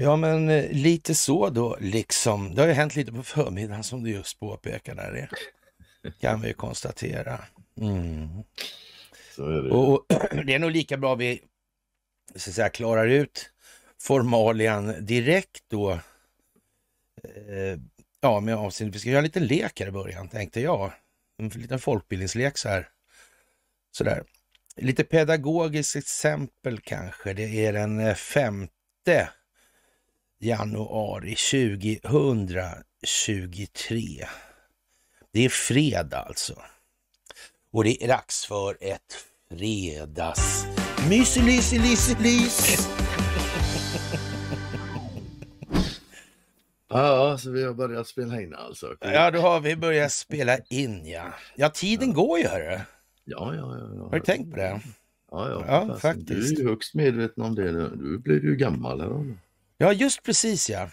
Ja, men eh, lite så då, liksom. Det har ju hänt lite på förmiddagen som du just påpekade. Där. Kan vi konstatera. Mm. Det. Och det är nog lika bra vi så att säga, klarar ut formalian direkt då. Eh, ja, med avseende, vi ska göra en liten lek här i början, tänkte jag. En liten folkbildningslek så här. Sådär. Lite pedagogiskt exempel kanske. Det är den eh, femte januari 2023. Det är fredag alltså. Och det är dags för ett fredags... Myselys-lys-lys! Ja, så vi har börjat spela in alltså. Ja, då har vi börjat spela in ja. Ja, tiden går ju hörru. Ja, ja, ja. ja. Har du tänkt på det? Ja, ja, Ja, fast faktiskt. Du är ju högst medveten om det. nu. Du blir ju gammal. Här, Ja, just precis ja.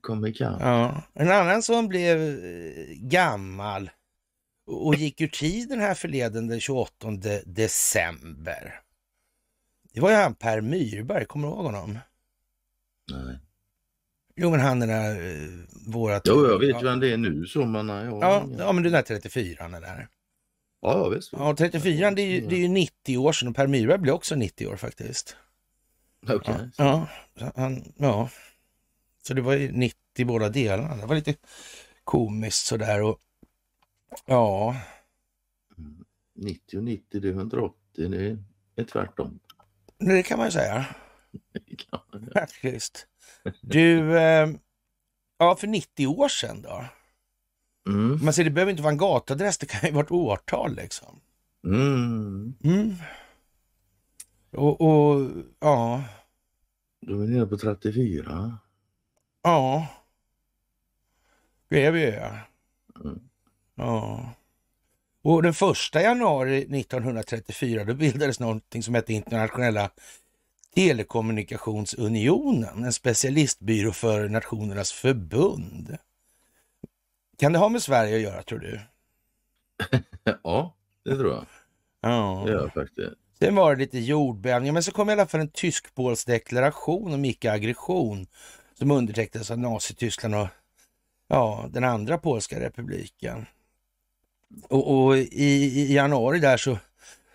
Kom ikapp. ja. En annan som blev eh, gammal och gick ur tiden här förleden den 28 december. Det var ju han Per Myrberg, kommer du ihåg honom? Nej. Jo, men han den där, eh, vårat... Jo, jag vet ja. vem det är nu så men nej, Ja, ja, men den där 34 den där. Ja, ja visst. Ja, 34 det är, ju, det är ju 90 år sedan och Per Myrberg blev också 90 år faktiskt. Okej. Ja, han, ja. Så det var ju 90 båda delarna. Det var lite komiskt sådär och ja, 90 och 90, det är 180. Det är tvärtom. det kan man ju säga faktiskt. Du, eh, ja för 90 år sedan då. Mm. Man ser det behöver inte vara en gatadress, det kan ju vara ett årtal liksom. Mm. Mm. Och, och ja, Då är vi nere på 34. ja. Det är vi ja. Mm. Ja. Och den första januari 1934 då bildades någonting som hette Internationella Telekommunikationsunionen, en specialistbyrå för Nationernas förbund. Kan det ha med Sverige att göra tror du? Ja, det tror jag. Ja. Det gör jag faktiskt. Sen var det lite jordbävningar, men så kom i alla fall en tysk-polsk deklaration om icke-aggression som undertecknades av Nazityskland och ja, den andra polska republiken. Och, och i, i januari där så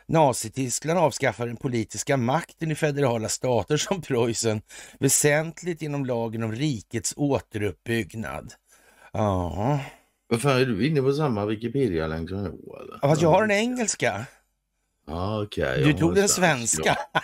Nazityskland avskaffade den politiska makten i federala stater som Preussen väsentligt genom lagen om rikets återuppbyggnad. Ja, Vad fan, är du inne på samma Wikipedia-länk som jag eller? fast jag har den engelska. Ja, okej. Du tog den svensk, svenska. Ja.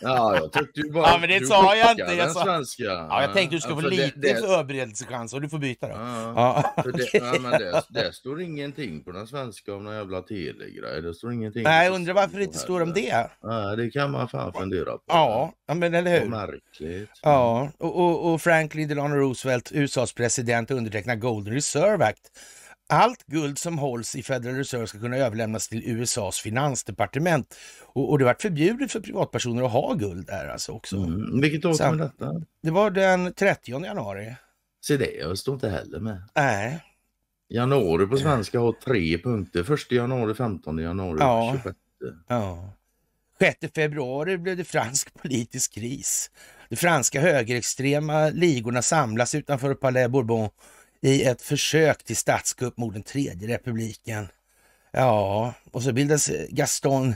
ja, jag tyckte ju bara... Ja, men det sa jag inte, jag sa- svenska. Ja, jag tänkte du skulle få för lite det, förberedelsechans och du får byta då. Ja, Ja, för det, ja, men det, det står ingenting på den svenska om någon jävla telegrej. Det står ingenting. Nej, jag undrar varför det inte står om det. Ja, det kan man fan fundera på. Ja, men eller hur? märkligt. Ja, och, och, och Franklin Delano Roosevelt, USAs president, undertecknar Golden Reserve Act. Allt guld som hålls i Federal Reserve ska kunna överlämnas till USAs finansdepartement. Och, och det har varit förbjudet för privatpersoner att ha guld där alltså också. Mm. Vilket år kom detta? Det var den 30 januari. Se det, jag står inte heller med. Nej, Januari på svenska har tre punkter. Första januari, 15 januari, Ja. 26. Ja. 6 februari blev det fransk politisk kris. De franska högerextrema ligorna samlas utanför Palais Bourbon i ett försök till statskupp mot den tredje republiken. Ja, och så bildas Gaston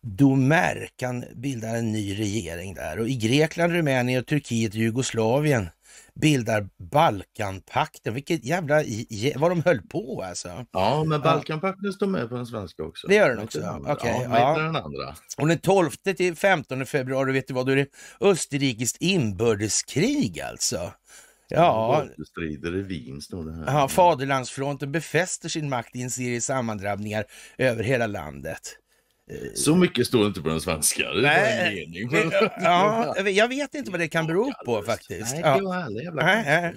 Doumerc, han bildar en ny regering där. Och i Grekland, Rumänien, Turkiet och Jugoslavien bildar Balkanpakten. Vilket jävla... Vad de höll på alltså. Ja, men Balkanpakten står med på den svenska också. Det gör den också, okej, ja, men ja. inte den andra. Och den 12 till 15 februari, vet du vad, då är det Österrikiskt inbördeskrig alltså. Ja, Strider i Wien står det här. ja, Faderlandsfronten befäster sin makt i en serie sammandrabbningar över hela landet. Så mycket står inte på den svenska. Det Nej, en mening. Ja, jag vet inte vad det kan bero på faktiskt. Nej, det var alla jävla.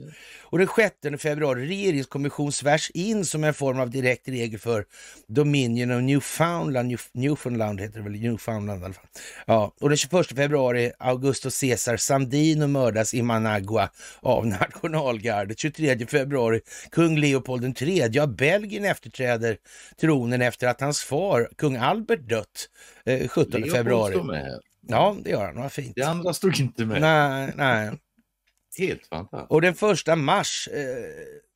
Och den 6 februari, regeringskommission svärs in som en form av direkt regel för Dominion of Newfoundland. New, Newfoundland heter det väl, Newfoundland i alla fall. Ja, och den 21 februari, Augusto Cesar Sandino mördas i Managua av nationalgardet. 23 februari, kung Leopold III av Belgien efterträder tronen efter att hans far, kung Albert, dött eh, 17 Leopold februari. står med. Ja, det gör han. Vad fint. Det andra stod inte med. Nej, nej. Helt fantastiskt. Och den första mars, eh,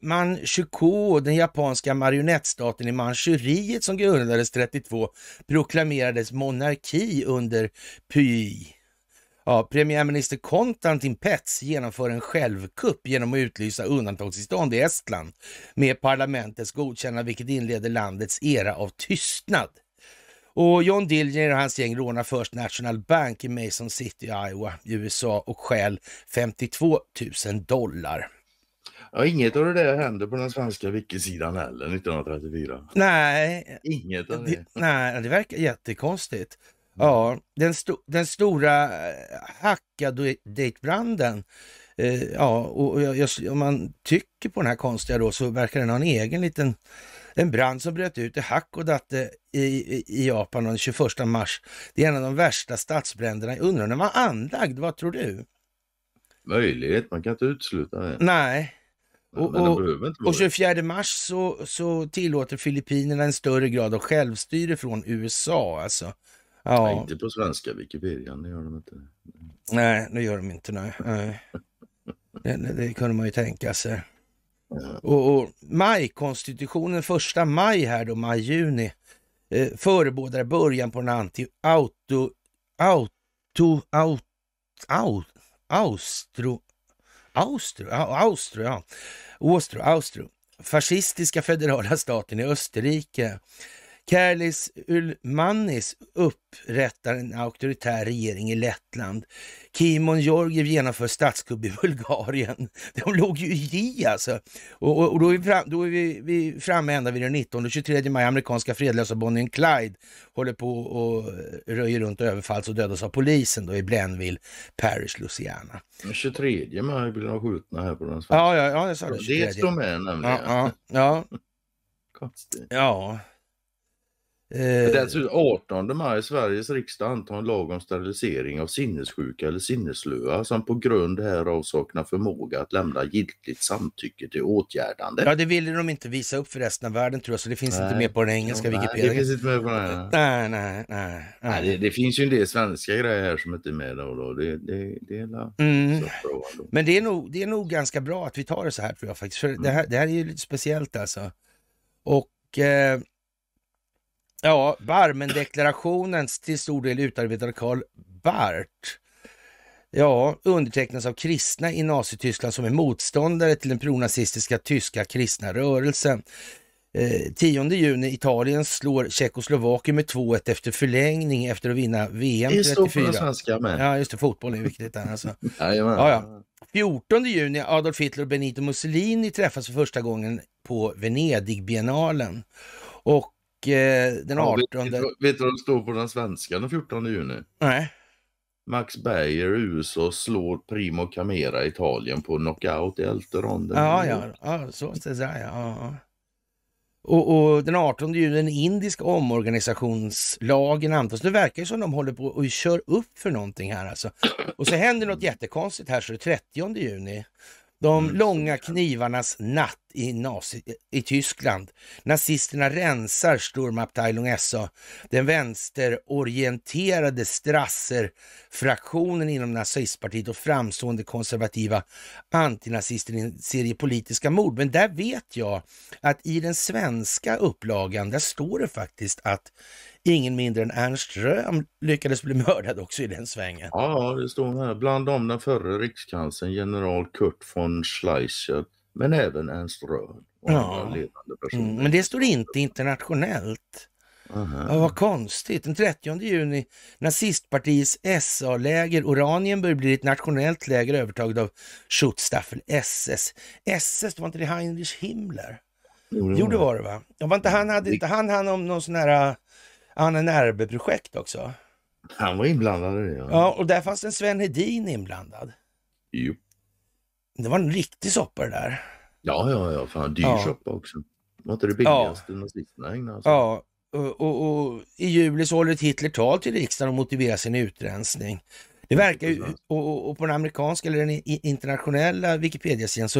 Manchukuo, den japanska marionettstaten i Manchuriet som grundades 32, proklamerades monarki under Pyi. Ja, premiärminister Konstantin Pets genomför en självkupp genom att utlysa undantagstillstånd i Estland med parlamentets godkännande, vilket inleder landets era av tystnad. Och John Dillinger och hans gäng rånar först National Bank i Mason City, Iowa, USA och stjäl 52 000 dollar. Ja, inget av det där hände på den svenska wikisidan heller 1934. Nej, Inget av det, det. nej, det verkar jättekonstigt. Ja, den, sto, den stora eh, Hackadatbranden, eh, ja, och jag, jag, om man tycker på den här konstiga då så verkar den ha en egen liten en brand som bröt ut i Hakodate i, i, i Japan den 21 mars. Det är en av de värsta stadsbränderna. Jag undrar när var anlagd, vad tror du? Möjlighet, man kan inte utesluta det. Nej. Och- och- Och det. 24 mars så, så tillåter Filippinerna en större grad av självstyre från USA. Alltså. Nej, Ja, inte på svenska Wikipedia, det gör de inte. nej, det gör de inte. Nej. nej. Det, det, det kunde man ju tänka sig. Och, och majkonstitutionen, första maj här då, maj-juni, eh, förebådar början på en anti-auto, auto, auto, au, austro, austro, austro, ja, austro, austro, fascistiska federala staten i Österrike. Kärlis Ulmanis upprättar en auktoritär regering i Lettland. Kimon Georgiev genomför statskupp i Bulgarien. De låg ju i alltså. Och, och, och då är, vi, fram, då är vi, vi framme ända vid den 19 och 23 maj. Amerikanska fredlösa Bonnie and Clyde håller på och röjer runt och överfalls och dödas av polisen då i Blenville Parish, Louisiana. Den 23 maj blir de skjutna här på den svenska. Ja, ja, ja jag sa det. 23. det står med nämligen. Ja, ja, ja, Konstigt. ja. Eh, Dessutom 18 maj Sveriges riksdag antar en lag om sterilisering av sinnessjuka eller sinneslöa som på grund härav saknar förmåga att lämna giltigt samtycke till åtgärdande. ja, det ville de inte visa upp för resten av världen tror jag, så det finns inte Nej. med på den engelska Nej, Wikipedia. Det finns inte med på den. Nej, nej, nej. Nej, det, det finns ju en del svenska grejer här som inte är med då. då. Det, det, det är la- Mm. så bra ändå. Men det är, nog, det är nog ganska bra att vi tar det så här tror jag faktiskt. För det, här, det här är ju lite speciellt alltså. Och eh, ja, Barmendeklarationen till stor del utarbetad av Karl Barth. Ja, undertecknas av kristna i Nazityskland som är motståndare till den pronazistiska tyska kristna rörelsen. Eh, 10 juni, Italien slår Tjeckoslovakien med 2-1 efter förlängning efter att vinna VM Det står på 34. den svenska med. Ja, just det, fotboll är viktigt där alltså. Ja, ja. 14 juni, Adolf Hitler och Benito Mussolini träffas för första gången på Venedigbiennalen. Och eh, den Ja, 18... vet, vet, du- vet du vad det står på den svenska den 14 juni? Nej. Max Berger, USA, slår Primo Camera, Italien på knockout i elfte ronden. Ja, ja, ja, så det där ja. ja. Och, och den 18 juni, den indiska omorganisationslagen antas. Det verkar ju som de håller på och kör upp för någonting här alltså. Och så händer något jättekonstigt här så det är 30 juni. De Mm, långa knivarnas natt i, nazi, i Tyskland. Nazisterna rensar Sturmabteilung SA, den vänsterorienterade Strasser-fraktionen inom nazistpartiet och framstående konservativa antinazister i en serie politiska mord. Men där vet jag att i den svenska upplagan, där står det faktiskt att ingen mindre än Ernst Röhm lyckades bli mördad också i den svängen. Ja, det står här. Bland dem den förre rikskanslern general Kurt von Schleicher, men även Ernst Röhm och Ja. andra ledande personer. Mm, men det står inte internationellt. Aha. Ja, vad konstigt. Den 30 juni, nazistpartiets SA-läger Oranienburg blir ett nationellt läger övertaget av Schutzstaffel SS. SS, var inte det Heinrich Himmler? Jo, det var det va? Ja, var inte han, hade inte han hand om någon sån här Anna Närbe-projekt också. Han var inblandad i det. Ja. Ja, och där fanns en Sven Hedin inblandad. Jo. Det var en riktig soppa det där. Ja, ja, ja. Fan, dyr Ja. soppa också. Var inte det billigaste nazisterna ägnade åt? Ja, och, och, och i juli så håller ett Hitler tal till riksdagen och motiverar sin utrensning. Det verkar ju, och, och- på den amerikanska eller den internationella Wikipedia-sidan så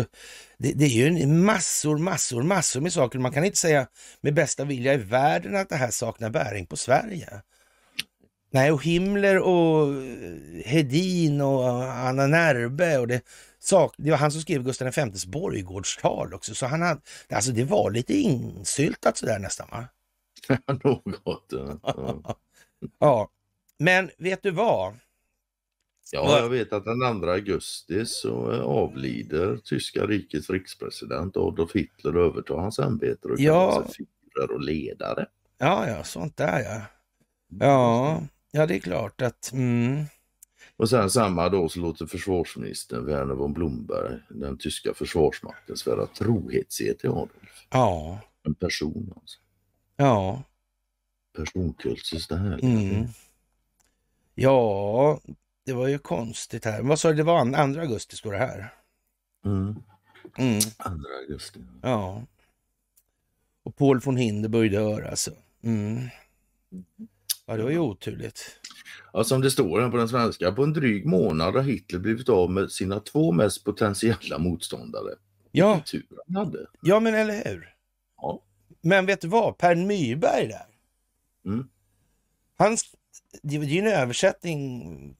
det, det är ju massor, massor, massor med saker. Man kan inte säga med bästa vilja i världen att det här saknar bäring på Sverige. Nej, och Himmler och eh, Hedin och Anna Närbe och det, sak, det var han som skrev Gustav Vs borggårdstal också. Så han hade, alltså det var lite insyltat sådär nästan va? Något. Ja. Ja. Ja, men vet du vad? ja, jag vet att den 2 augusti så eh, avlider tyska rikets rikspresident Adolf Hitler och övertar hans ämbete och Ja. kallar sig och ledare. Ja, ja, sånt där ja. Ja, ja det är klart att... Mm, Och sen samma dag så låter försvarsministern Werner von Blomberg den tyska försvarsmakten svära trohetsed till Adolf. ja, En person alltså. ja, Personkultus det här. mm. Ja, det var ju konstigt här. Vad sa du, det var an- 2 augusti står det här. Mm. Mm, 2 augusti. ja. Och Paul von Hindenburg dör alltså. Mm. Ja, det var ju oturligt. Ja, som det står här på den svenska, på en dryg månad har Hitler blivit av med sina två mest potentiella motståndare. Ja, ja men eller hur? Ja. Men vet du vad? Per Nyberg där. Mm. Han, sk- det är ju en översättning,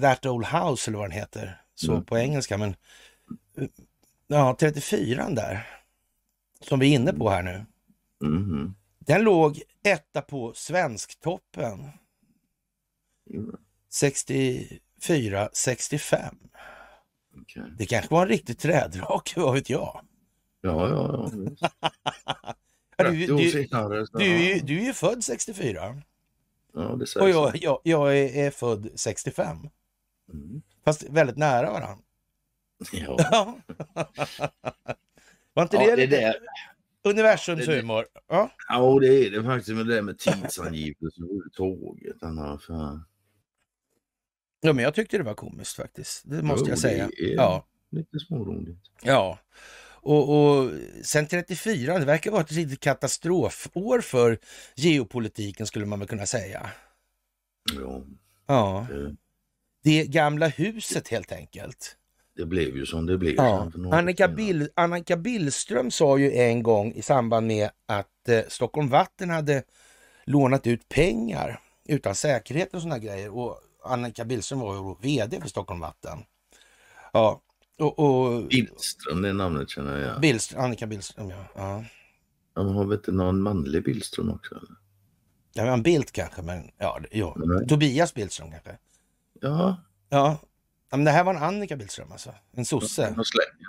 That Old House eller vad den heter, så Mm. på engelska. Men ja, 34 där, som vi är inne på här nu. Mhm. Den låg etta på Svensktoppen Jo, 64, 65. okej. Det kanske var en riktig trädrake, vad vet jag? Ja, ja, ja. du, 30 år du, senare. Så, du, du är ju född 64 ja, det sägs. och jag, jag, jag är, är född 65. Mm. Fast väldigt nära varandra. Ja. Var inte Ja, det, det där. Universums det- humor? Ja. ja, det är det faktiskt med det där med tidsangivelse överhuvudtaget. För... ja, men jag tyckte det var komiskt faktiskt. Det måste Jo, jag säga. Ja. Lite småroligt. ja. Och, och sen 34, det verkar vara ett riktigt katastrofår för geopolitiken skulle man väl kunna säga. Ja, Ja, det gamla huset helt enkelt. Det blev ju som det blev. Ja. Annika. Bill, Annika Billström sa ju en gång i samband med att eh, Stockholm Vatten hade lånat ut pengar utan säkerhet och såna grejer. Och Annika Billström var ju vd för Stockholm Vatten. Ja, och, och Billström, det namnet känner jag igen. Billström, Annika Billström, ja. ja. Ja, har vi inte någon manlig Billström också? Eller? Ja, men Bildt kanske, men ja, ja. Tobias Billström kanske. Ja, Ja. Men det här var en Annika Billström alltså. En sosse.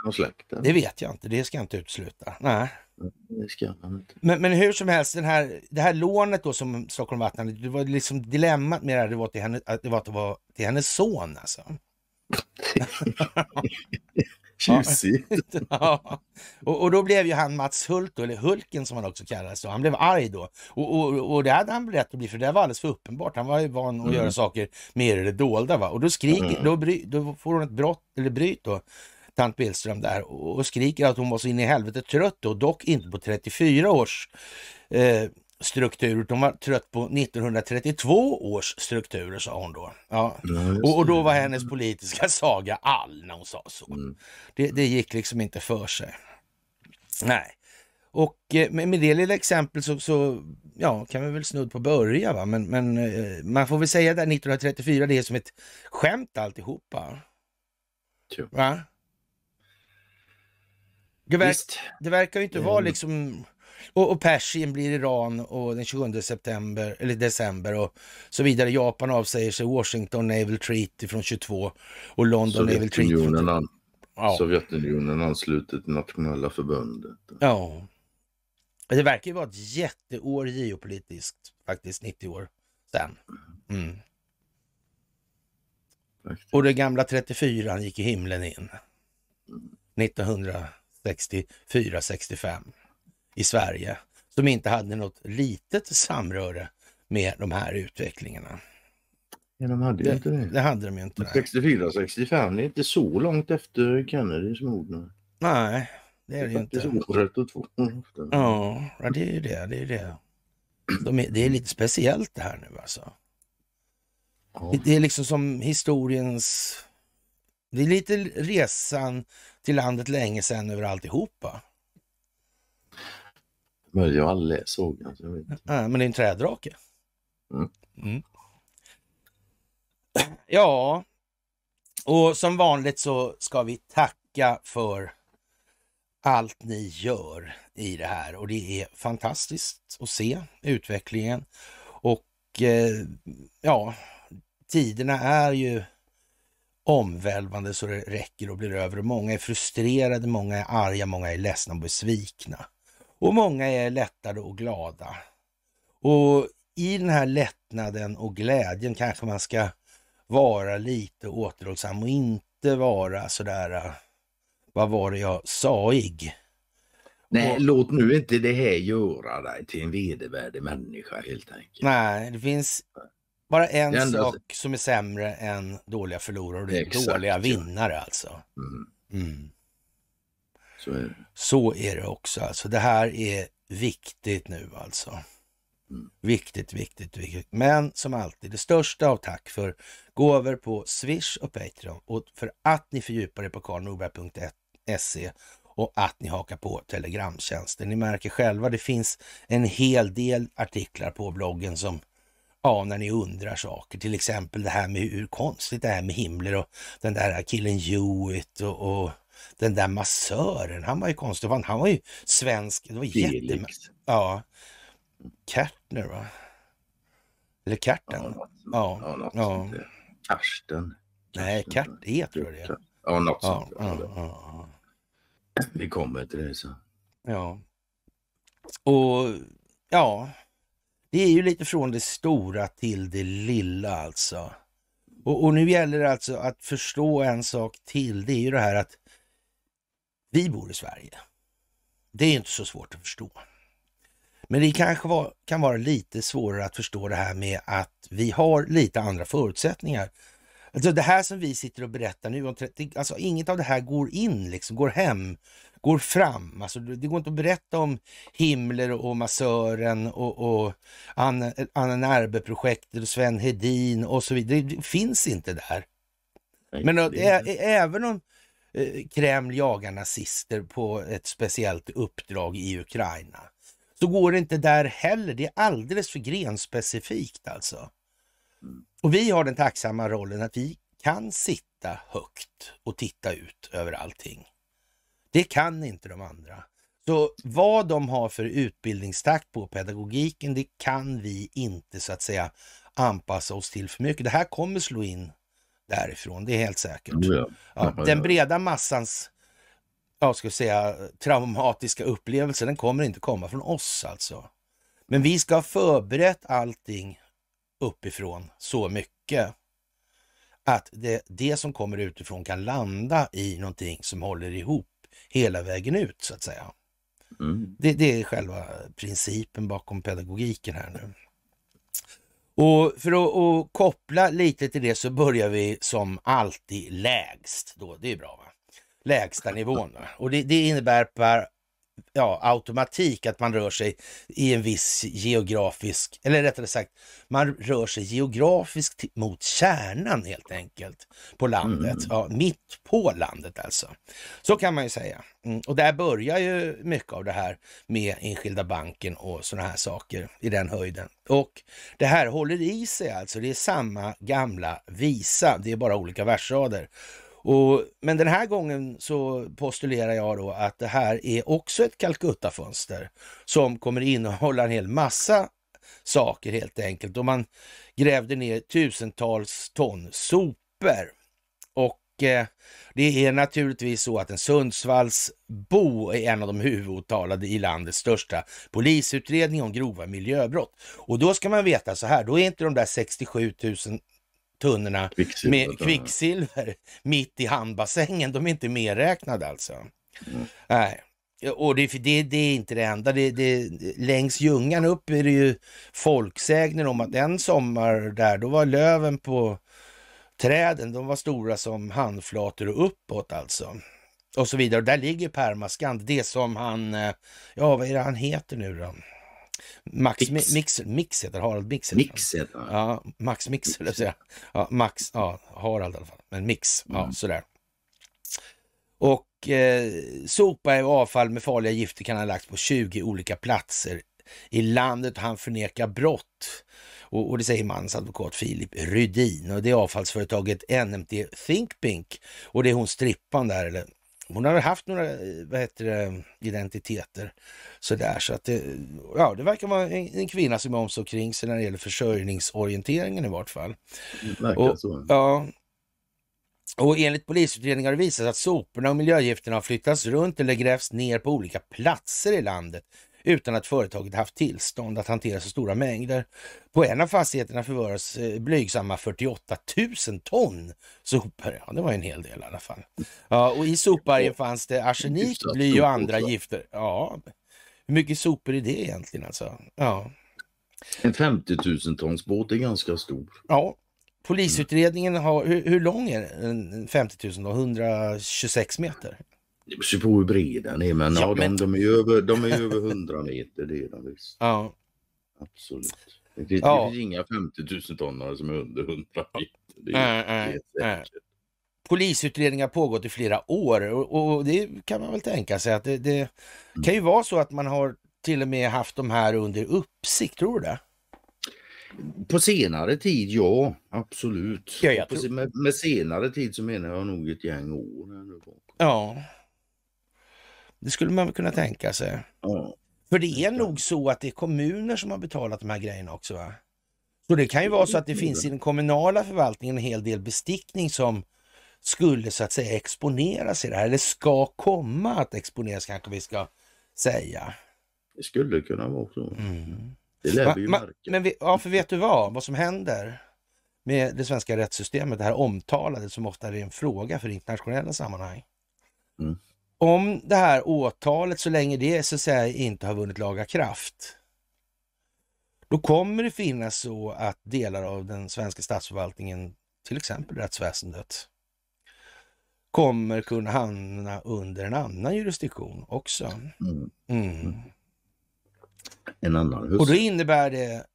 har släkt där. Det vet jag inte, det ska jag inte utesluta. Nej. Det ska man inte. Men, men hur som helst, den här, det här lånet då som Stockholm Vatten hade, det var liksom dilemmat med det här, det var till, henne, att det var, att det var till hennes son alltså. Tjusigt. ja. och, och då blev ju han Mats Hult, eller Hulken som han också kallades, då. han blev arg då. Och, och, och det hade han rätt att bli, för det var alldeles för uppenbart. Han var ju van att Mm. göra saker mer det dolda. Va? Och då skriker, Mm. då, bry, då får hon ett brott, eller bryt då, tant Billström där, och, och skriker att hon var så in i helvete trött då, dock inte på 34 års eh, struktur, utan hon var trött på 1932 års strukturer, sa hon då. Ja. Och, och då var hennes politiska saga all när hon sa så. Mm. Det, det gick liksom inte för sig. Nej. Och eh, med, med det lilla exempel så, så ja, kan vi väl snudd på börja. Va? Men, men eh, man får väl säga där 1934, det är som ett skämt alltihopa. Va? Det, verk, det verkar ju inte vara Mm. liksom... Och, och Persien blir Iran och den 27 september, eller december och så vidare. Japan avsäger sig Washington Naval Treaty från 22 och London Naval Treaty från... An, Ja. Sovjetunionen anslutit till nationella förbundet. ja. Det verkar ju vara ett jätteår geopolitiskt, faktiskt 90 år sen. Mm. Och det gamla 34 gick i himlen in. 1964-65 i Sverige. Som inte hade något litet samröre med de här utvecklingarna. Ja, de hade ju Det, inte det. det hade de ju inte. Nej, 64-65, det är inte så långt efter Kennedys mord. nu. nej det är det ju faktiskt inte. året och två. Ja, det är ju det. Det är, det. De är, det är lite speciellt det här nu alltså. Ja. Det, det är liksom som historiens... Det är lite resan till landet länge sedan över alltihopa. Men jag har aldrig läst sågen. Så jag vet. inte. Ja, men det är en trädrake. Mm. Mm. Ja, och som vanligt så ska vi tacka för allt ni gör i det här och det är fantastiskt att se utvecklingen. Och eh, ja, tiderna är ju omvälvande så det räcker och blir över. Många är frustrerade, många är arga, många är ledsna och besvikna. Och många är lättade och glada. Och i den här lättnaden och glädjen kanske man ska vara lite återhållsam och inte vara sådär, äh, vad var det jag sa-ig? Nej, Och- låt nu inte det här göra dig till en vedervärdig människa helt enkelt. Nej, det finns bara en enda- sak som är sämre än dåliga förlorare och det är Exakt, dåliga vinnare alltså. Mm, Mm. Så är det. Så är det också. Alltså, det här är viktigt nu alltså. Mm. Viktigt, viktigt, viktigt. Men som alltid, det största av tack för gåvor på Swish och Patreon och för att ni fördjupar er på karlnorberg.se och att ni hakar på Telegramtjänsten. Ni märker själva, det finns en hel del artiklar på bloggen som Ja, när ni undrar saker, till exempel det här med hur konstigt det är med Himmler och den där killen Hewitt och, och den där massören, han var ju konstig. Han han var ju svensk. Det var jätte... Ja. Kärtner va? Eller Ja, Kärten? Ja, ja, ja. Karsten. Nej, Karsten. Kert E tror jag det är. Ja, något sånt. ja, Vi kommer till det sen. ja. Och ja, det är ju lite från det stora till det lilla alltså. Och, och nu gäller det alltså att förstå en sak till. Det är ju det här att vi bor i Sverige. Det är inte så svårt att förstå. Men det kanske var, kan vara lite svårare att förstå det här med att vi har lite andra förutsättningar. Alltså det här som vi sitter och berättar nu, om 30, alltså inget av det här går in, liksom, går hem, går fram. Alltså det går inte att berätta om Himmler och massören och, och Anna, Anna Närbe-projektet och Sven Hedin och så vidare. Det finns inte där. Men är, även om eh, Kreml jagar nazister på ett speciellt uppdrag i Ukraina så går det inte där heller. Det är alldeles för grenspecifikt alltså. Och vi har den tacksamma rollen att vi kan sitta högt och titta ut över allting. Det kan inte de andra. Så vad de har för utbildningstakt på pedagogiken, det kan vi inte så att säga anpassa oss till för mycket. Det här kommer slå in därifrån, det är helt säkert. Ja. Den breda massans ja, ska säga, traumatiska upplevelse, den kommer inte komma från oss alltså. Men vi ska ha förberett allting uppifrån så mycket att det, det som kommer utifrån kan landa i någonting som håller ihop hela vägen ut så att säga. Mm. Det, det är själva principen bakom pedagogiken här nu. Och för att, och koppla lite till det så börjar vi som alltid lägst. Då. Det är bra va? Lägsta nivån. Va? Och det, det innebär per ja, automatik att man rör sig i en viss geografisk, eller rättare sagt, man rör sig geografiskt mot kärnan helt enkelt på landet. Mm. Ja, mitt på landet alltså. Så kan man ju säga. Mm. Och där börjar ju mycket av det här med enskilda banken och sådana här saker i den höjden. Och det här håller i sig alltså. Det är samma gamla visa. Det är bara olika versrader. Och, men den här gången så postulerar jag då att det här är också ett Calcutta-fönster som kommer innehålla en hel massa saker helt enkelt. Och man grävde ner tusentals ton sopor. Och eh, det är naturligtvis så att en Sundsvallsbo är en av de huvudåtalade i landets största polisutredning om grova miljöbrott. Och då ska man veta så här, då är inte de där 67 000 tunnorna Kvicksilver, med kvicksilver mitt i hamnbassängen, de är inte medräknade alltså. Nej. och det, det, det, är inte det enda. Det, det, längs Ljungan upp är det ju folksägner om att en sommar där, då var löven på träden, de var stora som handflator och uppåt alltså. Och så vidare. Och där ligger permaskand, det som han, eh, ja vad är det han heter nu då? Max Mix, Mix, Mix heter Harald Mix. Mix heter. Ja, Max Mix, eller säga. Ja, Max, ja, Harald i alla fall. Men Mix, ja mm. sådär. Och eh, sopa och avfall med farliga gifter kan ha lagts på 20 olika platser i landet. Han förnekar brott. Och, och det säger mans advokat Filip Rydin och det är avfallsföretaget NMT Thinkpink och det är hon strippan där, eller hon har haft några vad heter det, identiteter sådär. Så att det, ja, det verkar vara en, en kvinna som är om så kring sig när det gäller försörjningsorienteringen i vart fall. Och, så. Ja, och enligt polisutredningar visat att soporna och miljögifterna har flyttats runt eller grävts ner på olika platser i landet utan att företaget haft tillstånd att hantera så stora mängder. På en av fastigheterna förvaras eh, blygsamma 48 000 ton sopor. Ja, det var en hel del i alla fall. Ja, och i sopbergen fanns det arsenik, bly och andra gifter. Ja, hur mycket sopor är det egentligen alltså? Ja. En 50 000 tons båt är ganska stor. Ja, Polisutredningen har, hur, hur lång är den? 50 000 då? 126 meter? Det beror på hur bred den är, men, ja, ja men... De, de, är över, de är över 100 meter, det är de visst. Ja. Absolut. Det finns, ja. det finns inga 50 000 tonnare som är under 100 meter. Det är, äh, det är Polisutredningar har pågått i flera år och, och, det kan man väl tänka sig att det, det mm. kan ju vara så att man har till och med haft de här under uppsikt, tror du det? På senare tid, ja, absolut. Ja, jag tror... med, med, senare tid så menar jag nog ett gäng år. Ja, det skulle man kunna tänka sig. Ja. För det är nog så att det är kommuner som har betalat de här grejerna också va? Så det kan ju vara så att det finns i den kommunala förvaltningen en hel del bestickning som skulle så att säga exponeras i det här, eller ska komma att exponeras kanske vi ska säga. Det skulle kunna vara så. Mm. Det lär vi ju märka. Men vi, ja, för vet du vad, vad som händer med det svenska rättssystemet, det här omtalade som ofta är en fråga för internationella sammanhang. Mm. Om det här åtalet, så länge det så att säga inte har vunnit laga kraft, då kommer det finnas så att delar av den svenska statsförvaltningen, till exempel rättsväsendet, kommer kunna hamna under en annan jurisdiktion också. Mm. Mm. En annan hus. Och då innebär det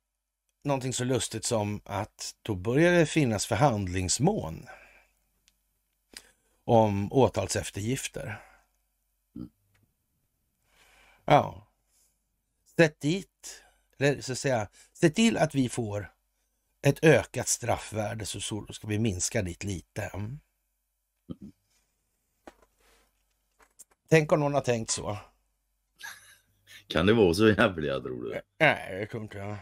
någonting så lustigt som att då börjar det finnas förhandlingsmån om åtalseftergifter. Ja. Sätt dit, eller så att säga, se till att vi får ett ökat straffvärde så, så ska vi minska dit lite. Mm. Tänk om någon har tänkt så. Kan det vara så jävliga tror du? Nej, det tror inte jag.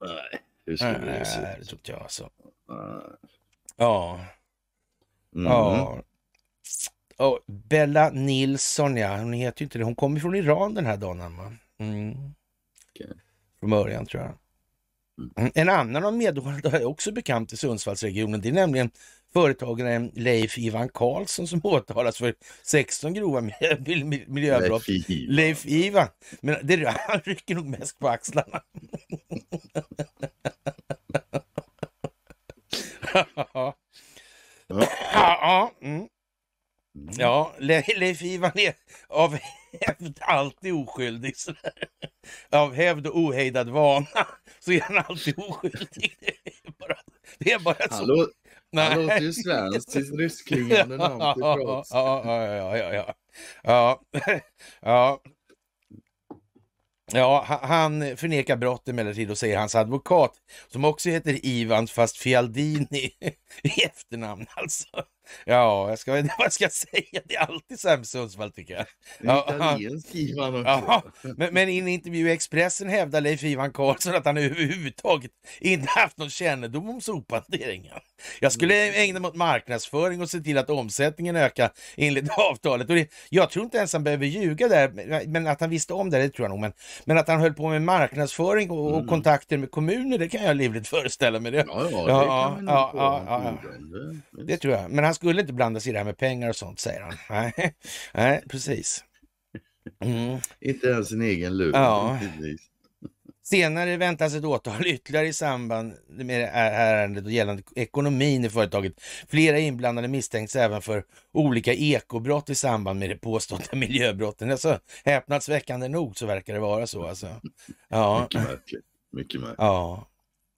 Nej, hur skulle nej, det se Nej, det tror inte jag alltså. Nej. Ja. Mm. Ja. Och Bella Nilsson, ja, hon heter ju inte det. Hon kommer från Iran den här dagen. Va? Mm. Okay. Från början tror jag. Mm. En annan av medborgarna är också bekant i Sundsvallsregionen. Det är nämligen företagaren Leif Ivan Karlsson som åtalas för 16 grova miljöbrott. Leif Ivan. Leif Ivan. Men det, han rycker nog mest på axlarna. ja. Ja. Mm. Mm. Ja, Le Leif Ivan är av hävd alltid oskyldig. Av hävd och ohejdad vana så är han alltid oskyldig. Det är bara, det är bara så. Hallå, han låter ju svenskt, sitt ryskklingande namn till trots. Ja, ja, ja, ja, ja. Ja, ja. Ja, han förnekar brott emellertid och säger hans advokat, som också heter Ivan fast Fialdini i efternamn alltså. Ja, jag ska, vad jag ska säga, det är alltid så här med Sundsvall tycker jag. Ja. Ja, men, men i en intervju i Expressen hävdar Leif Ivan Karlsson att han överhuvudtaget inte haft någon kännedom om sophanteringen. Jag skulle mm. ägna mig åt marknadsföring och se till att omsättningen ökar enligt avtalet. Och det, jag tror inte ens han behöver ljuga där, men att han visste om det, det tror jag nog. Men, men att han höll på med marknadsföring och, och mm. kontakter med kommuner, det kan jag livligt föreställa mig. Det. Ja, ja, det ja, ja, ja, ja. Det tror jag. Men han skulle inte blanda sig i det här med pengar och sånt, säger han. Nej, Nej precis. Mm. Inte ens sin egen lön. Ja. givetvis. Senare väntas ett åtal ytterligare i samband med det här ärendet och gällande ekonomin i företaget. Flera inblandade misstänks även för olika ekobrott i samband med det påstådda miljöbrotten. Alltså, häpnadsväckande nog så verkar det vara så. Alltså. Ja, Mycket märkligt. Mycket märkligt. ja.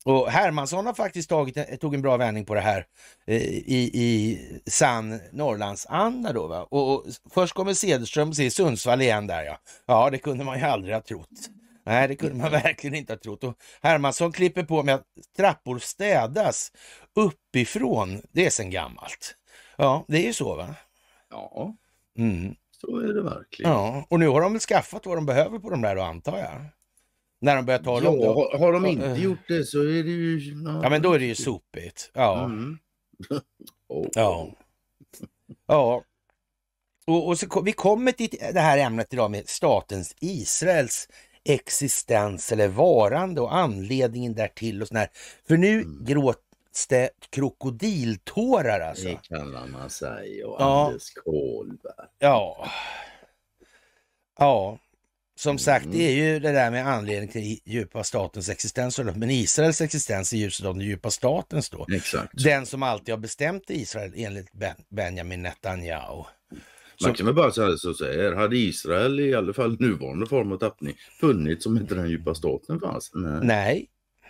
Och Hermansson har faktiskt tagit, tog en bra vändning på det här eh, i, i sann Norrlandsanda då. Va? Och, och först kommer Cederström och säger Sundsvall igen där ja. Ja, det kunde man ju aldrig ha trott. Nej, det kunde man verkligen inte ha trott. Och Hermansson klipper på med att trappor städas uppifrån. Det är sen gammalt. Ja, det är ju så va? Ja, Mm. så är det verkligen. Ja, och nu har de väl skaffat vad de behöver på de där då antar jag. När de börjar ta dem Ja, då. har, har de inte eh. gjort det så är det ju... Ja, men då är det ju sopigt. Ja. Mm. Åh. Ja. Ja. Och, och så, vi kommer till det här ämnet idag med statens Israels existens eller varande och anledningen därtill och sån här. För nu Mm. gråts det krokodiltårar alltså. Det kallar man sig och Ja. Anders Kohlberg. Ja. Ja. Som sagt, Mm. det är ju det där med anledning till djupa statens existens. Men Israels existens i ljuset av den djupa statens då. Exakt. Den som alltid har bestämt Israel enligt ben Benjamin Netanyahu. Man Så- kan väl bara säga så här, hade Israel i alla fall nuvarande form av tappning funnits om inte den djupa staten fanns? Nej, Nej,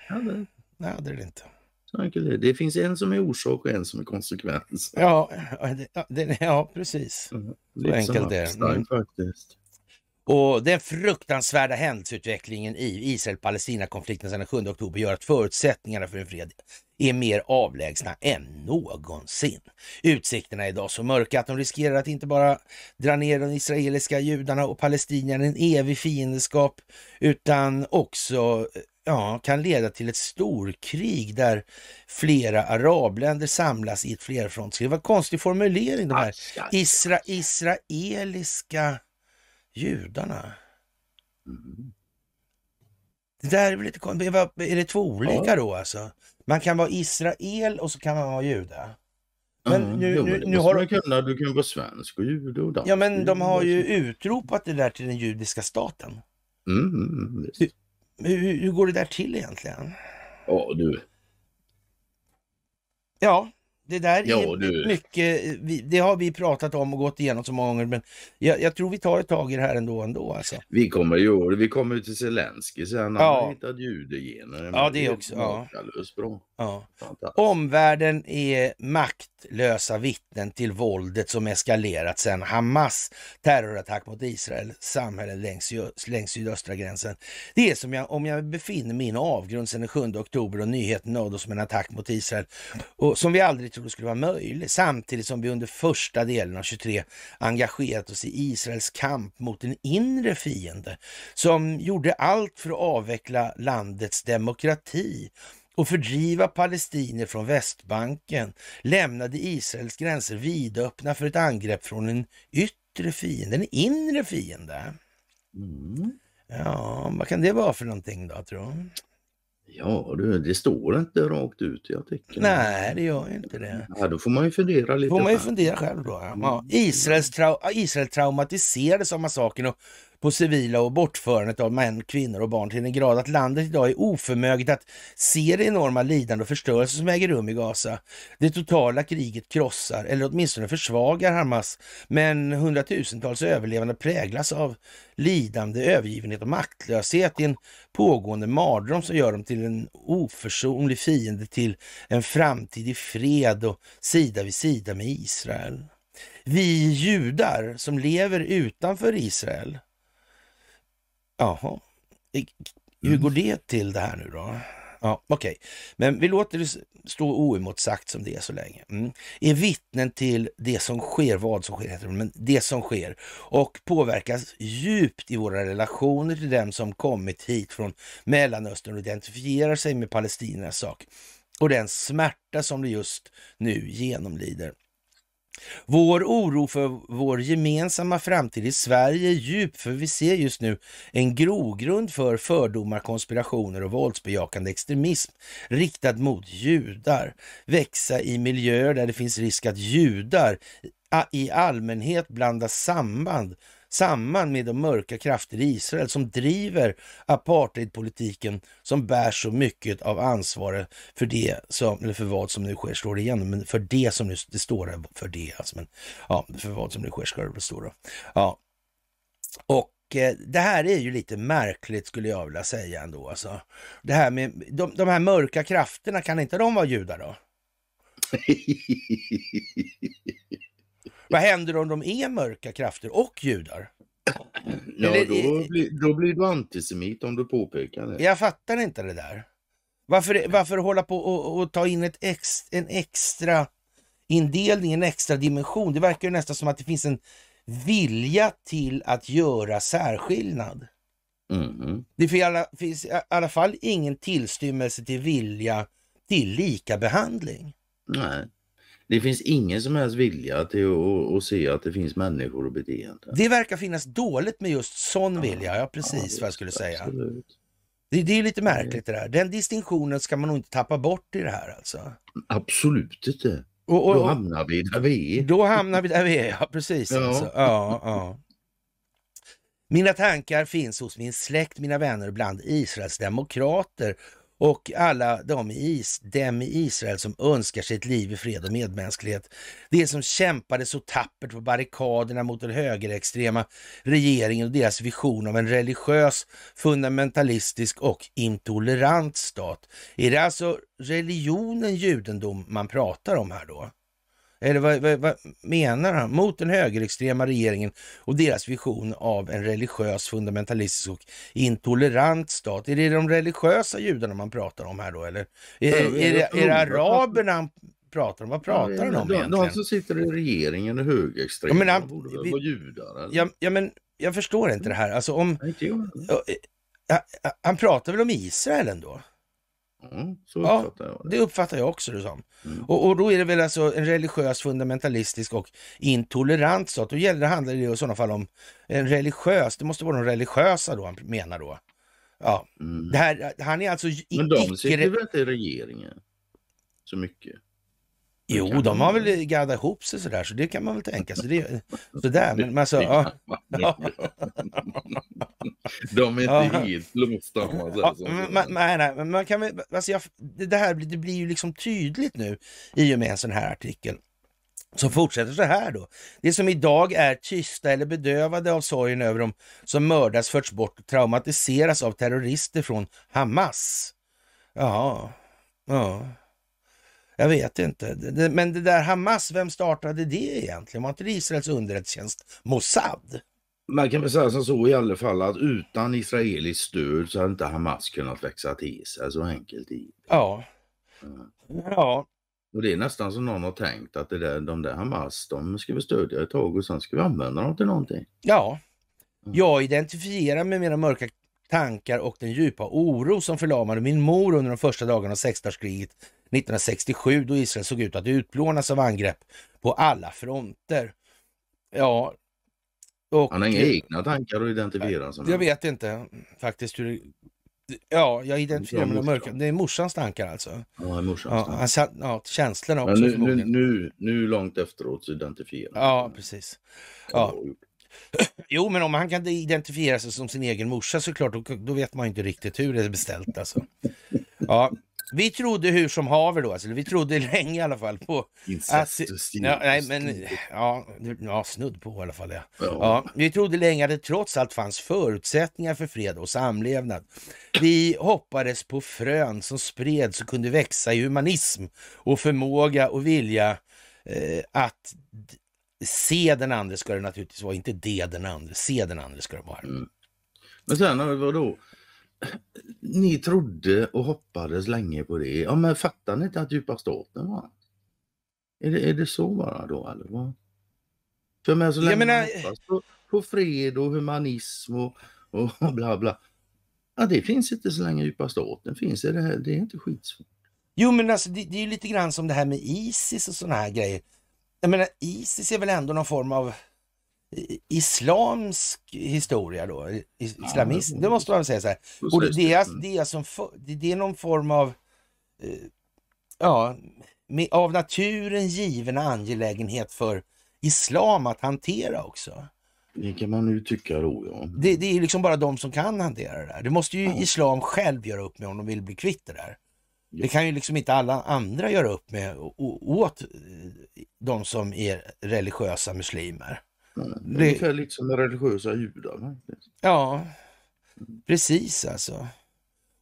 Ja, det, nej det är det inte. så enkelt är det. det finns en som är orsak och en som är konsekvens. Ja, det, det, ja precis. Lite enkelt som är det. Einstein Mm. faktiskt. Och den fruktansvärda händelseutvecklingen i Israel-Palestina-konflikten sedan den 7 oktober gör att förutsättningarna för en fred är mer avlägsna än någonsin. Utsikterna är idag så mörka att de riskerar att inte bara dra ner de israeliska judarna och palestinierna i en evig fiendeskap utan också ja, kan leda till ett storkrig där flera arabländer samlas i ett flerfrontskrig. En konstig formulering de här. Isra israeliska judarna. Mm. Det där är väl lite konstigt. Vad- Är det två olika då alltså? Man kan vara Israel och så kan man vara jude. Men Ja, nu- jo, nu- nu har de- kunna. Du kan vara svensk och jude och dansk. Ja, men de har ju Mm, utropat det där till den judiska staten. mm, mm. Hur, hur går det där till egentligen? Ja, du. Ja, det där Ja, är du. mycket, vi- det har vi pratat om och gått igenom så många gånger, men jag, jag tror vi tar ett tag i det här ändå. ändå alltså. Vi kommer ju vi kommer till Zelensky sen. Han Ja. har hittat judegener. Ja, det är också, ja. bra. Ja. Omvärlden är maktlösa vittnen till våldet som eskalerat sedan Hamas terrorattack mot Israel samhälle längs, längs sydöstra gränsen. Det är som jag, om jag befinner mig i en avgrund sedan den 7 oktober och nyheten nådde oss om en attack mot Israel och som vi aldrig trodde skulle vara möjlig samtidigt som vi under första delen av 23 engagerat oss i Israels kamp mot en inre fiende som gjorde allt för att avveckla landets demokrati och fördriva palestinier från Västbanken lämnade Israels gränser vidöppna för ett angrepp från en yttre fiende, en inre fiende. Mm. Ja, vad kan det vara för någonting då, tror du? Ja, du, det står inte rakt ut i artikeln. Nej, det gör inte det. Ja, då får man ju fundera lite. får man ju fundera själv då. Ja. Ja, Israels trau Israel traumatiserades av massakern och på civila och bortförandet av män, kvinnor och barn till den grad att landet idag är oförmöget att se det enorma lidande och förstörelse som äger rum i Gaza. Det totala kriget krossar, eller åtminstone försvagar Hamas, men hundratusentals överlevande präglas av lidande, övergivenhet och maktlöshet i en pågående mardröm som gör dem till en oförsonlig fiende till en framtid i fred och sida vid sida med Israel. Vi judar som lever utanför Israel, jaha, hur går det till det här nu då? Ja, Okej, men vi låter det stå oemotsagt som det är så länge. Mm. Är vittnen till det som sker, vad som sker, heter det, men det som sker och påverkas djupt i våra relationer till dem som kommit hit från Mellanöstern och identifierar sig med palestiniernas sak och den smärta som de just nu genomlider. Vår oro för vår gemensamma framtid i Sverige är djup för vi ser just nu en grogrund för fördomar, konspirationer och våldsbejakande extremism riktad mot judar. Växa i miljöer där det finns risk att judar i allmänhet blandas samband, samman med de mörka krafter i Israel som driver apartheidpolitiken som bär så mycket av ansvaret för det som, eller för vad som nu sker, står det igenom, men för det som nu, det står för det, alltså, men ja, för vad som nu sker ska det stå då. Ja, och eh, det här är ju lite märkligt skulle jag vilja säga ändå. Alltså. Det här med de, de här mörka krafterna, kan inte de vara judar då? Vad händer om de är mörka krafter och judar? Ja, Eller- då, blir, då blir du antisemit om du påpekar det. Jag fattar inte det där. Varför, varför hålla på och, och ta in ett ex, en extra indelning, en extra dimension? Det verkar ju nästan som att det finns en vilja till att göra särskillnad. Mhm. Det finns i alla, finns i alla fall ingen tillstymmelse till vilja till lika behandling. Nej. Det finns ingen som helst vilja till att, att se att det finns människor och beteenden. Det verkar finnas dåligt med just sån vilja, ja precis vad jag skulle säga. Absolut. Det, det är lite märkligt det där. Den distinktionen ska man nog inte tappa bort i det här alltså. Absolut inte. Och, och, Då hamnar vi där vi är. Då hamnar vi där vi är, ja precis. Ja. Alltså. Ja, ja. Mina tankar finns hos min släkt, mina vänner och bland Israels demokrater och alla de i, is, dem i Israel som önskar sig ett liv i fred och medmänsklighet. Det som kämpade så tappert på barrikaderna mot den högerextrema regeringen och deras vision av en religiös, fundamentalistisk och intolerant stat. Är det alltså religionen judendom man pratar om här då? Eller vad, vad, vad menar han? Mot den högerextrema regeringen och deras vision av en religiös, fundamentalistisk och intolerant stat. Är det de religiösa judarna man pratar om här då? Eller är, Ja, är, det, är det araberna han pratar om? Vad pratar han om de, egentligen? de som sitter i regeringen är högerextrema. Ja, men han- de borde väl vara judar? Ja, ja, men jag förstår inte det här. Alltså om... Ja, eh, Han pratar väl om Israel ändå? Så Ja, uppfattar jag det. Det uppfattar jag också det som. Mm. Och, och då är det väl alltså en religiös, fundamentalistisk och intolerant stat. Då gäller det, handlar det i sådana fall om en religiös, det måste vara de religiösa då han menar då. Ja, Mm. det här, han är alltså Men de sitter väl inte i regeringen så mycket? Jo, de har väl. gaddat ihop sig sådär, så det kan man väl tänka sig. Det, sådär, men, men alltså, ja. De är inte helt låsta om man säger Ja, så. men man, nej, nej, men man kan väl, alltså jag, det, här blir- det blir ju liksom tydligt nu i och med en sån här artikel. Som fortsätter så här då. Det som idag är tysta eller bedövade av sorgen över dem som mördas, förts bort och traumatiseras av terrorister från Hamas. Ja, ja. Jag vet inte. Men det där Hamas, vem startade det egentligen? Var inte det Israels underrättelsetjänst Mossad? Man kan väl säga som så i alla fall att utan israeliskt stöd så hade inte Hamas kunnat växa till sig. Så enkelt är. Ja. Ja, Och det är nästan som någon har tänkt att det där, de där Hamas, de ska vi stödja ett tag och sen ska vi använda dem till någonting. Ja, Mm. jag identifierar med mina mörka tankar och den djupa oro som förlamade min mor under de första dagarna av sexdagarskriget 1967 då Israel såg ut att utplånas av angrepp på alla fronter. Ja, och Han har inga egna tankar att identifiera som jag vet inte faktiskt hur. Ja, jag identifierar med de morsan. mörka. Det är morsans tankar alltså. Ja, morsans Ja, tankar. satt, ja, känslorna Men också nu, nu, förmodligen. nu, nu långt efteråt så identifierar Ja, sig. precis. Ja. Ja. Jo, men om han kan identifiera sig som sin egen morsa såklart, då, då vet man ju inte riktigt hur det är beställt alltså. Ja, vi trodde hur som haver då, alltså, vi trodde länge i alla fall på att... Incestus, Ja, nej, men ja, ja, snudd på i alla fall. Ja. Ja. Ja, vi trodde länge att det trots allt fanns förutsättningar för fred och samlevnad. Vi hoppades på frön som spreds och kunde växa i humanism och förmåga och vilja eh, att se den andra ska det naturligtvis vara, inte det den andra, se den andra ska det vara. Mm. Men sen vadå? Ni trodde och hoppades länge på det. Ja, men fattar ni inte att djupa staten var? Är det, är det så bara då eller vad? För men så Jag länge menar- man hoppas på, på fred och humanism och, och bla bla. Ja, det finns inte så länge djupa staten finns. Det, här, det är inte skitsvårt. Jo, men alltså, det, det är ju lite grann som det här med Isis och sådana här grejer. Jag menar, Isis är väl ändå någon form av islamsk historia då? Islamism, det måste man säga så här. Och det, är, Mm. det, är som, för- det, är någon form av, eh, ja, med, av naturen given angelägenhet för islam att hantera också. Det kan man nu tycka då, ja. Det, det är liksom bara de som kan hantera det där. Det måste ju Ja. islam själv göra upp med om de vill bli kvitt det där. Ja. Det kan ju liksom inte alla andra göra upp med åt eh, de som är religiösa muslimer. Det... Det- Ungefär lite som religiösa judar. Ja, precis alltså.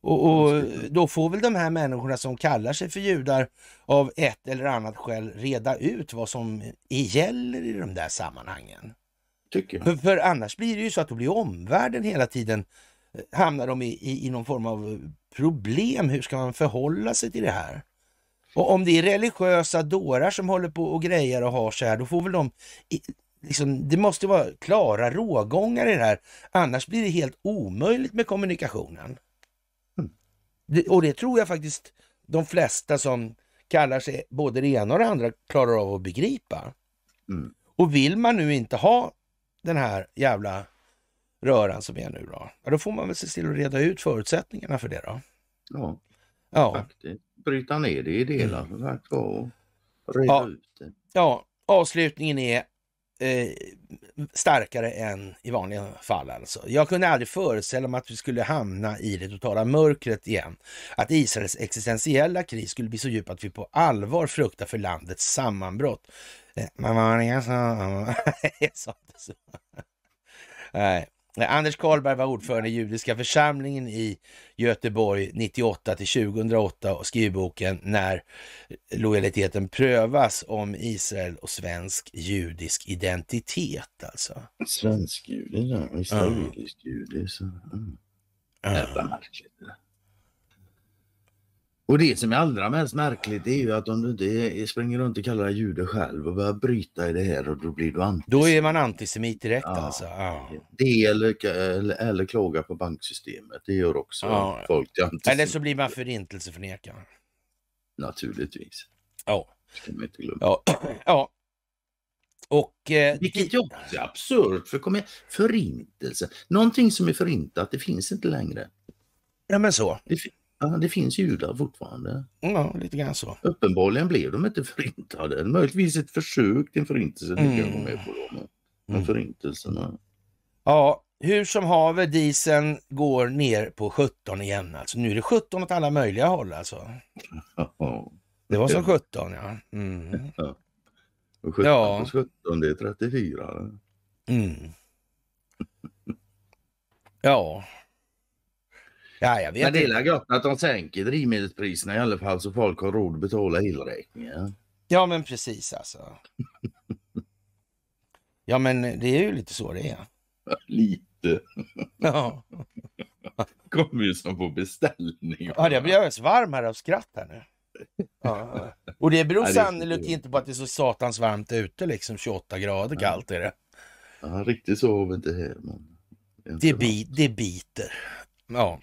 Och, och då får väl de här människorna som kallar sig för judar av ett eller annat skäl reda ut vad som gäller i de där sammanhangen. Tycker jag. För, för annars blir det ju så att då blir omvärlden hela tiden, eh, hamnar de i, i, i någon form av eh, problem. Hur ska man förhålla sig till det här? Och om det är religiösa dårar som håller på och grejer och har så här, då får väl de... Liksom, det måste vara klara rågångar i det här, annars blir det helt omöjligt med kommunikationen. Mm. Det, och det tror jag faktiskt de flesta som kallar sig både det ena och det andra klarar av att begripa. Mm. Och vill man nu inte ha den här jävla röran som är nu då, ja, då får man väl se till att reda ut förutsättningarna för det då. Ja, Ja, faktiskt. Bryta ner det i delar var och reda Ja. ut det. ja avslutningen är eh, starkare än i vanliga fall alltså. Jag kunde aldrig föreställa mig att vi skulle hamna i det totala mörkret igen. Att Israels existentiella kris skulle bli så djup att vi på allvar fruktar för landets sammanbrott. Eh, Men vad är så? sa inte så. Nej. Anders Karlberg var ordförande i judiska församlingen i Göteborg 98 till 2008 och skrev boken När lojaliteten prövas om Israel och svensk judisk identitet. Alltså. Svensk jude, ja. israelisk jude. Så, mm. Jävla märkligt. det där. Och det som är allra mest märkligt är ju att om du inte springer runt och kallar dig jude själv och börjar bryta i det här och då blir du antisemit. Då är man antisemit direkt Ja. alltså. Ja. Det eller, eller, eller klaga på banksystemet. Det gör också Ja. folk till antisemiter. Eller så blir man förintelseförnekare. Naturligtvis. Ja. Ska man inte glömma. Ja. ja. Och... Eh, Vilket ju också är absurt. För kom igen, förintelse. Någonting som är förintat, det finns inte längre. Ja men så. Det, ja, det finns judar fortfarande. Ja, lite grann så. Uppenbarligen blev de inte förintade. Möjligtvis ett försök till en förintelse, det kan jag Mm. med på. Då, men- Mm. förintelserna. Ja, hur som haver, dieseln går ner på 17 igen alltså. Nu är det 17 åt alla möjliga håll alltså. Ja. Det var som 17 ja. Mm. Och 17 Ja. på 17, det är 34. Mm. Ja. Ja, jag vet Men det är gott att de sänker drivmedelspriserna i alla fall så folk har råd att betala elräkningen. Ja, men precis alltså. Ja, men det är ju lite så det är. Lite. Ja, Kommer ju som på beställning. ja jag blir alldeles varm här av skratt här nu. Ja. Och det beror Ja, sannolikt inte på att det är så satans varmt ute, liksom 28 grader kallt är det. Ja, riktigt så har vi inte här. Men... Det, bi det biter. Ja.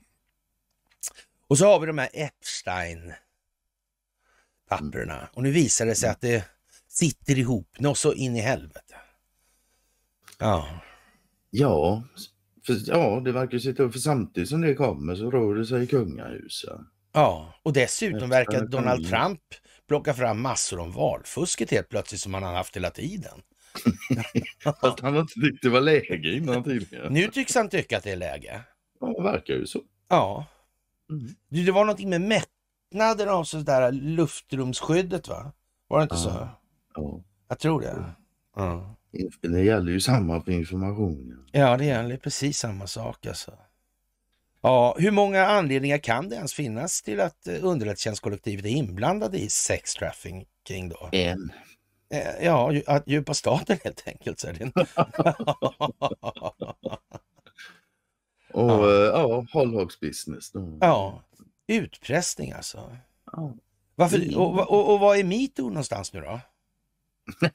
Och så har vi de här Epstein-papperna. Och nu visar det sig att det sitter ihop något så in i helvete. Ja. Ja, för, ja, det verkar sitta. För samtidigt som det kommer så rör det sig i kungahuset. Ja, och dessutom verkar Donald. Trump plocka fram massor om valfusket helt plötsligt som han har haft hela tiden. Fast han har inte tyckt det var läge innan tydligen. Nu tycks han tycka att det är läge. Ja, det verkar ju så. Ja. Mm. Du, det var någonting med mättnaden av sådär luftrumsskyddet va? Var det inte Ja. så? Ja. Jag tror det. Ja. Det gäller ju samma på informationen. Ja, det gäller precis samma sak alltså. Ja, hur många anledningar kan det ens finnas till att eh, underrättelsetjänstkollektivet är inblandade i sex trafficking då? En. Eh, Ja, ju- att djupa staten helt enkelt. Så är det. Och Ja. ja, ja hållhagsbusiness. Då. ja, utpressning alltså. Ja. Varför, och, och, och vad är metoo någonstans nu då?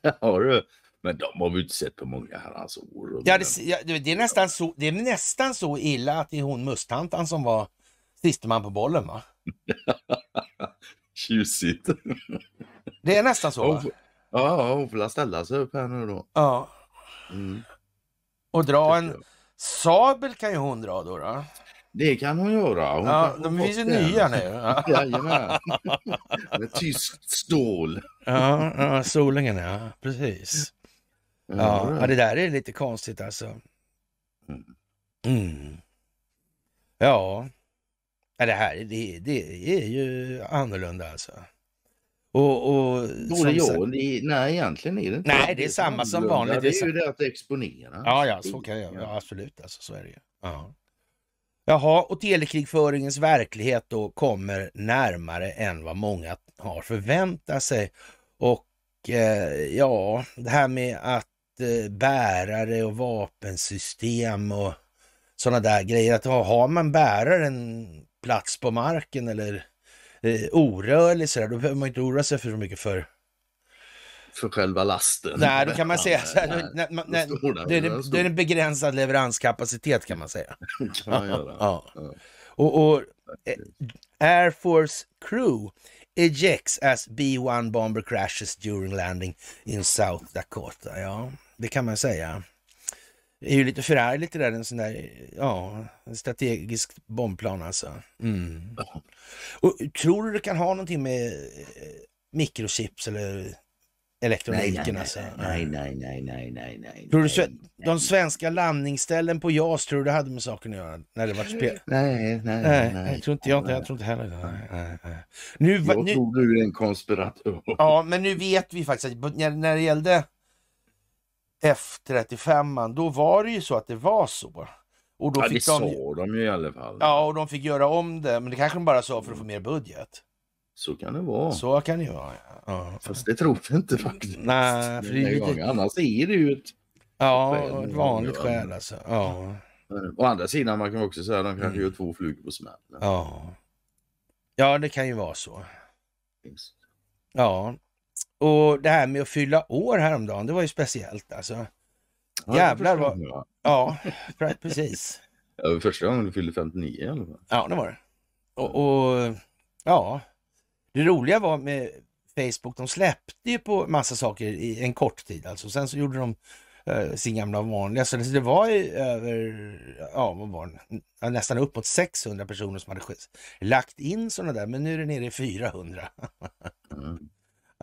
Ja, du. Men de har vi inte sett på många herrans år. Ja, det, ja, det, är nästan så, det är nästan så illa att det är hon musttantan som var siste man på bollen va? Tjusigt. Det är nästan så va? Ja, hon får la ställa sig upp här nu då. Ja, Mm, och dra en. Sabel kan ju hon dra då. då. Det kan hon göra. Hon Ja, de finns ju nya nu. Ja, Jajamän. Med tyskt stål. ja, ja Solingen ja, precis. Ja, ja, det där är lite konstigt alltså. Mm. Mm. Ja. ja, det här det, det är ju annorlunda alltså. Och, och och nej, egentligen är det inte. Nej, det är samma som vanligt. Det är ju Det att exponera. Ja, ja, så kan jag. Ja, absolut, alltså, så är det ju. Ja. Jaha, och telekrigföringens verklighet då kommer närmare än vad många har förväntat sig. Och eh, ja, det här med att eh, bärare och vapensystem och sådana där grejer. Att ha, har man bäraren plats på marken eller eh, orörlig sådär, då behöver man inte oroa sig för så mycket för För själva lasten. Nej, då kan man säga så här, Nej, står den- det, är, det, är en begränsad leveranskapacitet kan man säga. kan man. Ja. Och, och eh, Air Force crew ejects as B-1 bomber crashes during landing in South Dakota. Ja, det kan man säga. Det är ju lite förargligt det där, en sån där, ja, strategisk bombplan alltså. Mm. Och tror du det kan ha någonting med eh, mikrochips eller elektroniken nej, alltså? nej, nej, nej, nej, nej, nej. Tror du nej, de svenska landningsställen på JAS, tror du det hade med saken att göra? När det var spel? Nej, nej, Nej, nej. jag tror inte, jag, jag tror inte heller. Nej, nej. Nu, Jag nu, tror du är en konspiratör. ja, men nu vet vi faktiskt att när, när det gällde F35, då var det ju så att det var så. Och då Ja, det fick sa de, de ju i alla fall. ja, och de fick göra om det, men det kanske de bara sa för att få mer budget. Så kan det vara. Så kan det vara. Ja. Fast det tror vi inte faktiskt. Nej, för det är lite-. Annars är det ju ett... ja Skäl. ett vanligt skäl alltså. Ja, Å andra sidan, man kan också säga att de kanske Mm. gör två flugor på smällen. ja. Ja, det kan ju vara så. Ja, och det här med att fylla år häromdagen, det var ju speciellt alltså. Ja, Jävlar vad-. Ja, pre- precis. Ja, det var första gången du fyllde 59 i alla fall. Ja, det var det. Och, och ja, det roliga var med Facebook, de släppte ju på massa saker i en kort tid alltså. Sen så gjorde de eh, sin gamla vanliga. Så det, var ju över, ja vad var det, nästan uppåt 600 personer som hade lagt in sådana där, men nu är det nere i 400. Mm.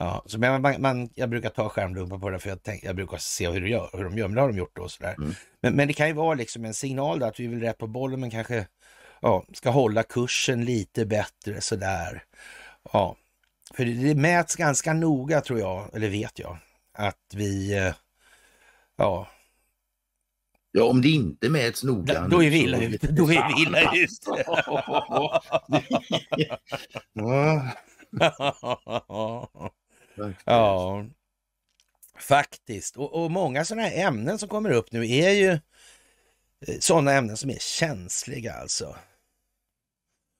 Ja, så men man, man, jag brukar ta skärmdumpar på det för jag, tänk, jag brukar se hur, gör, hur de gör, men det har de gjort och sådär. Mm. Men, men det kan ju vara liksom en signal då att vi vill rätt på bollen men kanske ja, ska hålla kursen lite bättre sådär. Ja, för det, det mäts ganska noga tror jag, eller vet jag, att vi eh, ja, Ja, om det inte mäts noga. då är vi illa ute. Då är vi illa ute. Ja, faktiskt. Ja, faktiskt. Och, och många sådana här ämnen som kommer upp nu är ju sådana ämnen som är känsliga alltså.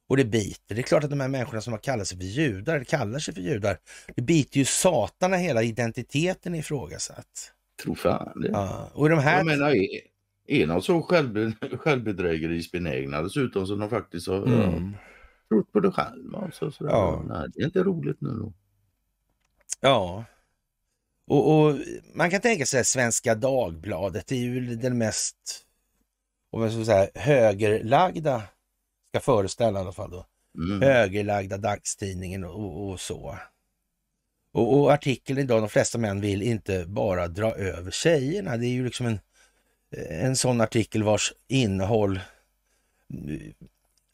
Och det biter. Det är klart att de här människorna som har kallat sig för judar, kallar sig för judar, det biter ju satan när hela identiteten ifrågasatt. Tror fan det. Ja. Och de här... Jag menar, är, är de så självbe, självbedrägerisbenägna dessutom som de faktiskt har ja, Mm. trott på det själva? Alltså, sådär. Ja. Nej, det är inte roligt nu då. Ja. Och, och man kan tänka sig Svenska Dagbladet, det är ju den mest om jag ska säga, högerlagda, ska föreställa i alla fall då, Mm. högerlagda dagstidningen och, och så. Och, och artikeln idag, de flesta män vill inte bara dra över tjejerna. Det är ju liksom en, en sån artikel vars innehåll eh,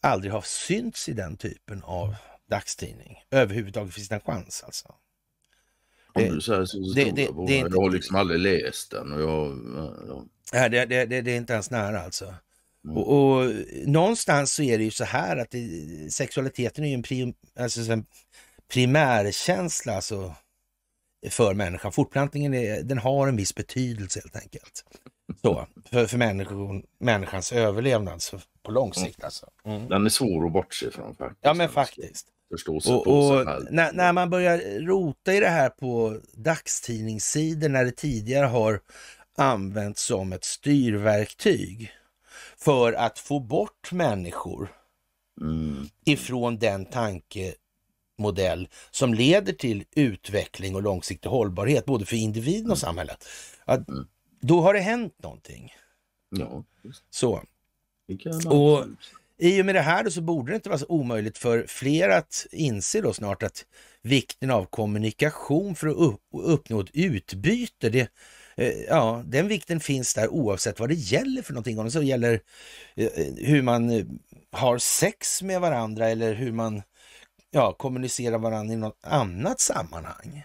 aldrig har synts i den typen av dagstidning. Överhuvudtaget finns det en chans alltså. Om du säger så, det- det- jag det inte- Jag har liksom aldrig läst den och jag... Ja, Nej, det, det, det, det är inte ens nära alltså. Mm. Och, och någonstans så är det ju så här att det, sexualiteten är ju en, prim, alltså en primärkänsla alltså, för människan. Fortplantningen är, den har en viss betydelse helt enkelt. Så, för, för människor, människans överlevnad så, på lång sikt alltså. Mm. Den är svår att bortse från faktiskt. Ja men faktiskt. Förstå sig Och, på sig och själv. när, när man börjar rota i det här på dagstidningssidor när det tidigare har använts som ett styrverktyg för att få bort människor Mm. ifrån den tankemodell som leder till utveckling och långsiktig hållbarhet både för individen och samhället. Att Mm. då har det hänt någonting. Ja, Så. Och-. I och med det här då så borde det inte vara så omöjligt för fler att inse då snart att vikten av kommunikation för att upp, uppnå ett utbyte, det, eh, ja, den vikten finns där oavsett vad det gäller för någonting. Om det så gäller eh, hur man eh, har sex med varandra eller hur man ja, kommunicerar varandra i något annat sammanhang.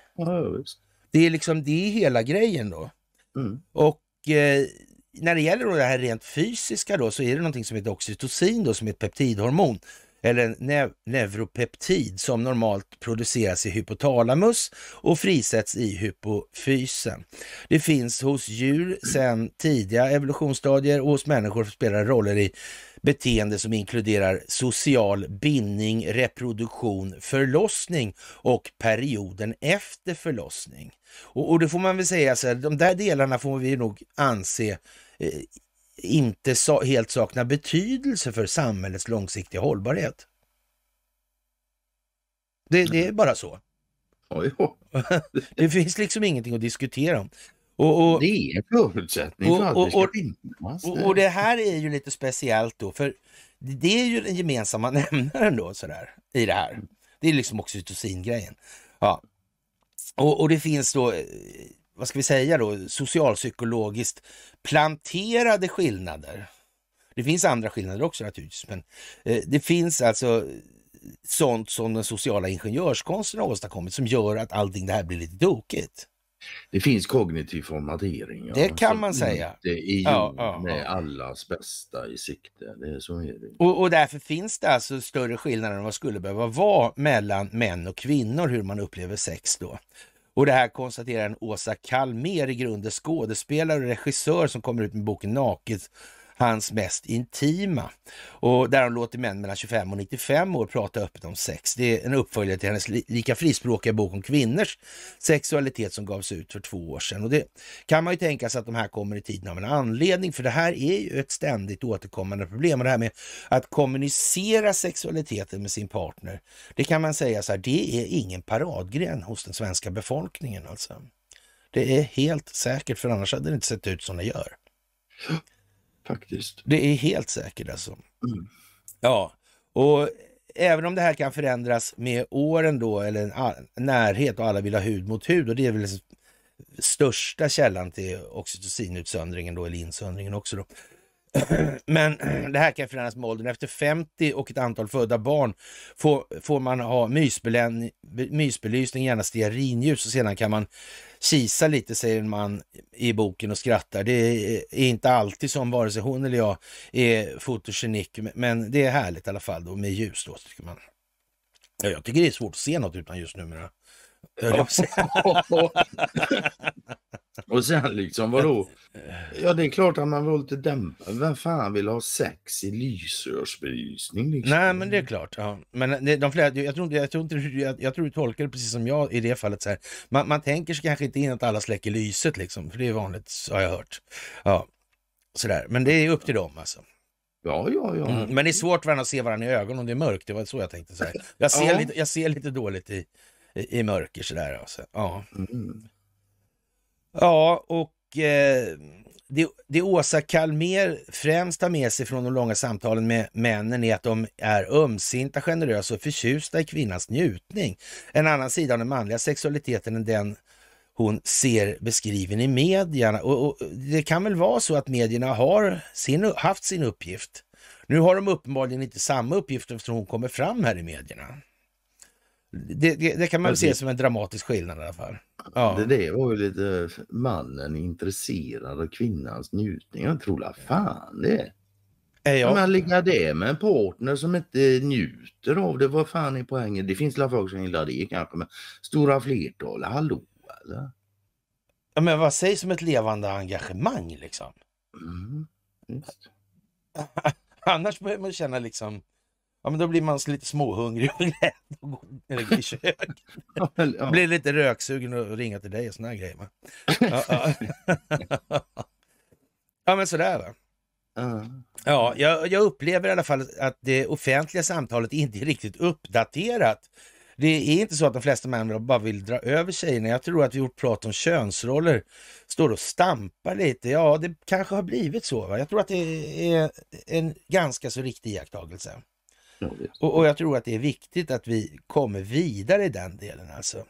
Det är liksom det är hela grejen då. Mm. Och eh, när det gäller då det här rent fysiska då så är det någonting som heter oxytocin då som är ett peptidhormon eller en neuropeptid som normalt produceras i hypotalamus och frisätts i hypofysen. Det finns hos djur sedan tidiga evolutionsstadier och hos människor spelar roller i beteende som inkluderar social bindning, reproduktion, förlossning och perioden efter förlossning. Och, och det får man väl säga, så här, de där delarna får vi nog anse eh, inte sa, helt saknar betydelse för samhällets långsiktiga hållbarhet. Det, det är bara så. Det finns liksom ingenting att diskutera om. Och, och, Det är en förutsättning för och- att det ska och- finnas. och, och det här är ju lite speciellt då, för det är ju den gemensamma nämnaren då sådär i det här. Det är liksom oxytocin-grejen. Ja. Och, och det finns då, eh, vad ska vi säga då, socialpsykologiskt planterade skillnader. Det finns andra skillnader också naturligtvis, men eh, det finns alltså sånt som den sociala ingenjörskonsten har åstadkommit som gör att allting det här blir lite tokigt. Det finns kognitiv formatering. Ja, Det kan man säga. inte är Ja, ja, med ja. allas bästa i sikte. Det är så är det. Och, och därför finns det alltså större skillnader än vad skulle behöva vara mellan män och kvinnor hur man upplever sex då. Och det här konstaterar en Åsa Kalmer, i grunden skådespelare och regissör som kommer ut med boken Naket, hans mest intima. Och där hon låter män mellan 25 och 95 år prata öppet om sex. Det är en uppföljare till hennes lika frispråkiga bok om kvinnors sexualitet som gavs ut för två år sedan. Och det kan man ju tänka sig att de här kommer i tiden av en anledning, för det här är ju ett ständigt återkommande problem. Och det här med att kommunicera sexualiteten med sin partner, det kan man säga så här, det är ingen paradgren hos den svenska befolkningen alltså. Det är helt säkert, för annars hade det inte sett ut som det gör. Faktiskt. Det är helt säkert alltså. Mm. Ja, och även om det här kan förändras med åren då, eller en närhet och alla vill ha hud mot hud och det är väl största källan till oxytocinutsöndringen då, eller insöndringen också då. Men det här kan förändras med åldern. Efter 50 och ett antal födda barn får, får man ha mysbelysning, gärna stearinljus och sedan kan man kisa lite, säger en man i boken och skrattar. Det är inte alltid som vare sig hon eller jag är fotogenik, men det är härligt i alla fall då med ljus då. Tycker man. Ja, jag tycker det är svårt att se något utan ljus numera. höll jag på att säga. och sen liksom vadå? Ja det är klart att man vill lite dämpa. Vem fan vill ha sex i lysrörsbelysning? Liksom? Nej, men det är klart. Ja. Men det, de flesta, jag, tror, jag, tror inte, jag, jag tror du tolkar det precis som jag i det fallet. Så här. Man, man tänker sig kanske inte in att alla släcker lyset, liksom, för det är vanligt, har jag hört. Ja, sådär. Men det är upp till dem alltså. Ja, ja, ja. Mm. Men det är svårt för att se varandra i ögonen om det är mörkt. Det var så jag tänkte. Så här. Jag, ser Ja. lite, jag ser lite dåligt i, i, i mörker sådär. Alltså. Ja. Mm. Ja, och eh, det, det Åsa Kalmer främst har med sig från de långa samtalen med männen är att de är ömsinta, generösa och förtjusta i kvinnans njutning. En annan sida av den manliga sexualiteten än den hon ser beskriven i medierna. Och, och Det kan väl vara så att medierna har sin, haft sin uppgift. Nu har de uppenbarligen inte samma uppgift eftersom hon kommer fram här i medierna. Det, det, det kan man väl se som en dramatisk skillnad i alla fall. Ja. Det där var ju lite mannen intresserad av kvinnans njutning. Jag tror fan det. Är Ja. jag, Men ligga det med en partner som inte njuter av det, vad fan är poängen? Det finns väl folk som gillar det kanske, men stora flertal, hallå eller? Ja, men vad sägs om ett levande engagemang liksom? Mm. Annars börjar man känna liksom, ja men då blir man lite småhungrig och rädd och gå eller i köket. Ja. Blir lite röksugen och ringa till dig och såna här grejer. Ja, ja. ja men sådär va. Ja. Ja, jag, jag upplever i alla fall att det offentliga samtalet inte är riktigt uppdaterat. Det är inte så att de flesta män bara vill dra över tjejerna. Jag tror att vårt prat om könsroller står och stampar lite. Ja, det kanske har blivit så. Va? Jag tror att det är en ganska så riktig iakttagelse. Och, och jag tror att det är viktigt att vi kommer vidare i den delen alltså.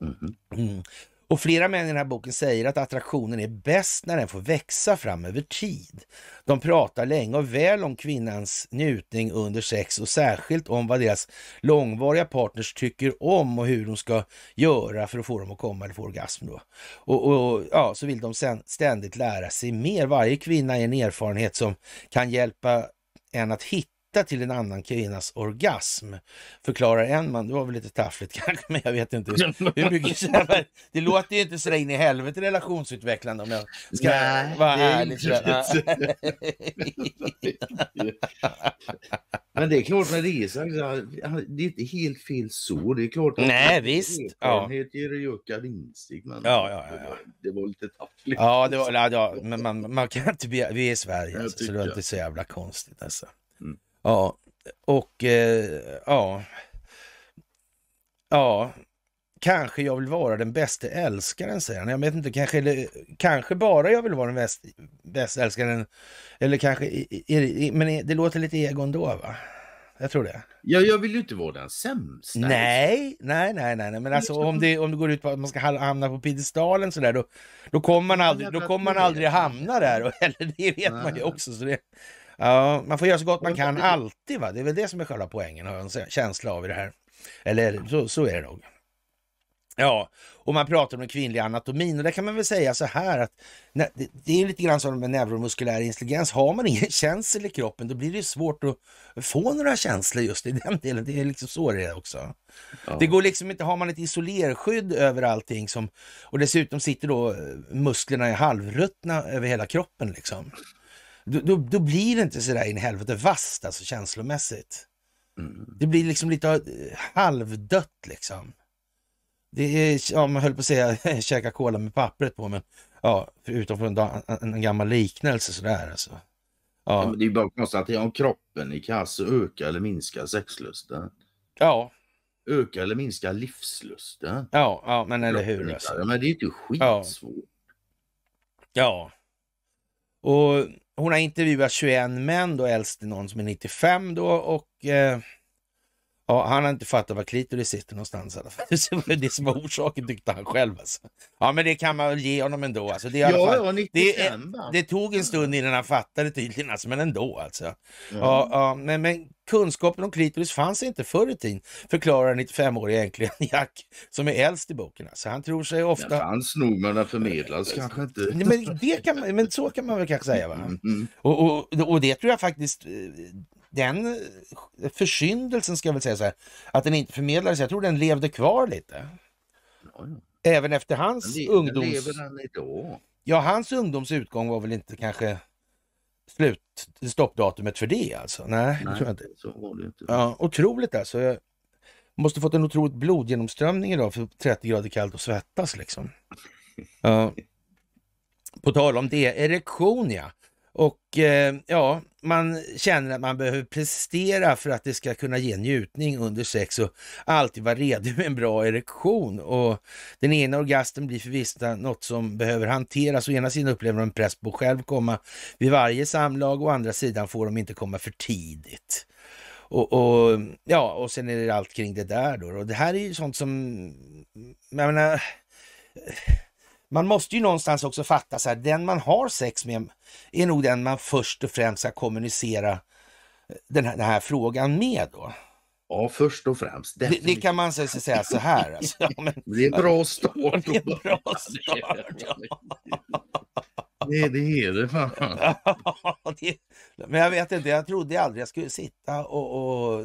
Mhm. Mm. Och flera män i den här boken säger att attraktionen är bäst när den får växa fram över tid. De pratar länge och väl om kvinnans njutning under sex och särskilt om vad deras långvariga partners tycker om och hur de ska göra för att få dem att komma eller få orgasm. Då. Och, och ja, så vill de ständigt lära sig mer. Varje kvinna är en erfarenhet som kan hjälpa en att hitta till en annan kvinnas orgasm, förklarar en man. Det var väl lite taffligt kanske, men jag vet inte hur mycket. Det låter ju inte så in i helvete relationsutvecklande om jag ska Nej, vara ärlig. men det är klart är så, det är inte helt fel så. Det är klart att Nej, visst. Erfarenhet ja. ger ju ökad insikt. Men ja, ja, ja. Det, var, lite taffligt. Ja, det var, ja, men man, man kan inte vi är i Sverige, alltså, så det är inte så jävla konstigt alltså. Ja, och eh, ja. Ja, kanske jag vill vara den bästa älskaren, säger han. Jag vet inte, kanske, eller, kanske bara jag vill vara den bästa, bästa älskaren. Eller kanske, men det låter lite egon då, va? Jag tror det. Ja, jag vill ju inte vara den sämsta. Nej, nej, nej, nej, men alltså om det, om det går ut på att man ska hamna på piedestalen sådär, då, då kommer man aldrig, då kommer man aldrig hamna där. Eller det vet man ju också. Så det, Ja, man får göra så gott man kan alltid. Va? Det är väl det som är själva poängen, har jag en känsla av i det här. Eller så, så är det nog. Ja, och man pratar om den kvinnliga anatomin och där kan man väl säga så här att det är lite grann som med neuromuskulär intelligens. Har man ingen känsel i kroppen då blir det svårt att få några känslor just i den delen. Det är liksom så det är också. Ja. Det går liksom inte, har man ett isolerskydd över allting som, och dessutom sitter då musklerna i halvruttna över hela kroppen liksom då, då, då blir det inte sådär in i helvete vasst alltså känslomässigt. Mm. Det blir liksom lite eh, halvdött liksom. Det är, ja man höll på att säga käka cola med pappret på men ja, förutom för en, en gammal liknelse sådär alltså. Ja. ja det är bara att konstatera om kroppen i kass ökar eller minskar sexlusten. Ja. Ökar eller minskar livslusten. Ja, ja men eller hur. Alltså. Men det är ju inte skitsvårt. Ja. ja. Och hon har intervjuat 21 män, då äldst någon som är 95 då och eh, Ja, han har inte fattat var klitoris sitter någonstans i alla fall. Det var det som var orsaken tyckte han själv. Alltså. Ja, men det kan man väl ge honom ändå. Alltså, det, ja, fall, ja, 95, det, det, tog en stund innan han fattade tydligen, alltså, men ändå alltså. Mm. Ja, ja, men, men kunskapen om klitoris fanns inte förr i tiden, förklarar 95-åriga änkligen Jack, som är äldst i boken. Alltså, han tror sig ofta... Det fanns nog, men den förmedlas kanske inte. Men, det kan man, men så kan man väl kanske säga. Va? Mm, mm. Och, och, och det tror jag faktiskt den eh, försyndelsen ska jag väl säga så här, att den inte förmedlades, jag tror den levde kvar lite. Även efter hans den ungdoms... Lever den idag? Ja, hans ungdomsutgång var väl inte kanske slut, stoppdatumet för det alltså. Nej, Nej det tror jag inte. Så var det inte. Ja, otroligt alltså. Jag måste fått en otroligt blodgenomströmning idag för 30 grader kallt och svettas liksom. Ja. På tal om det, erektion ja. Och eh, ja, man känner att man behöver prestera för att det ska kunna ge njutning under sex och alltid vara redo med en bra erektion. Och den ena orgasmen blir förvisso något som behöver hanteras. Å ena sidan upplever de en press på att själv komma vid varje samlag och å andra sidan får de inte komma för tidigt. Och, och, ja, och sen är det allt kring det där då. Och det här är ju sånt som, jag menar, man måste ju någonstans också fatta så här, den man har sex med är nog den man först och främst ska kommunicera eh, den här, den här frågan med då. Ja, först och främst. Det, det, kan man säga så här. Alltså. Men, det är en bra start. Det är en bra start. Det, det är det fan. det, men jag vet inte, jag trodde aldrig jag skulle sitta och, och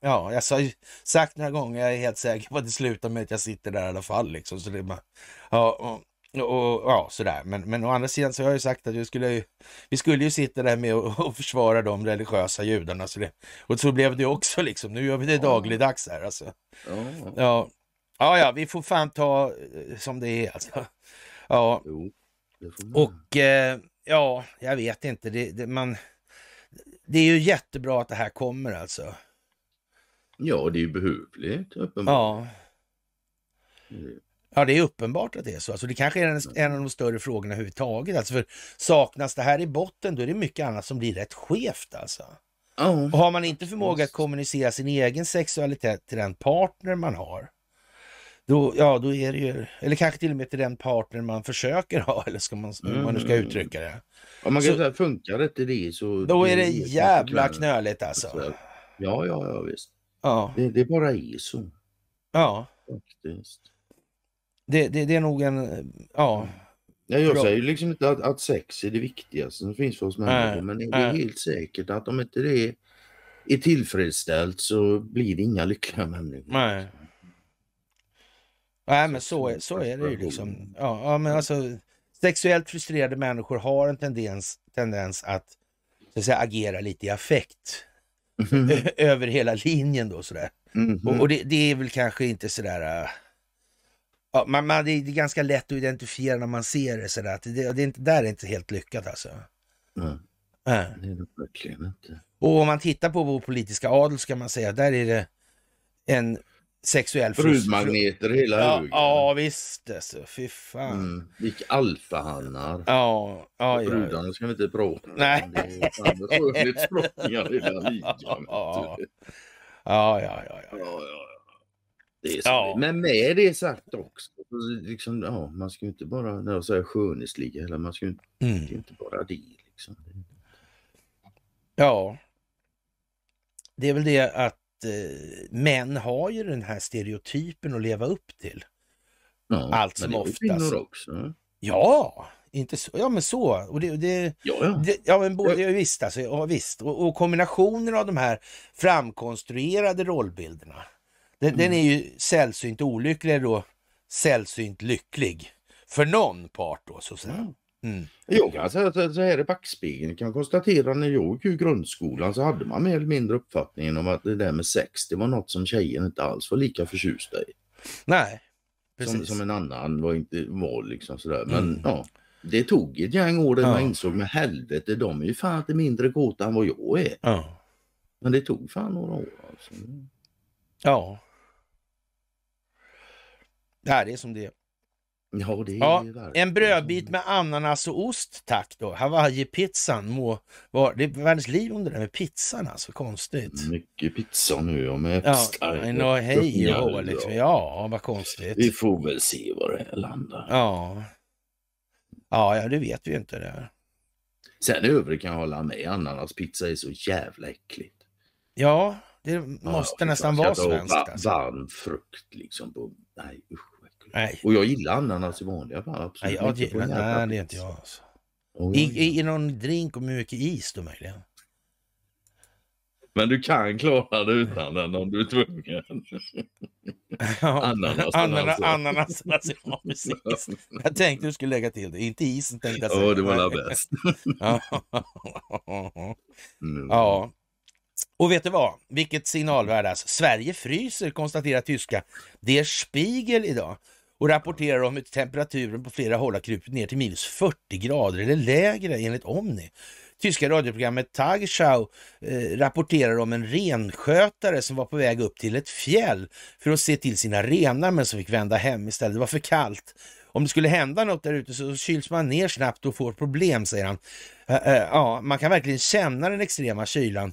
ja, jag har sagt några gånger, jag är helt säker på att det slutar med att jag sitter där i alla fall. Liksom, så det bara, ja, och, och, ja, sådär. Men, men å andra sidan så har jag ju sagt att vi skulle, vi skulle ju sitta där med och, och försvara de religiösa judarna. Så det, och så blev det också liksom. Nu gör vi det dagligdags här alltså. Ja, ja, ja, vi får fan ta eh, som det är alltså. Ja, och eh, ja, jag vet inte. Det, det, man, det är ju jättebra att det här kommer alltså. Ja, det är ju behövligt uppenbart. Ja. Ja, det är uppenbart att det är så. Alltså, det kanske är en, en av de större frågorna överhuvudtaget. Alltså, för saknas det här i botten, då är det mycket annat som blir rätt skevt. Alltså. Oh. Och har man inte förmåga att kommunicera sin egen sexualitet till den partner man har, då, ja, då är det ju, eller kanske till och med till den partner man försöker ha, eller ska man, hur man nu ska Mm. uttrycka det. Om man kan Så- säga, funkar det inte det så... Då är det är jävla knöligt alltså. Ja, ja, ja visst. Ja, Det, det bara är så ja. faktiskt. Det, det, det är nog en, ja, Ja, jag Bra. säger ju liksom inte att, att sex är det viktigaste som finns för oss människor, Nej, men det är nej. helt säkert att om inte det är, tillfredsställt så blir det inga lyckliga människor. nej. Nej, men så är, så är det ju liksom. Ja, ja, men alltså sexuellt frustrerade människor har en tendens, tendens att, så att säga, agera lite i affekt Mhm. ö- över hela linjen då sådär. Mhm. Och, och det, det är väl kanske inte sådär... Ja, man, man, det är ganska lätt att identifiera när man ser det sådär. Att det, det är inte, där är inte helt lyckat alltså. Nej, Nej. det är det verkligen inte. Och om man tittar på vår politiska adel ska man säga, där är det en sexuell... Brudmagneter hela Ja, högen. ja visst alltså, fy fan. Mm. Vilka alfahannar. Ja, ja, ja. Brudarna ska vi inte prata om. Nej. Det är skönhetsdrottningar hela ligan. Ja, ja, ja, ja, Ja, ja. ja, ja. Det är så. Ja. Men med det sagt också, så liksom, ja, man ska ju inte bara, när jag säger skönhetsliga, eller man ska ju Mm. inte bara det. Liksom. Ja. Det är väl det att eh, män har ju den här stereotypen att leva upp till. Ja, Allt som oftast. också. Ja, inte så. Ja, men så. Och det, det, Ja, ja. det, ja, men både, ja, visst alltså. Ja, visst. Och, och kombinationen av de här framkonstruerade rollbilderna. Den, den är ju sällsynt olycklig eller då sällsynt lycklig. För någon part då, så att säga. Mm. Jag kan säga så här i backspegeln jag kan konstatera när jag gick i grundskolan så hade man mer eller mindre uppfattningen om att det där med sex det var något som tjejen inte alls var lika förtjusta i. Nej, Som, precis. som en annan var inte var liksom sådär. Men Mm. ja, det tog ett gäng år där Ja. man insåg med helvete de är ju fan inte mindre kåta än vad jag är. Ja. Men det tog fan några år alltså. ja. Ja, det är som det är. Ja, det är Ja, en brödbit med ananas och ost, tack då. Hawaii-pizzan må vara... Det är världens liv om det där med pizzan alltså, konstigt. Mycket pizza nu och med Ja, no, hej och liksom. Ja, vad konstigt. Vi får väl se var det här landar. Ja. Ja, ja, det vet vi ju inte det. Sen i övrigt kan jag hålla med. Ananaspizza är så jävla äckligt. Ja, det måste Ja, nästan vara svenskt alltså. Varm frukt liksom. På, nej usch. Nej, Och jag gillar ananas i vanliga fall. nej, Absolut ja, inte det, på en nej, nej, det är inte jag alltså. Och I, jag i, I någon drink och med mycket is då möjligen. Men du kan klara det utan den om du är tvungen. Ja, Ananasen Anana, alltså. Ananasen alltså, ja precis. Jag tänkte du skulle lägga till det, inte isen tänkte jag säga. Ja, det var Nej. la bäst. Ja. Mm. ja. Och vet du vad? Vilket signalvärde alltså. Sverige fryser, konstaterar tyska Der Spiegel idag och rapporterar om hur temperaturen på flera håll har krupit ner till minus 40 grader eller lägre enligt Omni. Tyska radioprogrammet Tagesschau eh, rapporterar om en renskötare som var på väg upp till ett fjäll för att se till sina renar men som fick vända hem istället. Det var för kallt. Om det skulle hända något där ute så kyls man ner snabbt och får problem, säger han. Eh, eh, Ja, man kan verkligen känna den extrema kylan.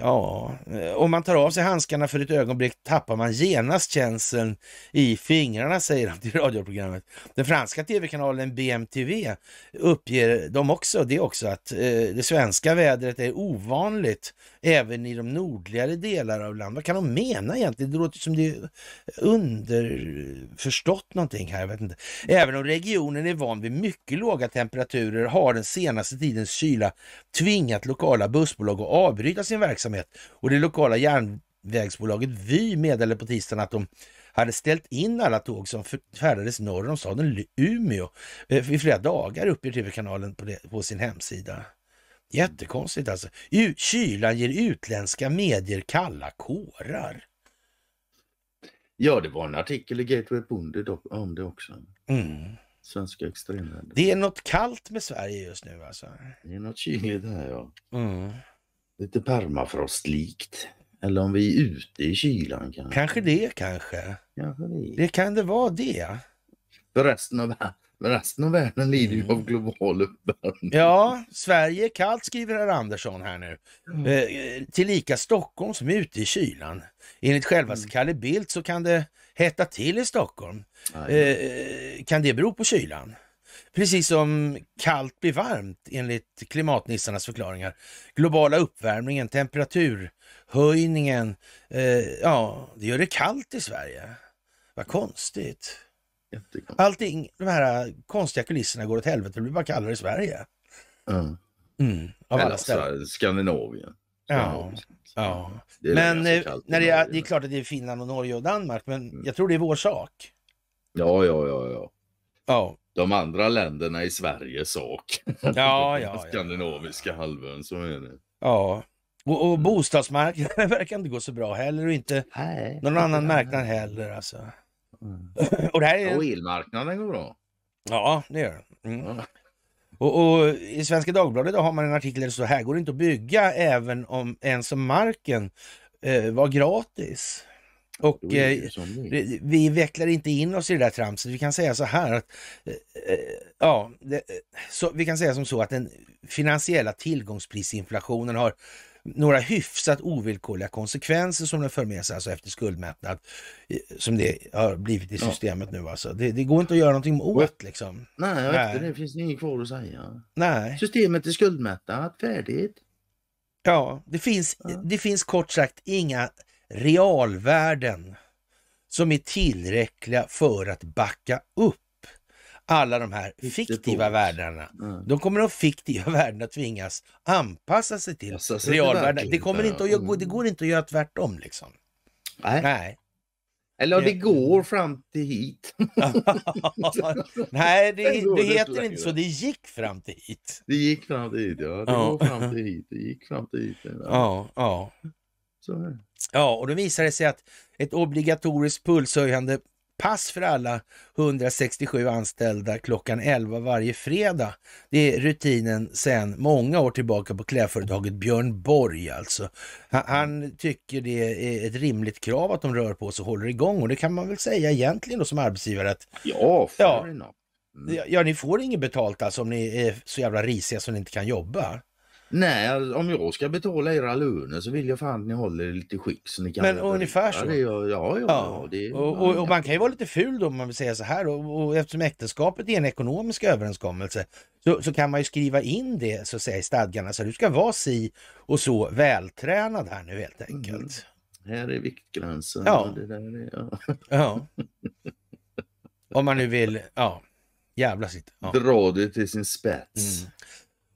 Ja, om man tar av sig handskarna för ett ögonblick tappar man genast känseln i fingrarna, säger han till radioprogrammet. Den franska tv-kanalen BMTV uppger de också, det också, att eh, det svenska vädret är ovanligt även i de nordligare delarna av landet. Vad kan de mena egentligen? Det låter som det är underförstått någonting här, jag vet inte. Även om regionen är van vid mycket låga temperaturer har den senaste tidens kyla tvingat lokala bussbolag att avbryta sin verksamhet och det lokala järnvägsbolaget Vy meddelade på tisdagen att de hade ställt in alla tåg som färdades norr om staden Umeå eh, i flera dagar, uppger tv-kanalen på, på sin hemsida. Jättekonstigt alltså. Kylan ger utländska medier kalla kårar. Ja, det var en artikel i Gateway Bonde om det också. Mm. Svenska extremväder. Det är något kallt med Sverige just nu alltså. Det är något kyligt här ja. Mm. Lite permafrostlikt. Eller om vi är ute i kylan kanske. Kanske det kanske. Kanske det. Det kan det vara det. För resten av, Men resten av världen lider ju Mm. av global uppvärmning. Ja, Sverige är kallt skriver herr Andersson här nu. Mm. Eh, tillika Stockholm som är ute i kylan. Enligt självaste Mm. Kalle Bildt så kan det hetta till i Stockholm. Eh, kan det bero på kylan? Precis som kallt blir varmt enligt klimatnissarnas förklaringar. Globala uppvärmningen, temperaturhöjningen, eh, ja, det gör det kallt i Sverige. Vad konstigt. Jättekonstigt. Allting, de här konstiga kulisserna går åt helvete, det blir bara kallare i Sverige. Ja. Mm, av alla Eller ställen. så- Skandinavien. Ja, ja. Det är Men ganska eh, när det, är, det är klart att det är Finland och Norge och Danmark, men Mm. jag tror det är vår sak. Ja, ja, ja, ja. Ja, De andra länderna i Sveriges sak. ja, ja. ja. Skandinaviska halvön, så är det. ja. Och, Mm. och bostadsmarknaden verkar inte gå så bra heller och inte Nej. någon annan marknad heller. Alltså. Och det här är... Och elmarknaden går bra. Ja, det gör det. Mm. Ja. Och, och i Svenska Dagbladet har man en artikel där det står här går det inte att bygga även om ens om marken eh, var gratis. Och eh, vi vecklar inte in oss i det där tramset. Vi kan säga så här att eh, eh, ja, det, eh, så, vi kan säga som så att den finansiella tillgångsprisinflationen har några hyfsat ovillkorliga konsekvenser som den för med sig alltså efter skuldmättnad som det har blivit i Ja. systemet nu alltså. Det, det går inte att göra någonting åt liksom. Nej, efter det finns inget kvar att säga. Nej. Systemet är skuldmättat, färdigt. Ja, det finns, Ja. det finns kort sagt inga realvärden som är tillräckliga för att backa upp alla de här fiktiva värdena. Ja. De kommer de fiktiva värdena tvingas anpassa sig till realvärden. Det, kommer inte att, det går inte att göra tvärtom liksom. Nej. Nej. Eller det går fram till hit. Nej, det, Det heter inte så. Det gick fram till hit. Det gick fram till hit, ja. Det går fram till hit. Det gick fram till hit. Ja. Ja. Ja, och då visar det sig att ett obligatoriskt pulshöjande pass för alla 167 anställda klockan 11 varje fredag. Det är rutinen sedan många år tillbaka på klädföretaget Björn Borg alltså. Han, han tycker det är ett rimligt krav att de rör på sig och håller igång och det kan man väl säga egentligen då som arbetsgivare att Ja, Ja. Mm. ja, ja, ni får inget betalt alltså om ni är så jävla risiga så ni inte kan jobba. Nej, alltså, om jag ska betala era löner så vill jag fan att ni håller det lite skick så ni kan Men ungefär så. Det, ja, ja, ja, ja, det, och, och, och man kan ju vara lite ful då om man vill säga så här och, och eftersom äktenskapet är en ekonomisk överenskommelse så, så kan man ju skriva in det så att säga i stadgarna så du ska vara si och så vältränad här nu helt enkelt. Här är viktgränsen. Ja. Det där är, ja. Ja. Om man nu vill, ja, jävla sitt. Ja. Dra det till sin spets. Mm.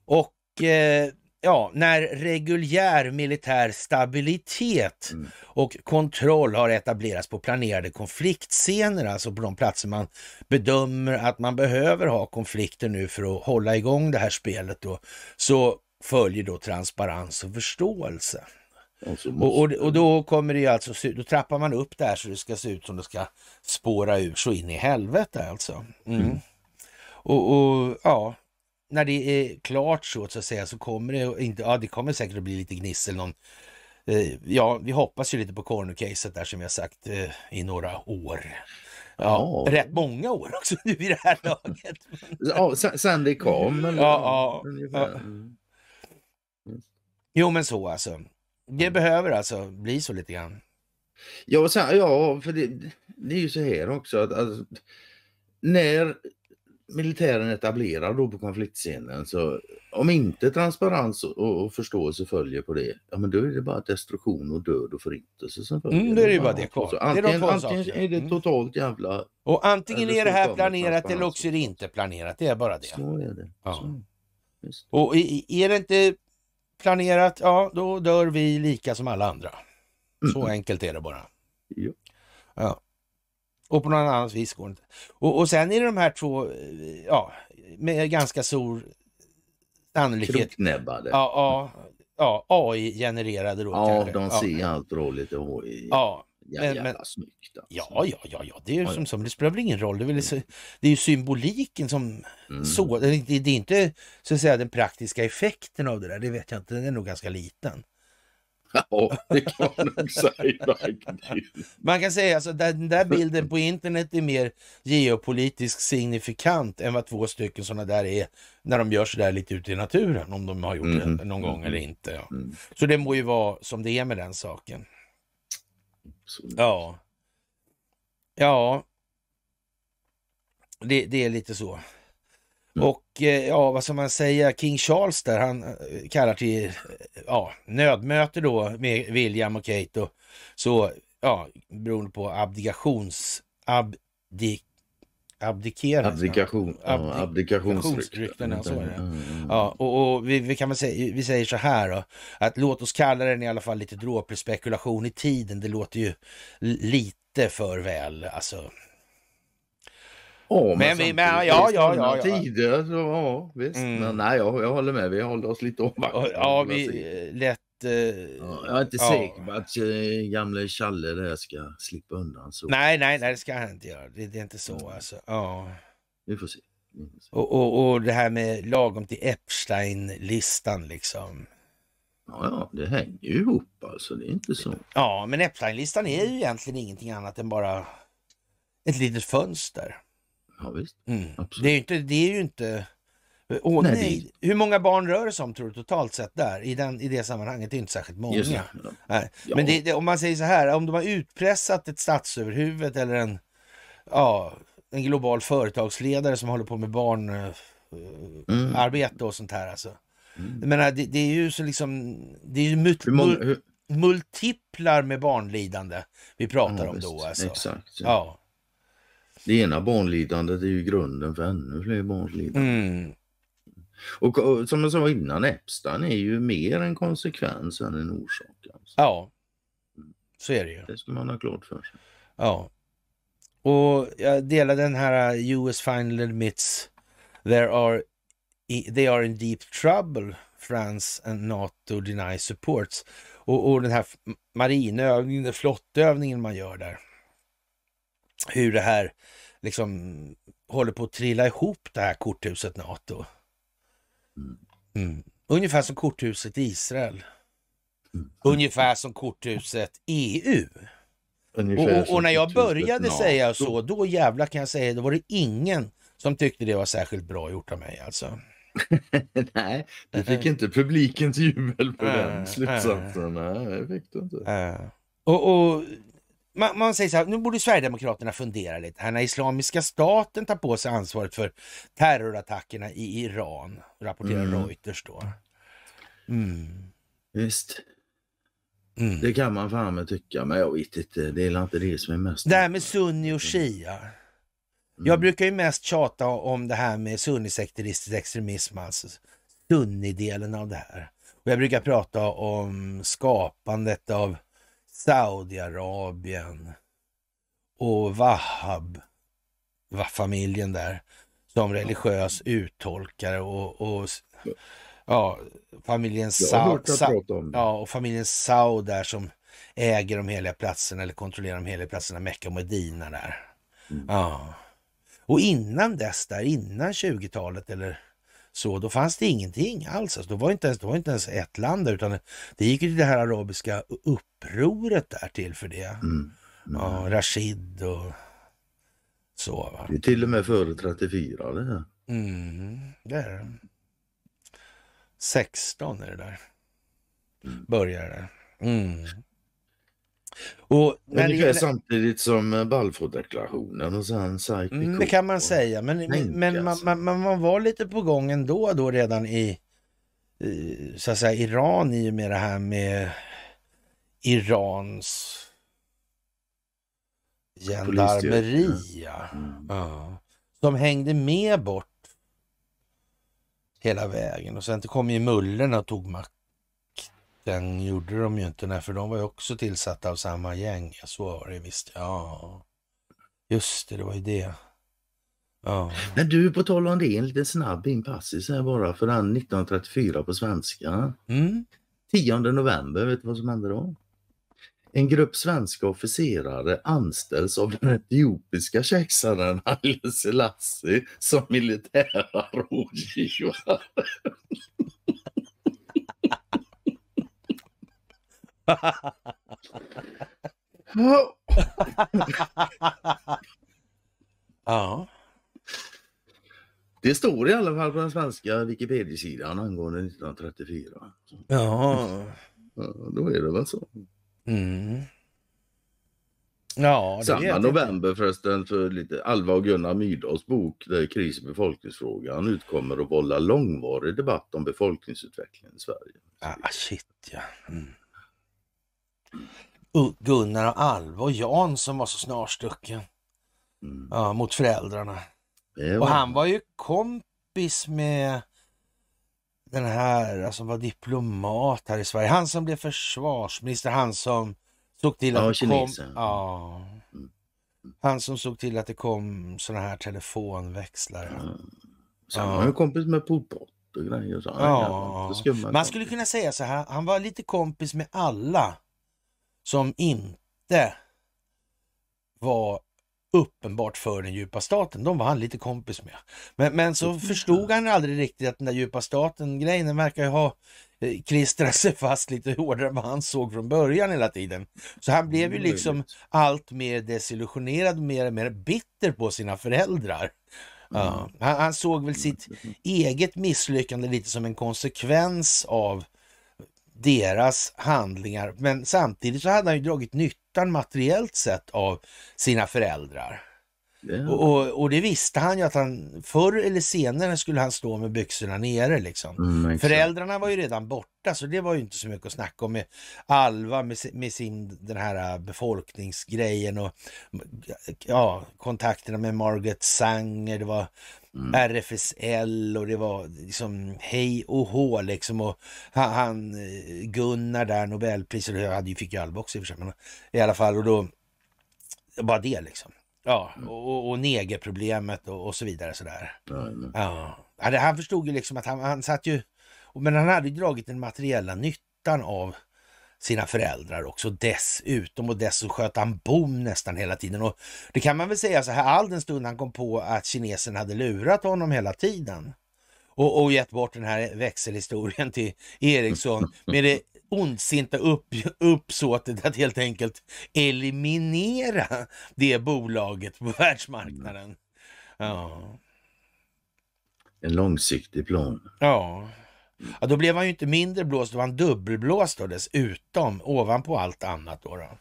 Och eh, ja, när reguljär militär stabilitet Mm. och kontroll har etablerats på planerade konfliktscener, alltså på de platser man bedömer att man behöver ha konflikter nu för att hålla igång det här spelet då, så följer då transparens och förståelse. Och, Och, och, och då kommer det ju alltså, då trappar man upp det här så det ska se ut som det ska spåra ur så in i helvete alltså. Mm. Mm. Och, och ja, när det är klart så, så att säga så kommer det inte, ja det kommer säkert att bli lite gnissel någon eh, Ja, vi hoppas ju lite på corner-caset där som vi har sagt eh, i några år. Ja, Ja. rätt många år också nu i det här laget. ja, sen, sen det kom. Eller, Ja, ja. Mm. Jo men så alltså. Det behöver alltså bli så lite grann. Ja, sen, ja för det, det är ju så här också att alltså, när militären etablerar då på konfliktscenen så om inte transparens och, och förståelse följer på det, ja men då är det bara destruktion och död och förintelse som följer. Mm, då är det bara det kvar. Så Det är antingen antingen är det Mm. totalt jävla... Och antingen är det här planerat eller också är det inte planerat. Det är bara det. Så är det. Ja. Så. Och är det inte planerat, ja då dör vi lika som alla andra. Så Mm. enkelt är det bara. Ja. Ja. Och på något annat vis går det inte. Och, och sen är det de här två, eh, ja, med ganska stor sannolikhet, Kroknäbbade. ja, ja, ja AI-genererade då Ja, kanske. de ja. ser allt bra lite hoj. Ja, Ja, men- jävla men- snyggt. Alltså. ja, ja, ja, ja, det är ju Ja, ja. som, som, det spelar väl ingen roll. Det är, väl, så- det är ju symboliken som Mm. så, det det är inte så att säga den praktiska effekten av det där, det vet jag inte, den är nog ganska liten. Ja, det kan man nog säga. Man kan säga alltså den där bilden på internet är mer geopolitiskt signifikant än vad två stycken sådana där är när de gör sådär lite ute i naturen, om de har gjort Mhm. det någon gång eller inte. Ja. Mm. Så det må ju vara som det är med den saken. Så, Ja. Ja. Det, det är lite så. Mm. Och eh, ja, vad ska man säga, King Charles där, han eh, kallar till eh, ja, nödmöte då med William och Kate och så, ja, beroende på abdikations... Abdi, abdikera. Abdikation, Abdi- abdikationsrykten. abdikationsrykten, ja, så är det. Mm, mm. Ja, och, och vi, vi kan väl säga, vi säger så här då, att låt oss kalla den i alla fall lite dråplig spekulation i tiden. Det låter ju li- lite för väl, alltså. Ja, men, Men vi- men- ja, ja, ja, tider så ja, visst. Mm. Men nej, jag, jag håller med. Vi håller oss lite Och, avvaktande. ja, vi lätt... Eh, Ja, jag är inte ja. säker på att eh, gamle Challe där ska slippa undan så. Nej, nej, nej, det ska han inte göra. Det, det är inte så Mm. alltså. Ja. Vi får se. Vi får se. Och, och, och det här med lagom till Epstein-listan liksom. Ja, ja, det hänger ju ihop alltså. Det är inte så. Ja, men Epstein-listan är ju egentligen ingenting annat än bara ett litet fönster. Ja, visst. Mm. Det är ju inte... Det är ju inte Åh Nej, nej, hur många barn rör det sig om tror du totalt sett där i, den, i det sammanhanget? Det är inte särskilt många. Just det. Ja. Ja. Men det, det, om man säger så här, om de har utpressat ett statsöverhuvud eller en, ja, en global företagsledare som håller på med barnarbete Mm. arbete och sånt här alltså. Mm. Jag menar, det, det är ju så liksom, det är ju mut, Hur många, hur, multiplar med barnlidande vi pratar ja, om visst. då alltså. Exakt. Ja. Det ena barnlidandet är ju grunden för ännu fler barns lidande. Mm. Och, och som jag sa innan, Epstein är ju mer en konsekvens än en orsak. Alltså. Ja, så är det ju. Det ska man ha klart för sig. Ja. Och jag delar den här uh, US final admits there are, they are in deep trouble. France and NATO deny supports. Och, och den här marinövningen, flottövningen man gör där. Hur det här liksom håller på att trilla ihop det här korthuset NATO. Mm. Mm. Ungefär som korthuset Israel. Mm. Ungefär som korthuset EU. Och, och, när jag började säga så, då jävlar kan jag säga, då var det ingen som tyckte det var särskilt bra gjort av mig alltså. Nej, du fick inte publikens jubel på den slutsatsen. Nej, det fick du inte. Och, och man, man säger så här, nu borde Sverigedemokraterna fundera lite här när Islamiska staten tar på sig ansvaret för terrorattackerna i Iran, rapporterar Mm. Reuters då. Mm. Visst, Mm. det kan man fan med tycka, men jag vet inte. Det är inte det som är mest... Det här med sunni och shia. Mm. Jag brukar ju mest tjata om det här med sunnisekteristisk extremism, alltså sunni-delen av det här. Och jag brukar prata om skapandet av Saudiarabien och Wahhab, familjen där, som religiös uttolkare och, och ja, familjen Jag har Sa- hört dig Sa- prata om det. Ja, och familjen Saud där som äger de heliga platserna eller kontrollerar de heliga platserna Mecka och Medina där. Mm. Ja. Och innan dess där, innan 20-talet eller så, då fanns det ingenting alls. Alltså, då, var inte ens, då var inte ens ett land där, utan det gick ju till det här arabiska upproret där till för det. Mm. Mm. Ja, Rashid och så. Va? Det är till och med före 34 det här. Mm, det är det. 16 är det där. Mm. Börjar det. Mm. Och när det Ungefär gäller, samtidigt som eh, Balfourdeklarationen och sen Sykes mm, det kan man säga, men, men man, man, man, var lite på gång ändå då redan i, i så att säga, Iran i och med det här med Irans gendarmeri. ja. Mm. Ja. Som hängde med bort hela vägen och sen kom ju mullorna och tog makten. Gjorde de ju inte, nej, för de var ju också tillsatta av samma gäng. Så var det visst. Ja, just det, det var ju det. Ja, Men du, på tal om det, en liten snabb inpassus här bara för den 1934 på svenska. mm. 10 november, vet du vad som hände då? En grupp svenska officerare anställs av den etiopiska kejsaren Haile Selassie som militära rådgivare. Ja. Det står i alla fall på den svenska Wikipedia-sidan angående 1934. Ja. Ja, då är det väl så. Mm. Ja, det Samma november förresten för lite Alva och Gunnar Myrdals bok där kris i befolkningsfrågan utkommer och vållar långvarig debatt om befolkningsutvecklingen i Sverige. Ah, shit ja. Mm. Gunnar och Alva och Jan som var så snarstucken Mm. ja, mot föräldrarna. Det Och han var ju kompis med den här, alltså var diplomat här i Sverige. Han som blev försvarsminister, han som såg till att Ja, det kom... Ja. Mm. Han som såg till att det kom såna här telefonväxlar. Ja. Så han var ju kompis med Pol Pot och grejer. Så. Ja. Man skulle kunna säga så här, han var lite kompis med alla som inte var uppenbart för den djupa staten. De var han lite kompis med. Men, men så förstod han aldrig riktigt att den där djupa staten-grejen den verkar ju ha eh, klistrat sig fast lite hårdare än vad han såg från början hela tiden. Så han blev ju Mm, liksom allt mer desillusionerad, mer och mer bitter på sina föräldrar. Ja. Han, han såg väl sitt eget misslyckande lite som en konsekvens av deras handlingar. Men samtidigt så hade han ju dragit nyttan materiellt sett av sina föräldrar. Ja. Och, och, det visste han ju att han förr eller senare skulle han stå med byxorna nere liksom. Mm. Föräldrarna var ju redan borta så det var ju inte så mycket att snacka om med Alva med, med sin den här äh, befolkningsgrejen och ja, kontakterna med Margaret Sanger, det var Mm. RFSL och det var liksom hej och hå liksom och han, eh, Gunnar där, Nobelpriset, jag hade ju, fick ju också i och för sig, men i alla fall och då bara det liksom. Ja, och, och negerproblemet och, och så vidare sådär. Men- Ja, han förstod ju liksom att han, han satt ju, men han hade ju dragit den materiella nyttan av sina föräldrar också dessutom och dessutom sköt han bom nästan hela tiden. Och det kan man väl säga så här, all den stund han kom på att kinesen hade lurat honom hela tiden och, och gett bort den här växelhistorien till Ericsson med det ondsinta upp, uppsåtet att helt enkelt eliminera det bolaget på världsmarknaden. Ja. En långsiktig plan. Ja. Ja, då blev han ju inte mindre blåst, då var han dubbelblåst då dessutom, ovanpå allt annat då. då.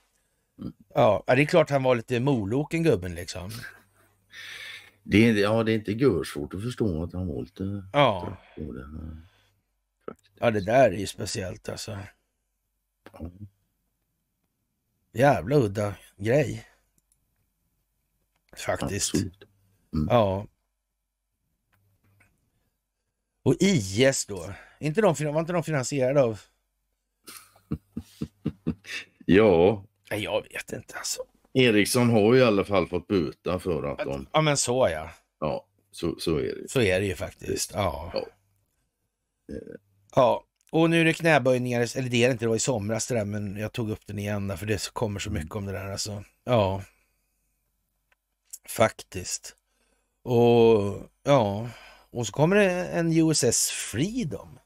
Ja, ja, det är klart han var lite moloken gubben liksom. Det är, ja, det är inte görsvårt att förstå att han var lite Ja, det. ja det där är ju speciellt alltså. Ja. Jävla udda grej. Faktiskt. Absolut. Ja. Och IS då? Inte de, var inte de finansierade av... Ja, Nej, jag vet inte alltså. Ericsson har ju i alla fall fått buta för att de... Ja, men så ja. Ja, så, så är det. Så är det ju faktiskt. Ja. Ja. Ja, och nu är det knäböjningar, eller det är det inte, det var i somras det där, men jag tog upp den igen för det kommer så mycket om det där alltså. Ja. Faktiskt. Och ja, och så kommer det en USS Freedom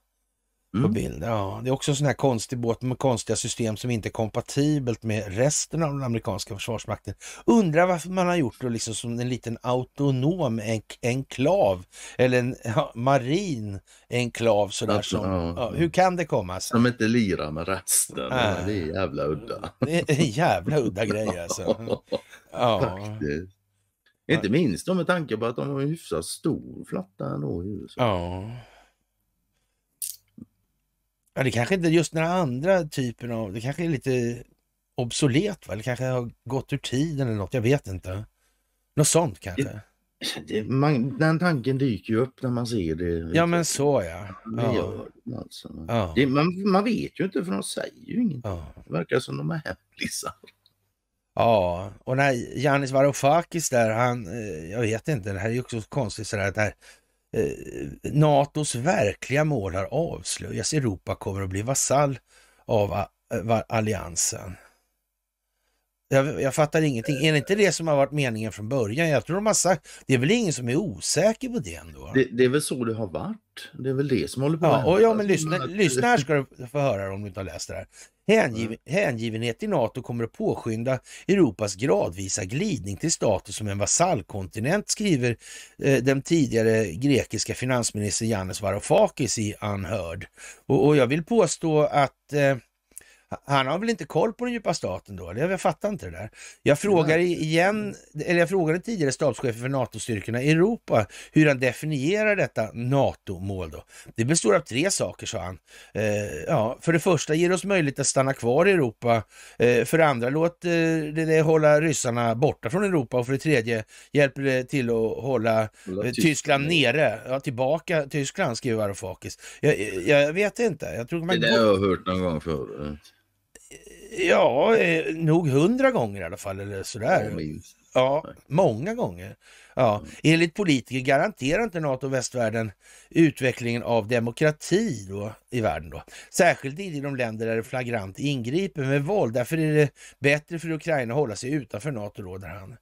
på Mm. bild. Ja, det är också en sån här konstig båt med konstiga system som inte är kompatibelt med resten av den amerikanska försvarsmakten. Undrar varför man har gjort det liksom som en liten autonom enk- enklav eller en ja, marin enklav sådär Alltså, som. ja. Ja, hur kan det komma sig? De inte lirar med resten. Nej. Det är jävla udda. Det är en jävla udda grej alltså. Ja, Faktiskt. Inte minst då med tanke på att de har en hyfsat stor flotta ändå i USA. ja. Ja, det kanske inte är just den andra typen av, det kanske är lite obsolet va? Det kanske har gått ur tiden eller något, jag vet inte. Något sånt kanske. Det, man, den tanken dyker ju upp när man ser det. Ja men så ja. Det Ja. det alltså. Ja. Det, man, man vet ju inte för de säger ju inget. Ja. Det verkar som de är hemlisar. Ja, och när Janis Varoufakis där, han, eh, jag vet inte, det här är ju också konstigt sådär att eh, NATOs verkliga mål har avslöjats. Europa kommer att bli vasall av a- eh, alliansen. Jag, jag fattar ingenting. Är det inte det som har varit meningen från början? Jag tror de har sagt, det är väl ingen som är osäker på det ändå? Det, det är väl så det har varit. Det är väl det som håller på Ja, och ja, men hända. lyssna, Att- lyssna här ska du få höra om du inte har läst det här. Hängiven, hängivenhet i NATO kommer att påskynda Europas gradvisa glidning till status som en vasallkontinent, skriver eh, den tidigare grekiska finansministern Yannis Varoufakis i Unheard. Och, och jag vill påstå att eh, han har väl inte koll på den djupa staten då? Jag fattar inte det där. Jag frågar igen, eller jag frågade tidigare stabschefen för NATO-styrkorna i Europa hur han definierar detta NATO-mål då. Det består av tre saker, sa han. Eh, ja, för det första ger oss möjlighet att stanna kvar i Europa. Eh, för det andra, låt eh, det, det hålla ryssarna borta från Europa. Och för det tredje, hjälper det till att hålla eh, Tyskland nere. Ja, tillbaka Tyskland, skriver Varoufakis. Jag, jag, vet inte. Jag tror Det man där har jag hört någon gång förut. Ja, eh, nog hundra gånger i alla fall, eller sådär. Ja, minst. Ja, många gånger. Ja, enligt politiker garanterar inte NATO och västvärlden utvecklingen av demokrati då, i världen. Då. Särskilt i de länder där det flagrant ingriper med våld. Därför är det bättre för Ukraina att hålla sig utanför NATO, råder han.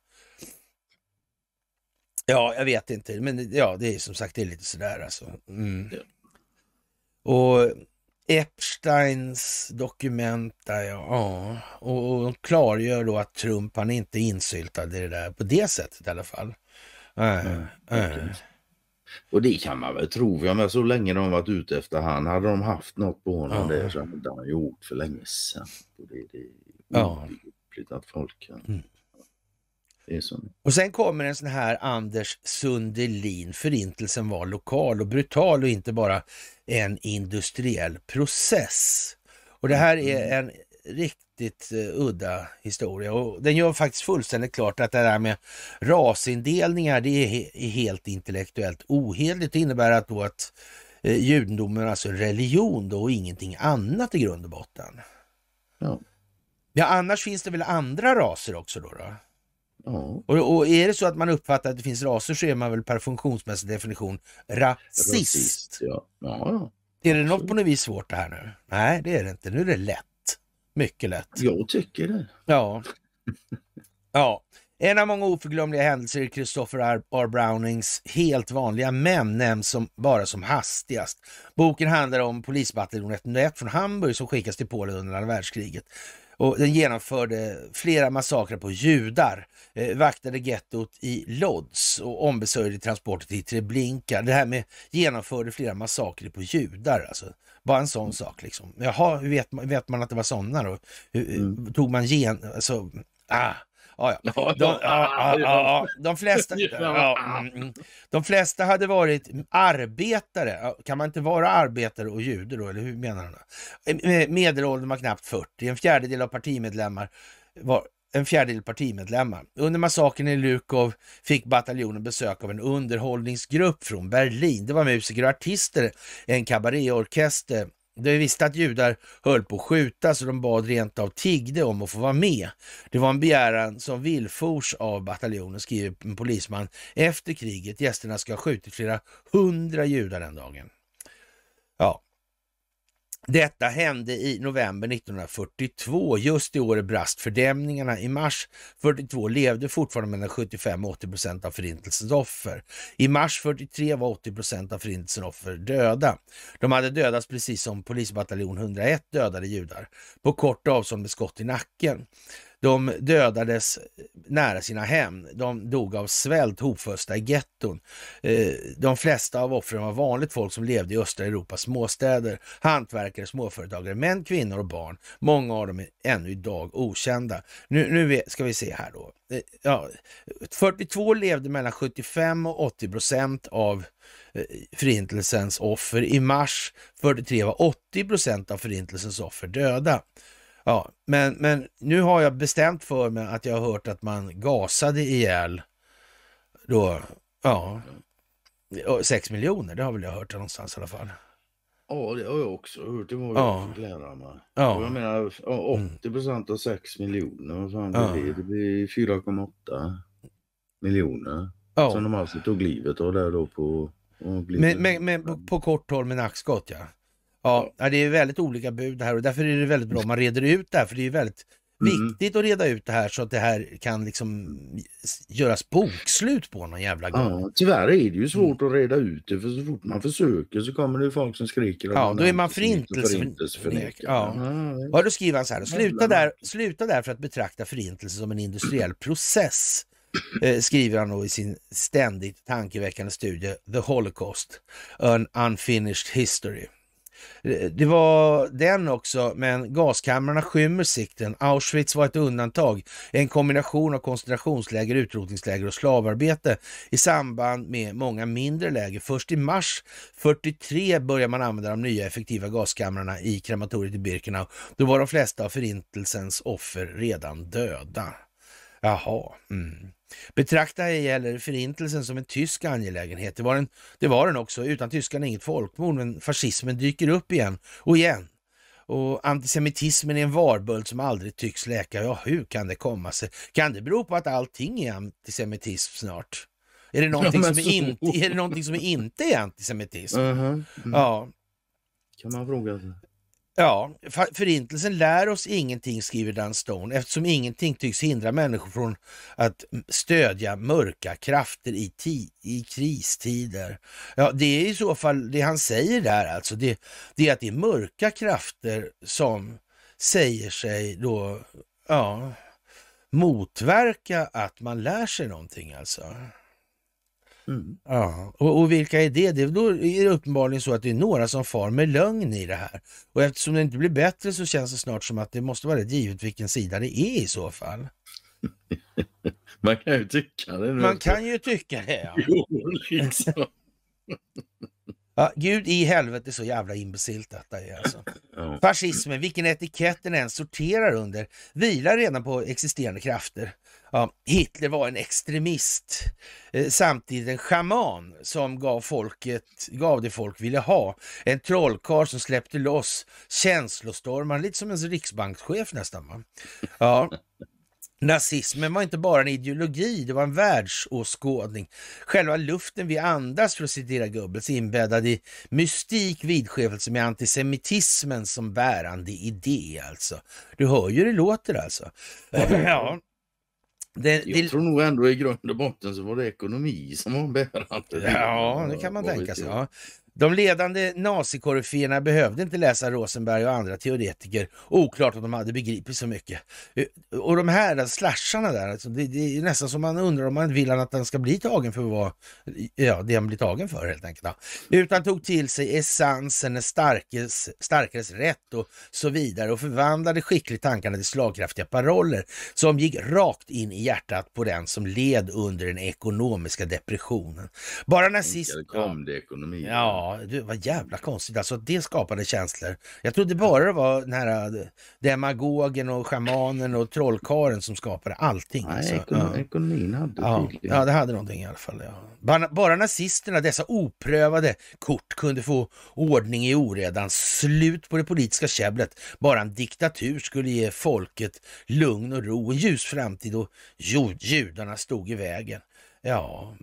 Ja, jag vet inte, men ja, det är som sagt det är lite sådär alltså. Mm. Och Epsteins dokument där, ja. ja. Och, och klargör då att Trump, han är inte insyltad i det där på det sättet i alla fall. Nej, Mm, okej. Och det kan man väl tro. Jag menar, så länge de varit ute efter han. Hade de haft något på honom Ja. där så hade han gjort för länge sedan. Och det, det är Ja. att folk kan... Mm. Och sen kommer en sån här Anders Sundelin. Förintelsen var lokal och brutal och inte bara en industriell process. Och det här är en riktigt eh, udda historia och den gör faktiskt fullständigt klart att det där med rasindelningar det är, he- är helt intellektuellt ohederligt. Det innebär att då att eh, judendomen alltså religion då och ingenting annat i grund och botten. Ja. Ja, annars finns det väl andra raser också då? då? Ja. Och, och är det så att man uppfattar att det finns raser så är man väl per funktionsmässig definition rasist. Rasist, Ja. Ja. Är det något på något vis svårt det här nu? Nej, det är det inte. Nu är det lätt. Mycket lätt. Jag tycker det. Ja. Ja. En av många oförglömliga händelser i Christopher R. R. Brownings Helt vanliga män nämns som, bara som hastigast. Boken handlar om polisbataljon 101 från Hamburg som skickas till Polen under andra världskriget. Och den genomförde flera massakrer på judar, eh, vaktade gettot i Lodz och ombesörjde transporter till Treblinka. Det här med genomförde flera massakrer på judar, alltså. Bara en sån sak liksom. Jaha, hur vet man, vet man att det var sådana då? Hur, Mm. Tog man gen... Alltså, ah, ja, ja. Ja, De, ja, ja, ja, ja, de, flesta, ja, de flesta hade varit arbetare. Kan man inte vara arbetare och jude då, eller hur menar han? Eh, Medelåldern var knappt 40, en fjärdedel av partimedlemmar var en fjärdedel partimedlemmar. Under massakern i Lukov fick bataljonen besök av en underhållningsgrupp från Berlin. Det var musiker och artister, en kabaréorkester. De visste att judar höll på att skjutas och de bad rent av tiggde om att få vara med. Det var en begäran som villfors av bataljonen, skriver en polisman efter kriget. Gästerna ska ha skjutit flera hundra judar den dagen. Ja. Detta hände i november 1942. Just i året brast fördämningarna. I mars 42 levde fortfarande mellan 75 och 80 procent av förintelsens offer. I mars 43 var 80 procent av förintelsens offer döda. De hade dödats precis som polisbataljon 101 dödade judar på kort avstånd med skott i nacken. De dödades nära sina hem. De dog av svält hopfösta i getton. Eh, de flesta av offren var vanligt folk som levde i östra Europas småstäder. Hantverkare, småföretagare, män, kvinnor och barn. Många av dem är ännu idag okända. Nu, nu ska vi se här då. Eh, ja, 42 levde mellan 75 och 80 procent av eh, förintelsens offer. I mars 43 var 80 procent av förintelsens offer döda. Ja, men, men nu har jag bestämt för mig att jag har hört att man gasade ihjäl då, ja, sex miljoner. Det har väl jag hört någonstans i alla fall. Ja, det har jag också hört. Det var Ja. jag fick lära mig. Ja. Jag menar, ja, 80 procent av 6 miljoner, vad fan Ja. blir det? Det blir 4,8 miljoner. Ja, Som de alltså tog livet av där då på... men, men, men på, på kort håll med nackskott ja. Ja, det är väldigt olika bud här och därför är det väldigt bra om man reder ut det här för det är väldigt Mm. Viktigt att reda ut det här så att det här kan liksom göras bokslut på någon jävla gång. Ja, tyvärr är det ju svårt att reda ut det för så fort man försöker så kommer det folk som skriker. Ja, då är man förintelseförnekare. Ja. Ja, då skriver han så här, sluta där, sluta där för att betrakta förintelse som en industriell process. Eh, skriver han då i sin ständigt tankeväckande studie The Holocaust, An Unfinished History. Det var den också, men gaskamrarna skymmer sikten. Auschwitz var ett undantag. En kombination av koncentrationsläger, utrotningsläger och slavarbete i samband med många mindre läger. Först i mars 43 började man använda de nya effektiva gaskamrarna i krematoriet i Birkenau. Då var de flesta av förintelsens offer redan döda. Jaha. Mm. Betrakta ej heller förintelsen som en tysk angelägenhet. Det var, en, det var den också. Utan tyskarna inget folkmord, men fascismen dyker upp igen och igen. Och antisemitismen är en varböld som aldrig tycks läka. Ja, hur kan det komma sig? Kan det bero på att allting är antisemitism snart? Är det någonting, ja, som, är inte, är det någonting som inte är antisemitism? Uh -huh. mm. Ja. Kan man fråga sig. Ja, förintelsen lär oss ingenting, skriver Dan Stone, eftersom ingenting tycks hindra människor från att stödja mörka krafter i, i kristider. Ja, det är i så fall det han säger där alltså, det, det är att det är mörka krafter som säger sig då, ja, motverka att man lär sig någonting alltså. Mm. Ja, och, och, vilka är det? det? Då är det uppenbarligen så att det är några som far med lögn i det här. Och eftersom det inte blir bättre så känns det snart som att det måste vara rätt givet vilken sida det är i så fall. Man kan ju tycka det. Man kan ju tycka det, ja. Jo, liksom. Ja, Gud i helvete så jävla imbecilt detta är alltså. Fascismen, vilken etikett den än sorterar under, vilar redan på existerande krafter. Ja, Hitler var en extremist, eh, samtidigt en schaman som gav folket, gav det folk ville ha. En trollkarl som släppte loss känslostormar, lite som en riksbankschef nästan. Va? Ja. Nazismen var inte bara en ideologi, det var en världsåskådning. Själva luften vi andas, för att citera Goebbels, inbäddad i mystik vidskepelse med antisemitismen som bärande idé alltså. Du hör ju hur det låter alltså. ja. Det, jag det... tror nog ändå i grund och botten så var det ekonomi som var bärande. Ja, det kan man tänka sig. Ja. De ledande nazikoryféerna behövde inte läsa Rosenberg och andra teoretiker. Oklart om de hade begripit så mycket. Och de här slasharna där, alltså, det, det, är nästan som man undrar om man vill att den ska bli tagen för vad ja, det han blir tagen för helt enkelt. Utan tog till sig essensen, starkes, starkares rätt och så vidare och förvandlade skickligt tankarna till slagkraftiga paroller som gick rakt in i hjärtat på den som led under den ekonomiska depressionen. Bara nazism... Kom det ekonomi. Ja, det var jävla konstigt. Alltså det skapade känslor. Jag trodde bara det var den här eh, demagogen och schamanen och trollkaren som skapade allting. Nej, alltså. ekonom ja. ekonomin hade ja, ja, det hade någonting i alla fall. Ja. Bara, bara nazisterna, dessa oprövade kort, kunde få ordning i oredan, slut på det politiska käbblet. Bara en diktatur skulle ge folket lugn och ro, en ljus framtid och judarna stod i vägen. Ja,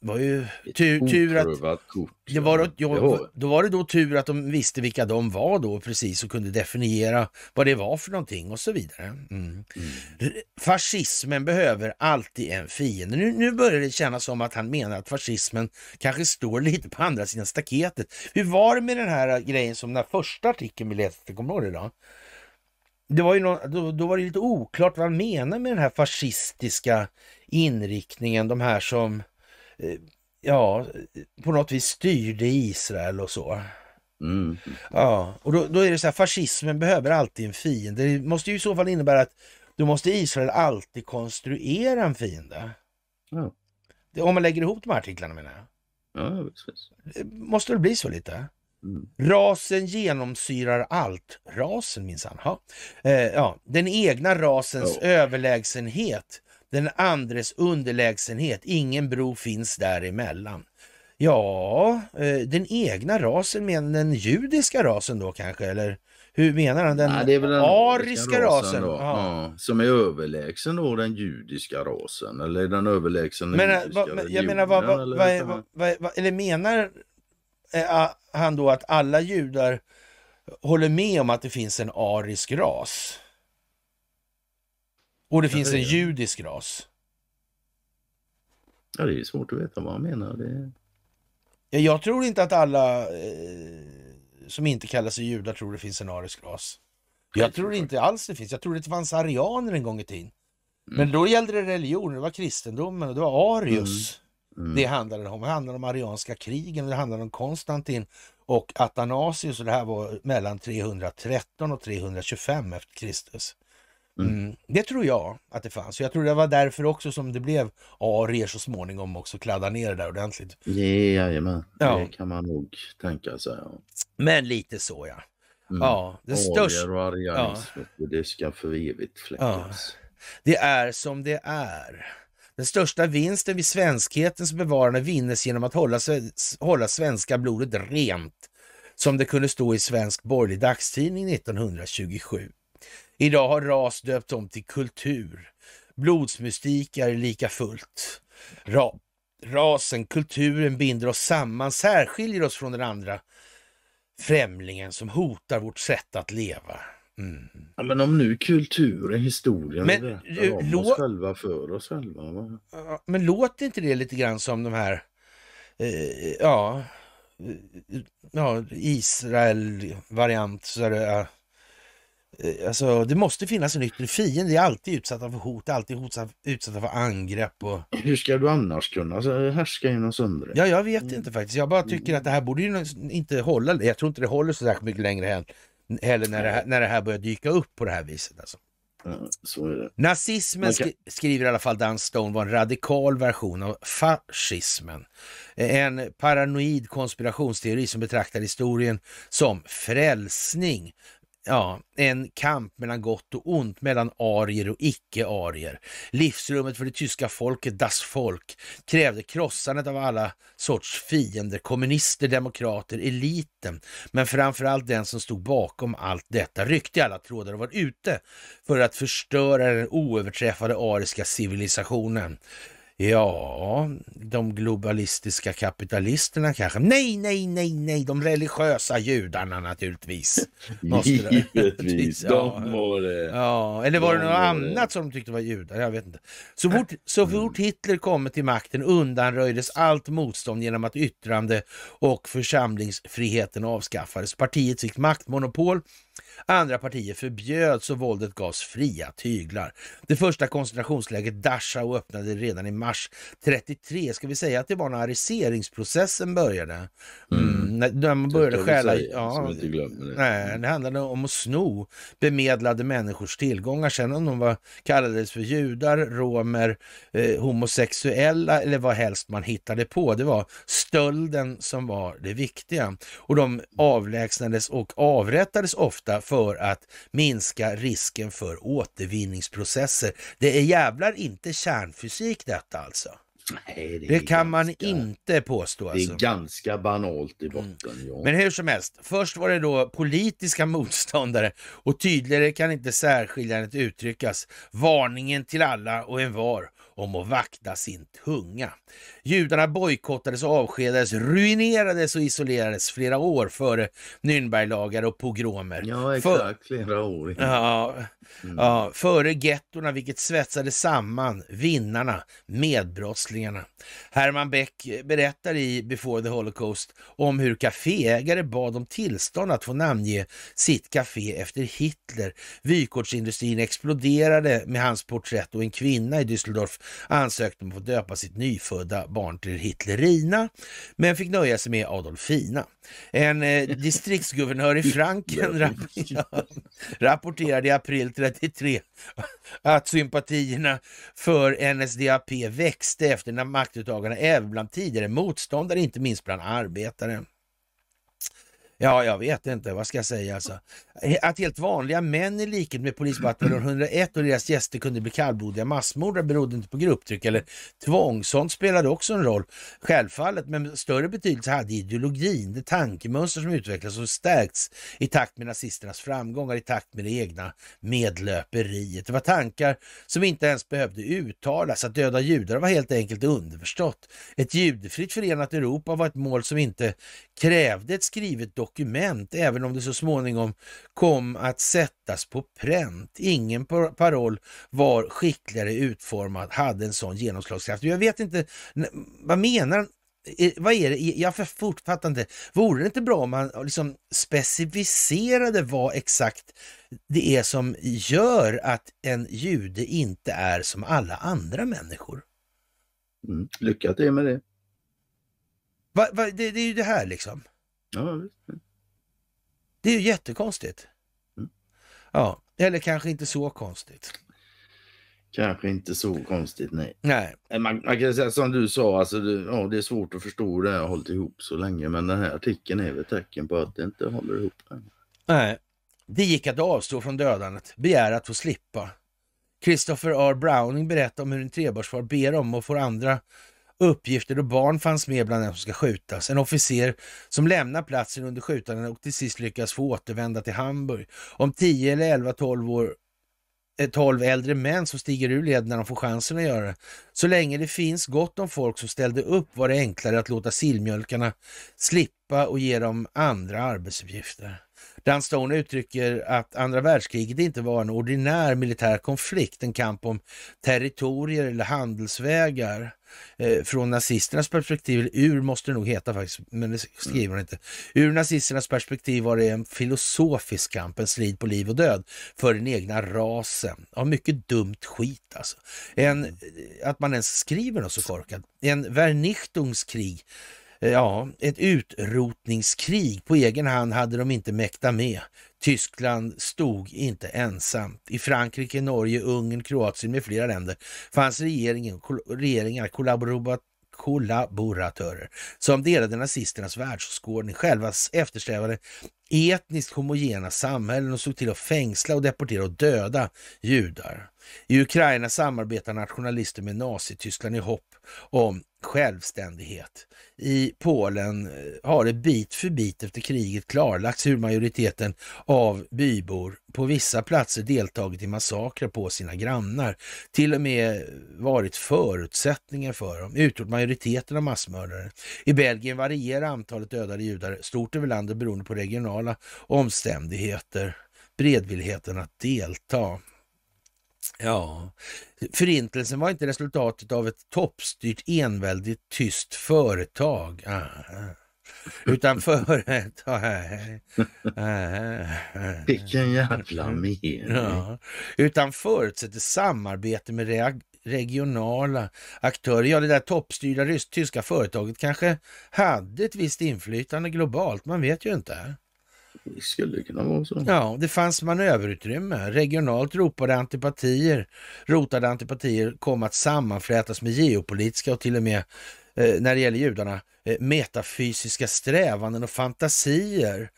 var ju tur, tur att... Kort. Det var då, ja, då var det då tur att de visste vilka de var då precis och kunde definiera vad det var för någonting och så vidare. Mm. Mm. Fascismen behöver alltid en fiende. Nu, nu börjar det kännas som att han menar att fascismen kanske står lite på andra sidan staketet. Hur var det med den här grejen som den första artikeln vi läste, kommer du ihåg det då? Det var ju någon, då, då, var det lite oklart vad han menar med den här fascistiska inriktningen, de här som ja, på något vis styrde Israel och så. Mm. Ja, och då, då, är det så här, fascismen behöver alltid en fiende. Det måste ju i så fall innebära att då måste Israel alltid konstruera en fiende. Ja. Det, om man lägger ihop de här artiklarna menar jag. Ja, precis. Det måste väl bli så lite? Mm. Rasen genomsyrar allt. Rasen minsann. Eh, ja. Den egna rasens oh. överlägsenhet den andres underlägsenhet. Ingen bro finns däremellan. Ja, eh, den egna rasen, men den judiska rasen då kanske, eller hur menar han? Den, Nej, den ariska rasen? rasen ja. Som är överlägsen då den judiska rasen, eller den överlägsen men, eh, va, men, Jag menar, vad, vad, vad, eller menar eh, han då att alla judar håller med om att det finns en arisk ras? Och det finns en judisk ras. Ja, det är svårt att veta vad han menar. Det... Ja, Jag tror inte att alla eh, som inte kallar sig judar tror det finns en arisk ras. Jag tror inte alls det finns. Jag tror det fanns arianer en gång i tiden. Mm. Men då gällde det religion, det var kristendomen och det var Arius. Mm. Det handlade om. Det handlade om arianska krigen och det handlade om Konstantin och Athanasius och det här var mellan 313 och 325 efter Kristus. Mm. Mm. Det tror jag att det fanns. Jag tror det var därför också som det blev arier så småningom också, kladda ner det där ordentligt. Jajamän, Ja. det kan man nog tänka sig. Ja. Men lite så ja. Mm. Ja, det största... Och arianism, det ska för evigt fläckas. Det är som det är. Den största vinsten vid svenskhetens bevarande vinnes genom att hålla, hålla svenska blodet rent, som det kunde stå i Svensk borgerlig dagstidning 1927. Idag har ras döpt om till kultur. Blodsmystik är lika fullt. Ra rasen, kulturen binder oss samman, särskiljer oss från den andra främlingen som hotar vårt sätt att leva. Mm. Ja, men om nu kultur är historien Men, berättar om oss själva för oss själva. Va? Ja, Men låter inte det lite grann som de här, eh, ja, eh, ja Israel-variant. Så är det, ja. Eh, Alltså, det måste finnas en yttre fiende. Det är alltid utsatta för hot, alltid utsatta för angrepp. Och... Hur ska du annars kunna så, härska genom söndring? Ja, jag vet inte faktiskt. Jag bara tycker att det här borde ju inte hålla. Jag tror inte det håller så särskilt mycket längre hän, heller när det, här, när det här börjar dyka upp på det här viset. Alltså. Ja, så är det. Nazismen skri- skriver i alla fall Dan Stone var en radikal version av fascismen. En paranoid konspirationsteori som betraktar historien som frälsning. Ja, en kamp mellan gott och ont, mellan arier och icke-arier. Livsrummet för det tyska folket, das Volk, krävde krossandet av alla sorts fiender, kommunister, demokrater, eliten. Men framförallt den som stod bakom allt detta ryckte i alla trådar och var ute för att förstöra den oöverträffade ariska civilisationen. Ja, de globalistiska kapitalisterna kanske. Nej, nej, nej, nej, de religiösa judarna naturligtvis. Givetvis, Ja. de var det. Ja, eller var det De något det. annat som de tyckte var judar? Jag vet inte. Så fort, så fort Hitler kom till makten undanröjdes allt motstånd genom att yttrande och församlingsfriheten avskaffades. Partiet fick maktmonopol. Andra partier förbjöds och våldet gavs fria tyglar. Det första koncentrationslägret Dachau öppnade redan i mars 33. Ska vi säga att det var när ariseringsprocessen började? Mm. När, när man började stjäla... glömmer det. Nej, det handlade om att sno bemedlade människors tillgångar. Sen om de var, kallades för judar, romer, eh, homosexuella eller vad helst man hittade på. Det var stölden som var det viktiga. Och de avlägsnades och avrättades ofta för att minska risken för återvinningsprocesser. Det är jävlar inte kärnfysik detta alltså. Nej, Det är kan man ganska- inte påstå. Det Alltså. är ganska banalt i botten. Ja. Men hur som helst, först var det då politiska motståndare och tydligare kan inte särskiljandet uttryckas. Varningen till alla och en var om att vakta sin tunga. Judarna bojkottades och avskedades, ruinerades och isolerades flera år före Nürnberglagar och pogromer. Ja, exakt. Flera år. Ja, Mm. ja, före gettorna vilket svetsade samman vinnarna, medbrottslingarna. Herman Beck berättar i Before the Holocaust om hur kaféägare bad om tillstånd att få namnge sitt café efter Hitler. Vykortsindustrin exploderade med hans porträtt och en kvinna i Düsseldorf ansökte om att få döpa sitt nyfödda barn till Hitlerina, men fick nöja sig med Adolfina. En eh, distriktsguvernör i Franken rap- rapporterade i april 33 att sympatierna för NSDAP växte efter när maktuttagarna även bland tidigare motståndare, inte minst bland arbetare. Ja, jag vet inte, vad ska jag säga alltså? Att helt vanliga män i likhet med polisbataljon 101 och deras gäster kunde bli kallblodiga massmordare berodde inte på grupptryck eller tvång. Sånt spelade också en roll, självfallet, men större betydelse hade ideologin, det tankemönster som utvecklats och stärkts i takt med nazisternas framgångar, i takt med det egna medlöperiet. Det var tankar som inte ens behövde uttalas. Att döda judar var helt enkelt underförstått. Ett judefritt förenat Europa var ett mål som inte krävde ett skrivet dokument dokument, även om det så småningom kom att sättas på pränt. Ingen paroll var skickligare utformad, hade en sån genomslagskraft. Jag vet inte, vad menar vad är det? Jag fattar inte. Vore det inte bra om man liksom specificerade vad exakt det är som gör att en jude inte är som alla andra människor? Mm. Lycka till med det. Va, va, det, det, är ju det här liksom. Ja. Det är ju jättekonstigt. Mm. Ja, eller kanske inte så konstigt. Kanske inte så konstigt, nej. nej. Eh, man, man kan säga som du sa, alltså det, ja, det är svårt att förstå det här har hållit ihop så länge. Men den här artikeln är väl tecken på att det inte håller ihop. Nej. Det gick att avstå från dödandet, begära att få slippa. Christopher R. Browning berättar om hur en trebarnsfar ber om och får andra uppgifter och barn fanns med bland dem som ska skjutas. En officer som lämnar platsen under skjutandet och till sist lyckas få återvända till Hamburg. Om 10 eller 11, 12 år eh, 12 äldre män som stiger ur led när de får chansen att göra det. Så länge det finns gott om folk som ställde upp var det enklare att låta sillmjölkarna slippa och ge dem andra arbetsuppgifter. Dan Stone uttrycker att andra världskriget inte var en ordinär militär konflikt, en kamp om territorier eller handelsvägar. Eh, från nazisternas perspektiv, ur måste det nog heta faktiskt, men det skriver hon inte. Ur nazisternas perspektiv var det en filosofisk kamp, en strid på liv och död för den egna rasen. Ja, mycket dumt skit alltså. En, att man ens skriver något så korkat. En Vernichtungskrig Eh, Eh, ja, ett utrotningskrig på egen hand hade de inte mäktat med. Tyskland stod inte ensamt. I Frankrike, Norge, Ungern, Kroatien med flera länder fanns regeringen, regeringar kollaboratörer som delade nazisternas världsåskådning, själva eftersträvade etniskt homogena samhällen och såg till att fängsla och deportera och döda judar. I Ukraina samarbetar nationalister med Nazityskland i hopp om självständighet. I Polen eh, har det bit för bit efter kriget klarlagts hur majoriteten av bybor på vissa platser deltagit i massakrer på sina grannar, till och med varit förutsättningar för dem, utgjort majoriteten av massmördare. I Belgien varierar antalet dödade judar stort över landet beroende på regionala omständigheter, beredvilligheten att delta. Ja, förintelsen var inte resultatet av ett toppstyrt enväldigt tyst företag. Ah, utan företag... Vilken jävla mening. Ja, utan förutsätter samarbete med regionala aktörer. Ja, det där toppstyrda tyska företaget kanske hade ett visst inflytande globalt, man vet ju inte. Det skulle kunna vara så. Ja, det fanns manöverutrymme. Regionalt ropade antipatier, rotade antipatier kom att sammanflätas med geopolitiska och till och med, eh, när det gäller judarna, eh, metafysiska strävanden och fantasier.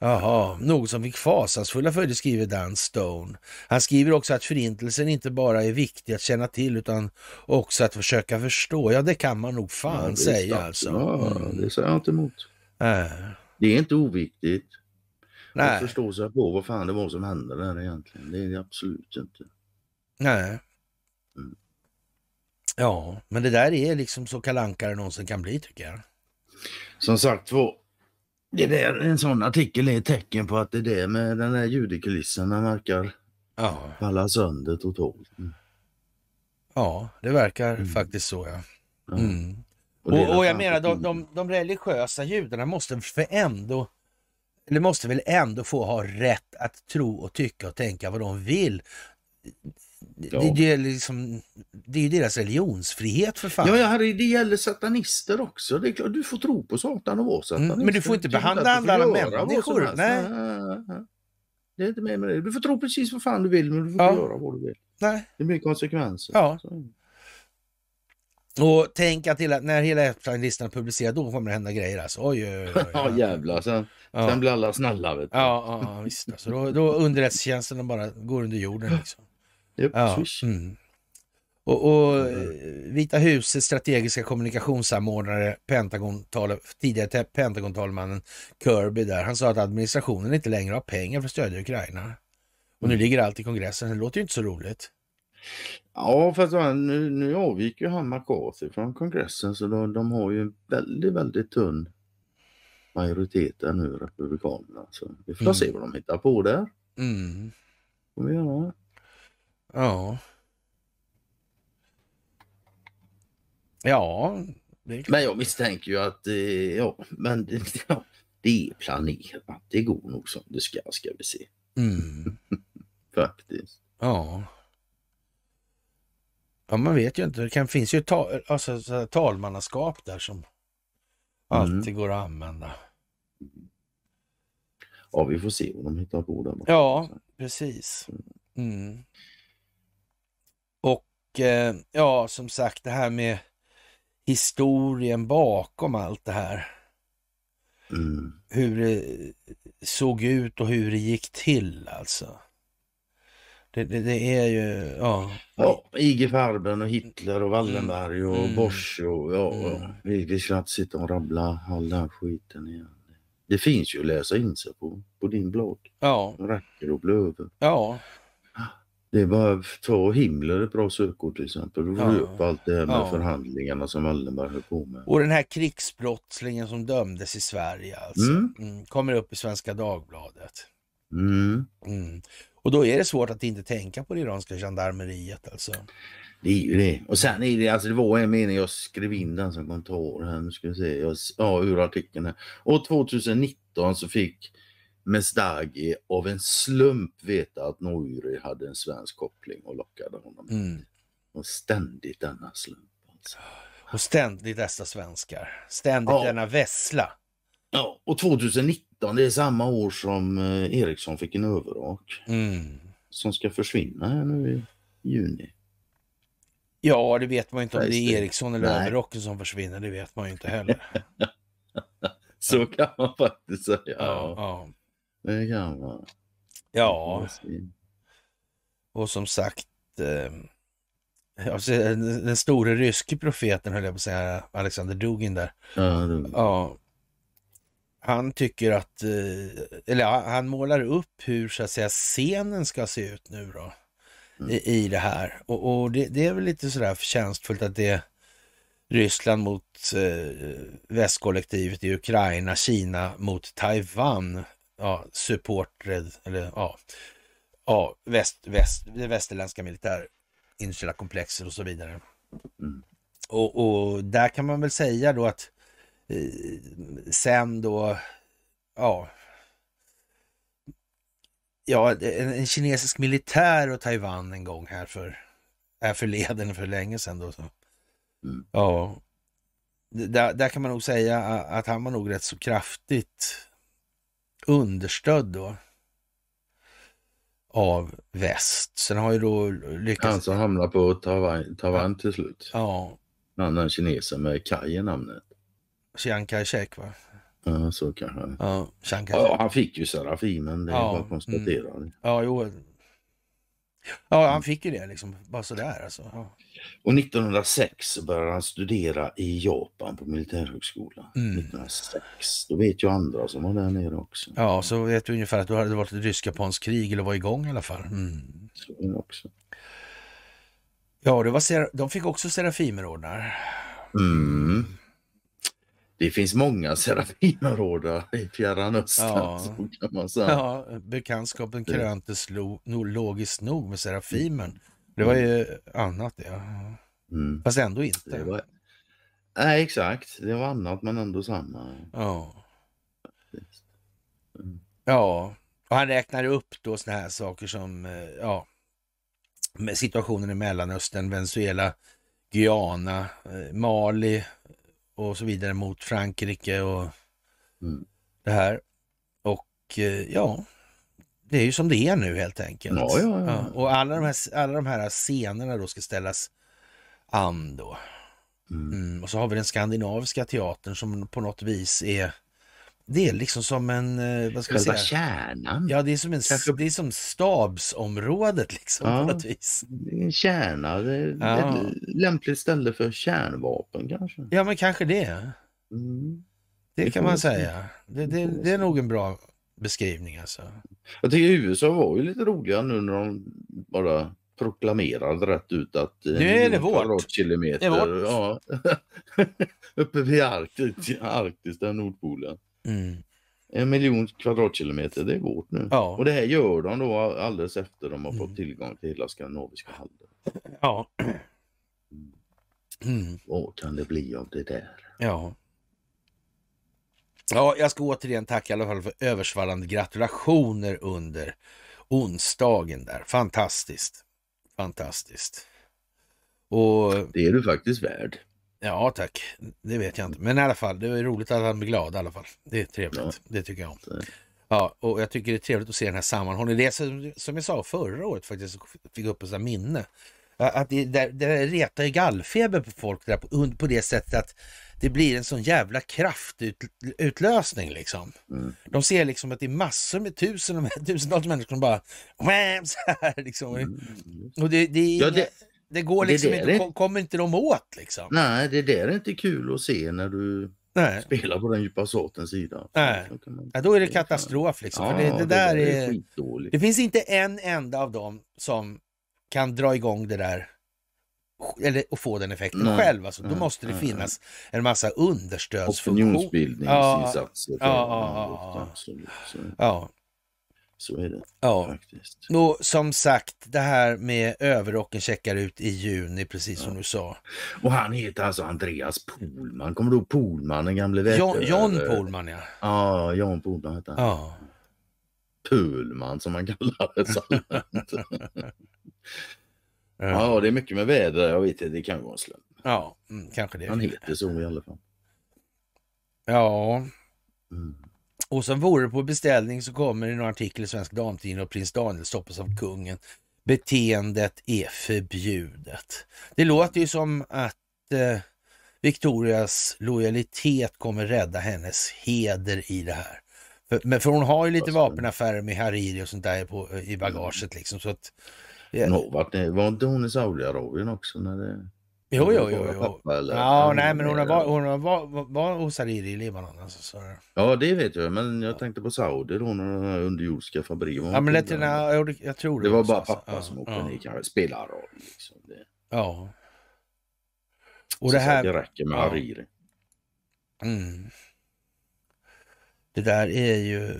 Jaha, något som fick fasansfulla följder skriver Dan Stone. Han skriver också att förintelsen inte bara är viktig att känna till utan också att försöka förstå. Ja, det kan man nog fan ja, säga alltså. Ja, det säger jag inte emot. Äh. Det är inte oviktigt. Nej. Att förstå sig på vad fan det var som hände där egentligen. Det är det absolut inte. Nej. Mm. Ja, men det där är liksom så kalankare någonsin kan bli tycker jag. Som sagt var, det där, en sån artikel är ett tecken på att det är det med den där ljudkulissen den verkar ja. falla sönder totalt. Mm. Ja, det verkar mm. faktiskt så ja. Mm. Och, och, och, jag menar de, de, de religiösa judarna måste för ändå eller måste väl ändå få ha rätt att tro och tycka och tänka vad de vill. Ja. Det, det, är liksom, det är ju deras religionsfrihet för fan. Ja, ja det gäller satanister också. Det är klart, du får tro på Satan och vara satanist. Mm, men du får inte behandla andra människor. Nej. Det är inte med med det. Du får tro precis vad fan du vill, men du får ja. göra vad du vill. Nej. Det blir konsekvenser. Ja. Så. Och tänk att hela, när hela Epstein-listan är publicerad, då kommer det hända grejer alltså. Oj, oj, oj. ja, jävlar. Sen, ja. sen blir alla snälla. Vet du. Ja, ja, visst. Alltså, då, då underrättelsetjänsten bara går under jorden. Liksom. Yep, ja. Mm. Och, och Vita husets strategiska kommunikationssamordnare, Pentagon tidigare Pentagon-talmannen Kirby där, han sa att administrationen inte längre har pengar för att stödja Ukraina. Och nu mm. ligger allt i kongressen. Det låter ju inte så roligt. Ja, fast nu, nu avgick ju han McCarthy från kongressen så de, de har ju en väldigt, väldigt tunn majoriteten nu, Republikanerna. Så vi får Mm. se vad de hittar på där. Mm. Vi göra. Ja. Ja. Men jag misstänker ju att eh, ja, men, det- ja, det är planerat. Det går nog som det ska, ska vi se. Mm. Faktiskt. Ja. Ja, man vet ju inte. Det kan, finns ju ta, alltså, talmannaskap där som alltid går att använda. Ja, vi får se vad de hittar på där. Ja, precis. Mm. Och eh, ja, som sagt, det här med historien bakom allt det här. Mm. Hur det såg ut och hur det gick till alltså. Det, det, det är ju, ja. Ja, IG Farben och Hitler och Wallenberg och Mm. Bosch och ja, Mm. ja. Vi, vi ska inte sitta och rabbla all den skiten igen. Det finns ju att läsa in sig på, på din blogg. Ja, Det räcker att bli över. ja, Det är bara att ta Himmler ett bra sökord till exempel. Då får Ja. du upp allt det här med Ja. förhandlingarna som Wallenberg höll på med. och den här krigsbrottslingen som dömdes i Sverige alltså. Mm. Mm, kommer upp i Svenska Dagbladet. Mm. Och då är det svårt att inte tänka på det iranska gendarmeriet alltså. Det är ju det. Och sen är det, alltså det var en mening jag skrev in den som kommentar här. Nu ska vi se. Jag, ja, ur artikeln här. Och 2019 så fick Mesdagi av en slump veta att Nouri hade en svensk koppling och lockade honom. Mm. Och ständigt denna slump. Alltså. Och ständigt dessa svenskar. Ständigt Ja. denna vessla. Ja, och 2019 det är samma år som eh, Ericsson fick en överrak Mm. som ska försvinna här nu i juni. Ja, det vet man ju inte om Nej, det är Eriksson eller Nej. överrocken som försvinner. Det vet man ju inte heller. Så kan man faktiskt säga. Ja, Ja, ja. det kan man. ja. och som sagt, eh, alltså, den, den store ryske profeten höll jag på att säga, Alexander Dugin där. Ja, det, Ja, han tycker att, eh, eller han målar upp hur så att säga scenen ska se ut nu då. I, i det här. Och, och det, det är väl lite sådär förtjänstfullt att det Ryssland mot eh, västkollektivet i Ukraina, Kina mot Taiwan. Ja, supported, eller ja, ja väst, väst, det västerländska militärindustriella komplexet och så vidare. Mm. Och, och där kan man väl säga då att sen då, ja, ja, en, en kinesisk militär och Taiwan en gång här för, här förleden för länge sedan då. Så. Mm. Ja, där, där kan man nog säga att han var nog rätt så kraftigt understödd då av väst. Sen har ju då lyckats... Han som hamnar på Taiwan, Taiwan till slut. Ja, Han den kinesen med Kaj i namnet. Chiang Kai-shek va? Ja, så kanske. Ja, Chiang Ja, Kai-shek. han fick ju Serafimen, det är Ja, mm. bara att konstatera. det. Ja, jo. Ja, han fick ju det liksom. Bara sådär alltså. Ja. Och 1906 så började han studera i Japan på militärhögskolan. Mm. 1906. Då vet ju andra som var där nere också. ja, så vet du ungefär att då hade det varit ett rysk-japanskt krig eller var igång i alla fall. Mm. Så också. Ja, det var de fick också Serafimerordnar. Mm. Det finns många Serafimerordnar i Fjärran Östern, Ja. så kan man säga. Ja, bekantskapen kröntes lo- logiskt nog med Serafimen. Det var ju annat det. Ja. Mm. Fast ändå Det inte. var... Nej, exakt. Det var annat men ändå samma. Ja. Mm. Ja, och han räknar upp då såna här saker som, eh, ja, situationen i Mellanöstern, Venezuela, Guyana, eh, Mali och så vidare mot Frankrike och Mm. det här. Och eh, ja, det är ju som det är nu helt enkelt. Ja, ja, ja. och alla de, här, alla de här scenerna då ska ställas an då. Mm. Mm, och så har vi den skandinaviska teatern som på något vis är, det är liksom som en, eh, vad ska Själva säga? kärnan. Ja, det är som, en, Kanske- det är som stabsområdet liksom Ja. på något vis. En kärna. Ja. ett lämpligt ställe för kärnvapen kanske. Ja, men kanske det. Mm. Det Det kan man säga. Det, det, det är nog en bra beskrivning alltså. Jag tycker USA var ju lite roliga nu när de bara proklamerade rätt ut att Nu är det vårt. kvadratkilometer, Det är vårt. Ja, uppe vid Arktis, Arktis, där Nordpolen. Mm. En miljon kvadratkilometer, det är vårt nu. Ja. Och det här gör de då alldeles efter de har fått Mm. tillgång till hela skandinaviska halvön. Ja. Mm. Vad kan det bli av det där? Ja. Ja, jag ska återigen tacka i alla fall för översvallande gratulationer under onsdagen där. Fantastiskt. Fantastiskt. Och Det är du faktiskt värd. Ja, tack. Det vet jag inte. Men i alla fall, det är roligt att han blir glad i alla fall. Det är trevligt. Ja. Det tycker jag om. Ja, och jag tycker det är trevligt att se den här sammanhållningen. Det är som, som jag sa förra året faktiskt, fick upp ett sånt minne. Att det, det, det retar ju gallfeber på folk där på, på det sättet att det blir en sån jävla kraftutlösning liksom. Mm. De ser liksom att det är massor med tusen, tusentals människor som bara så här liksom. Mm. Och det, det, är Ja, inga, det- det, går det liksom där inte, är- kom, kommer inte de åt liksom. Nej, det där är inte kul att se när du Nej. spelar på den djupa sortens sida. Nej. Man- Ja, då är det det är katastrof liksom. Ja, det, det där är... skitdåligt. Det finns inte en enda av dem som kan dra igång det där eller och få den effekten Nej, själv. Alltså, då nej, måste det nej, finnas en massa understödsfunktioner. Opinionsbildningsinsatser. Ja, ja, ja, ja. Så, Ja, är det ja. faktiskt. Och som sagt, det här med överrocken checkar ut i juni, precis som du sa. Och han heter alltså Andreas Polman. Kommer du ihåg Polman, den gamle vätare? John Pohlman, ja. Ja, John Polman heter han. ja. Pulman som man kallar det. så allmänt. Ja, ja, det är mycket med väder. Jag vet inte, det kan vara en slump. ja mm, kanske det. Han heter så i alla fall. Ja, Mm. Och sen vore på beställning så kommer det en artikel i Svensk Damtidning och prins Daniel stoppas av kungen. Beteendet är förbjudet. Det låter ju som att eh, Victorias lojalitet kommer rädda hennes heder i det här. För, men för hon har ju lite vapenaffärer med Hariri och sånt där på, i bagaget liksom. Så att, Hon har varit, var inte hon i Saudiarabien också? När det, jo, jo, det jo. jo. Pappa, eller? Ja, nej, men hon har var, hon har var, var, var hos Hariri i Libanon. Alltså, så. Ja, det vet jag. Men jag tänkte på Saudi då, när den här underjordiska fabriken Ja, men lite, nej, jag, jag tror det. Det var bara alltså. pappa Ja, som åkte ja, ner kanske. Spelar roll. Liksom. Det, Ja. Och så det här... Det räcker med ja. Hariri. Mm. Det där är ju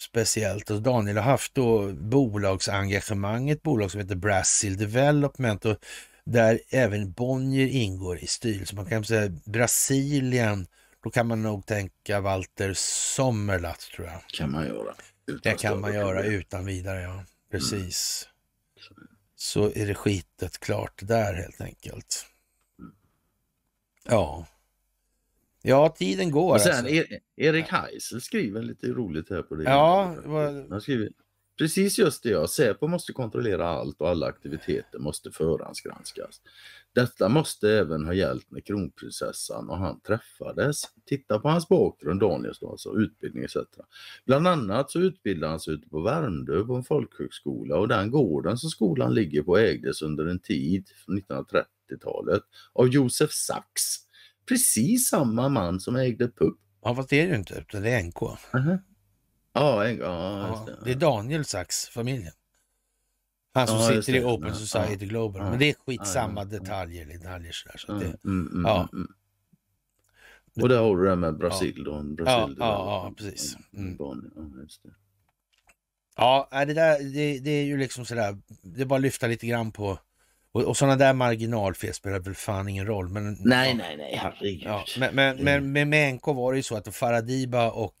speciellt. Och Daniel har haft då bolagsengagemang, ett bolag som heter Brazil Development och där även Bonnier ingår i styrelsen. Man kan säga Brasilien, då kan man nog tänka Walter Sommerlath tror jag. kan man göra. utan Det kan man göra problem. utan vidare, ja. Precis. Så är det skitet klart där helt enkelt. Ja. Ja, tiden går. Och sen alltså. E- Erik Heisel skriver lite roligt här på det. Ja, vad- Han skriver precis just det ja. Säpo måste kontrollera allt och alla aktiviteter måste förhandsgranskas. Detta måste även ha gällt när kronprinsessan och han träffades. Titta på hans bakgrund, Daniels då, alltså utbildning etc. Bland annat så utbildade han sig ute på Värmdö på en folkhögskola och den gården som skolan ligger på ägdes under en tid från 1930-talet av Josef Sachs. Precis samma man som ägde PUB. Ja, fast det är det ju inte, utan det är NK. Mhm. Ja, ja, Ja, det är Daniel Sachs, familjen. Han som Ja, sitter i. Open Ja, Society ja, Global. ja, Men det är ja, skitsamma ja. detaljer, detaljer sådär. Så Mm, det, mm, mm, ja. mm. Och där har du det med Brasil då. Ja, Brasil, ja, ja, precis. Mm. Ja, det. ja, där det, det är ju liksom sådär, det är bara att lyfta lite grann på och, och sådana där marginalfel spelar väl fan ingen roll. Men, Nej, ja, nej, nej, herregud. Ja, men, men, men, men med NK var det ju så att Faradiba och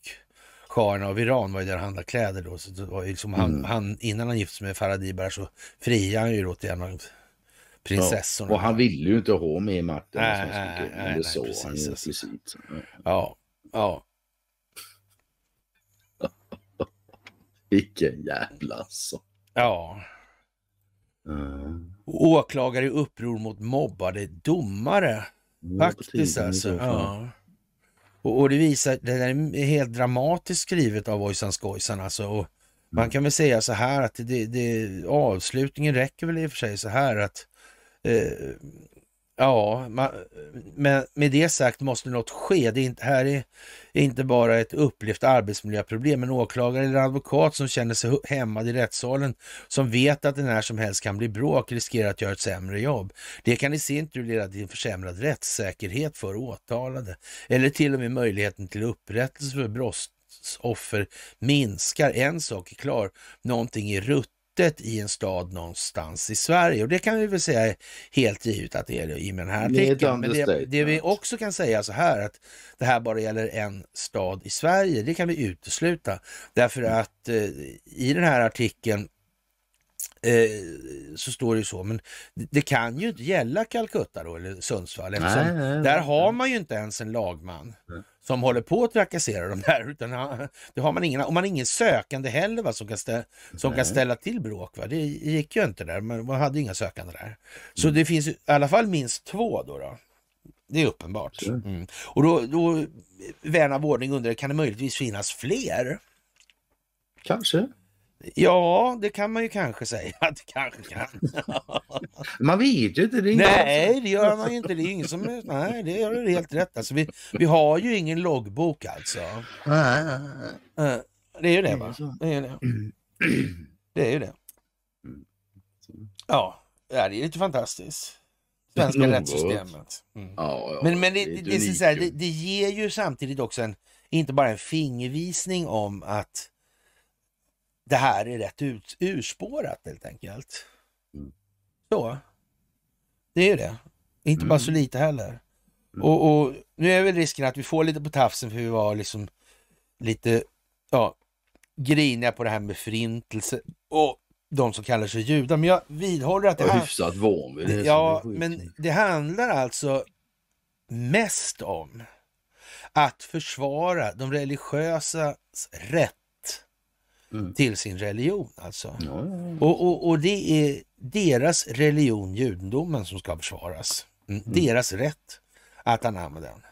shahen av Iran var ju där och handlade kläder då. Så det var ju liksom han, Mm. han, innan han gifte sig med Faradiba så friade han ju då till en av prinsessorna. Och han ville ju inte ha med makten. Nej, nej, nej, det sa precis, han ju alltså. explicit. så, ja. Ja, ja. Vilken jävla så. Ja. Mm. Åklagare i uppror mot mobbade domare. På Faktiskt alltså. Ja. Och, och det visar, det där är helt dramatiskt skrivet av Ojsan Skojsan alltså. Och man kan väl säga så här att det, det, avslutningen räcker väl i och för sig så här att eh, Ja, man, men med det sagt måste något ske. Det är inte, här är, är inte bara ett upplevt arbetsmiljöproblem. En åklagare eller advokat som känner sig hämmad i rättssalen, som vet att det när som helst kan bli bråk, riskerar att göra ett sämre jobb. Det kan i sin tur leda till en försämrad rättssäkerhet för åtalade eller till och med möjligheten till upprättelse för brottsoffer minskar. En sak är klar, någonting är rutt i en stad någonstans i Sverige. Och det kan vi väl säga helt givet att det är i med den här artikeln. Men det, det, vi också kan säga så här att det här bara gäller en stad i Sverige, det kan vi utesluta. Därför mm. att eh, i den här artikeln eh, så står det ju så, men det kan ju inte gälla Calcutta då, eller Sundsvall, eftersom nej, nej, nej, där har man ju inte ens en lagman som håller på att trakassera dem där. Utan det har man ingen, och man har ingen sökande heller va, som, kan, ställa, som kan ställa till bråk. Va? Det gick ju inte där, man hade inga sökande där. Så mm. det finns i alla fall minst två då. då. Det är uppenbart. Mm. Och då, då vän av ordning undrar, kan det möjligtvis finnas fler? Kanske. Ja, det kan man ju kanske säga att det kanske kan. man vet ju inte. Det nej, det gör man ju inte. Det är ingen som... Nej, det gör du helt rätt. Alltså, vi, vi har ju ingen loggbok alltså. Eh, det är ju det va? Det är det. Det är ju det. Ja, det är lite fantastiskt. Svenska rättssystemet. Mm. Ja, ja, men men det, det, det, det, det, det ger ju samtidigt också en, inte bara en fingervisning om att det här är rätt ut, urspårat helt enkelt. Mm. Så. Det är ju det. Inte mm. bara så mm. lite heller. Mm. Och, och, nu är väl risken att vi får lite på tafsen för vi var liksom lite ja, griniga på det här med förintelse och de som kallar sig judar. Men jag vidhåller att det här... Hyfsat vid det. Ja, men det handlar alltså mest om att försvara de religiösas rätt mm. till sin religion. Alltså. Ja, ja. Och, och, och, det är deras religion, judendomen, som ska försvaras. Mm. Mm. Deras rätt att anamma den.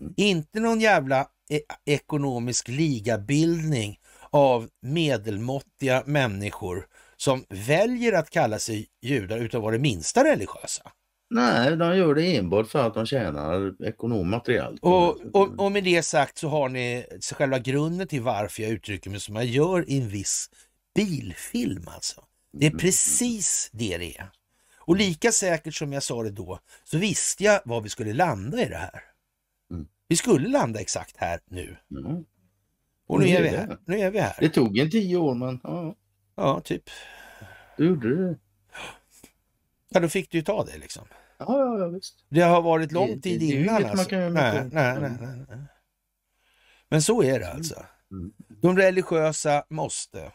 Mm. Inte någon jävla e ekonomisk ligabildning av medelmåttiga människor som väljer att kalla sig judar utan att vara det minsta religiösa. Nej, de gör det enbart för att de tjänar ekonomiskt materiellt. Och, och, och, med det sagt så har ni själva grunden till varför jag uttrycker mig som jag gör i en viss bilfilm alltså. Det är mm. precis det det är. Och lika säkert som jag sa det då så visste jag var vi skulle landa i det här. Mm. Vi skulle landa exakt här nu. Mm. Och nu är vi här. Nu är vi här. Det tog en tio år men ja. Ja, typ. Du gjorde det. Ja, då fick du ju ta det liksom. Ja, ja, ja visst. Det har varit lång tid det, det, innan. alltså. nej, nej, nej, nej, nej. Men så är det mm. alltså. Mm. De religiösa måste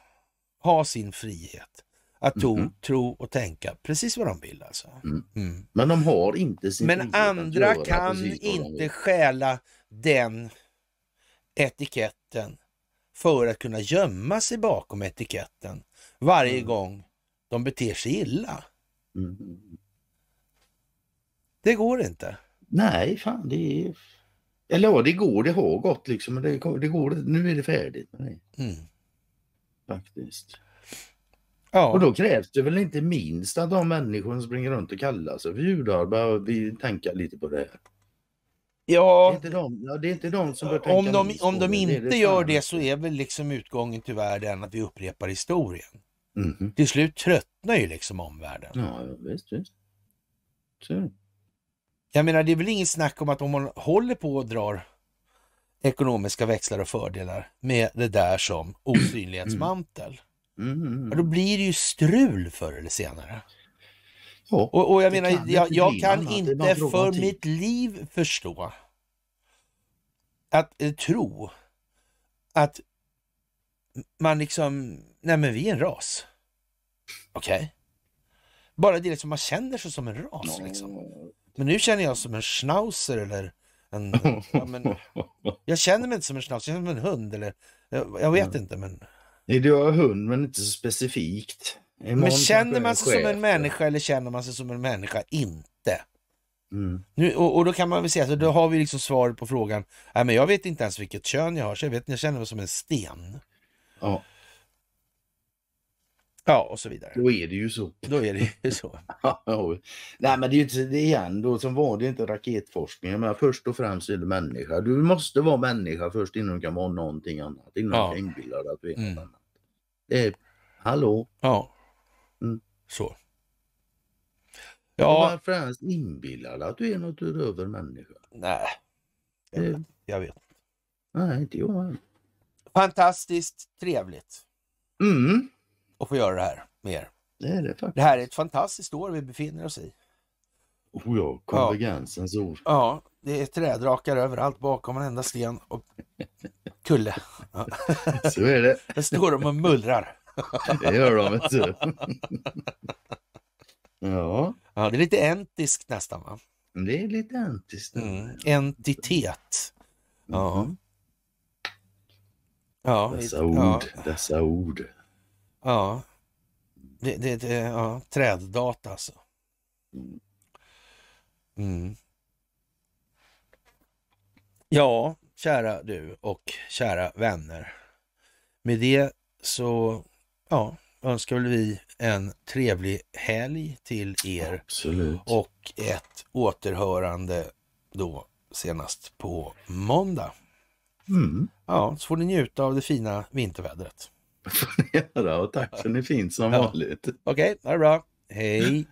ha sin frihet att tro, mm. tro och tänka precis vad de vill. Alltså. Mm. Mm. Men de har inte sin Men andra kan inte stjäla den etiketten för att kunna gömma sig bakom etiketten varje mm. gång de beter sig illa. Det går inte. Nej, fan det är... Eller ja, det går, det har gått liksom. Men det, det går, nu är det färdigt. Nej. Mm. Faktiskt. Ja. Och då krävs det väl inte minst att de människor som springer runt och kallar sig för judar bör tänka lite på det här. Ja, det är inte de, ja, det är inte de som bör tänka Om de, om de inte det det gör det så är väl liksom utgången tyvärr den att vi upprepar historien. Mm. Till slut tröttnar ju liksom omvärlden. Ja, visst, visst. Så. Jag menar, det är väl inget snack om att om man håller på och drar ekonomiska växlar och fördelar med det där som osynlighetsmantel. Mm. Mm, mm, mm. då blir det ju strul förr eller senare. Ja, och, och jag menar, kan jag, jag kan inte för mitt liv förstå att eh, tro att man liksom, nej men vi är en ras. Okej? Okay. Bara det liksom man känner sig som en ras. Liksom. Men nu känner jag som en schnauzer eller en... Ja, men, jag känner mig inte som en schnauzer, jag känner mig som en hund eller... Jag, jag vet ja. inte men... Nej, du har hund men inte så specifikt. Imorgon men känner man sig som en människa eller känner man sig som en människa inte? Mm. Nu, och, och, då kan man väl säga, så då har vi liksom svaret på frågan, nej men jag vet inte ens vilket kön jag har, så jag, vet, jag känner mig som en sten. Ja. Ja, och så vidare. Då är det ju så. Då är det ju så. Nej, men det är ju inte det igen då som var det inte raketforskning. Men först och främst är det människa. Du måste vara människa först innan du kan vara någonting annat. Innan Ja. du kan inbilla dig att du är Mm. något annat. Det är, hallå? Ja, Mm. så. Ja, varför ens inbilla dig att du är något utöver människa? nej. Jag vet, jag vet. Nej, inte jag. Fantastiskt trevligt Mm, att få göra det här med er. det är det faktiskt. Det här är ett fantastiskt år vi befinner oss i. Oh ja, konvergensens ord. Ja, det är trädrakar överallt bakom varenda sten och kulle. Så är det. Där står de och mullrar. Det gör de, vet du. Ja, Ja, det är lite entiskt nästan va? det är lite antiskt. Mm. Entitet. Ja. Mhm. Ja, Dessa ja, ord, dessa ord. Ja. Det, det, det, ja. Träddata alltså. Mm. Ja, kära du och kära vänner. Med det så ja, önskar väl vi en trevlig helg till er Absolut. och ett återhörande då senast på måndag. Mm. Ja, så får ni njuta av det fina vintervädret. Får ni göra och tack för att ni finns som Ja. vanligt. Okej, ha det bra. Hej!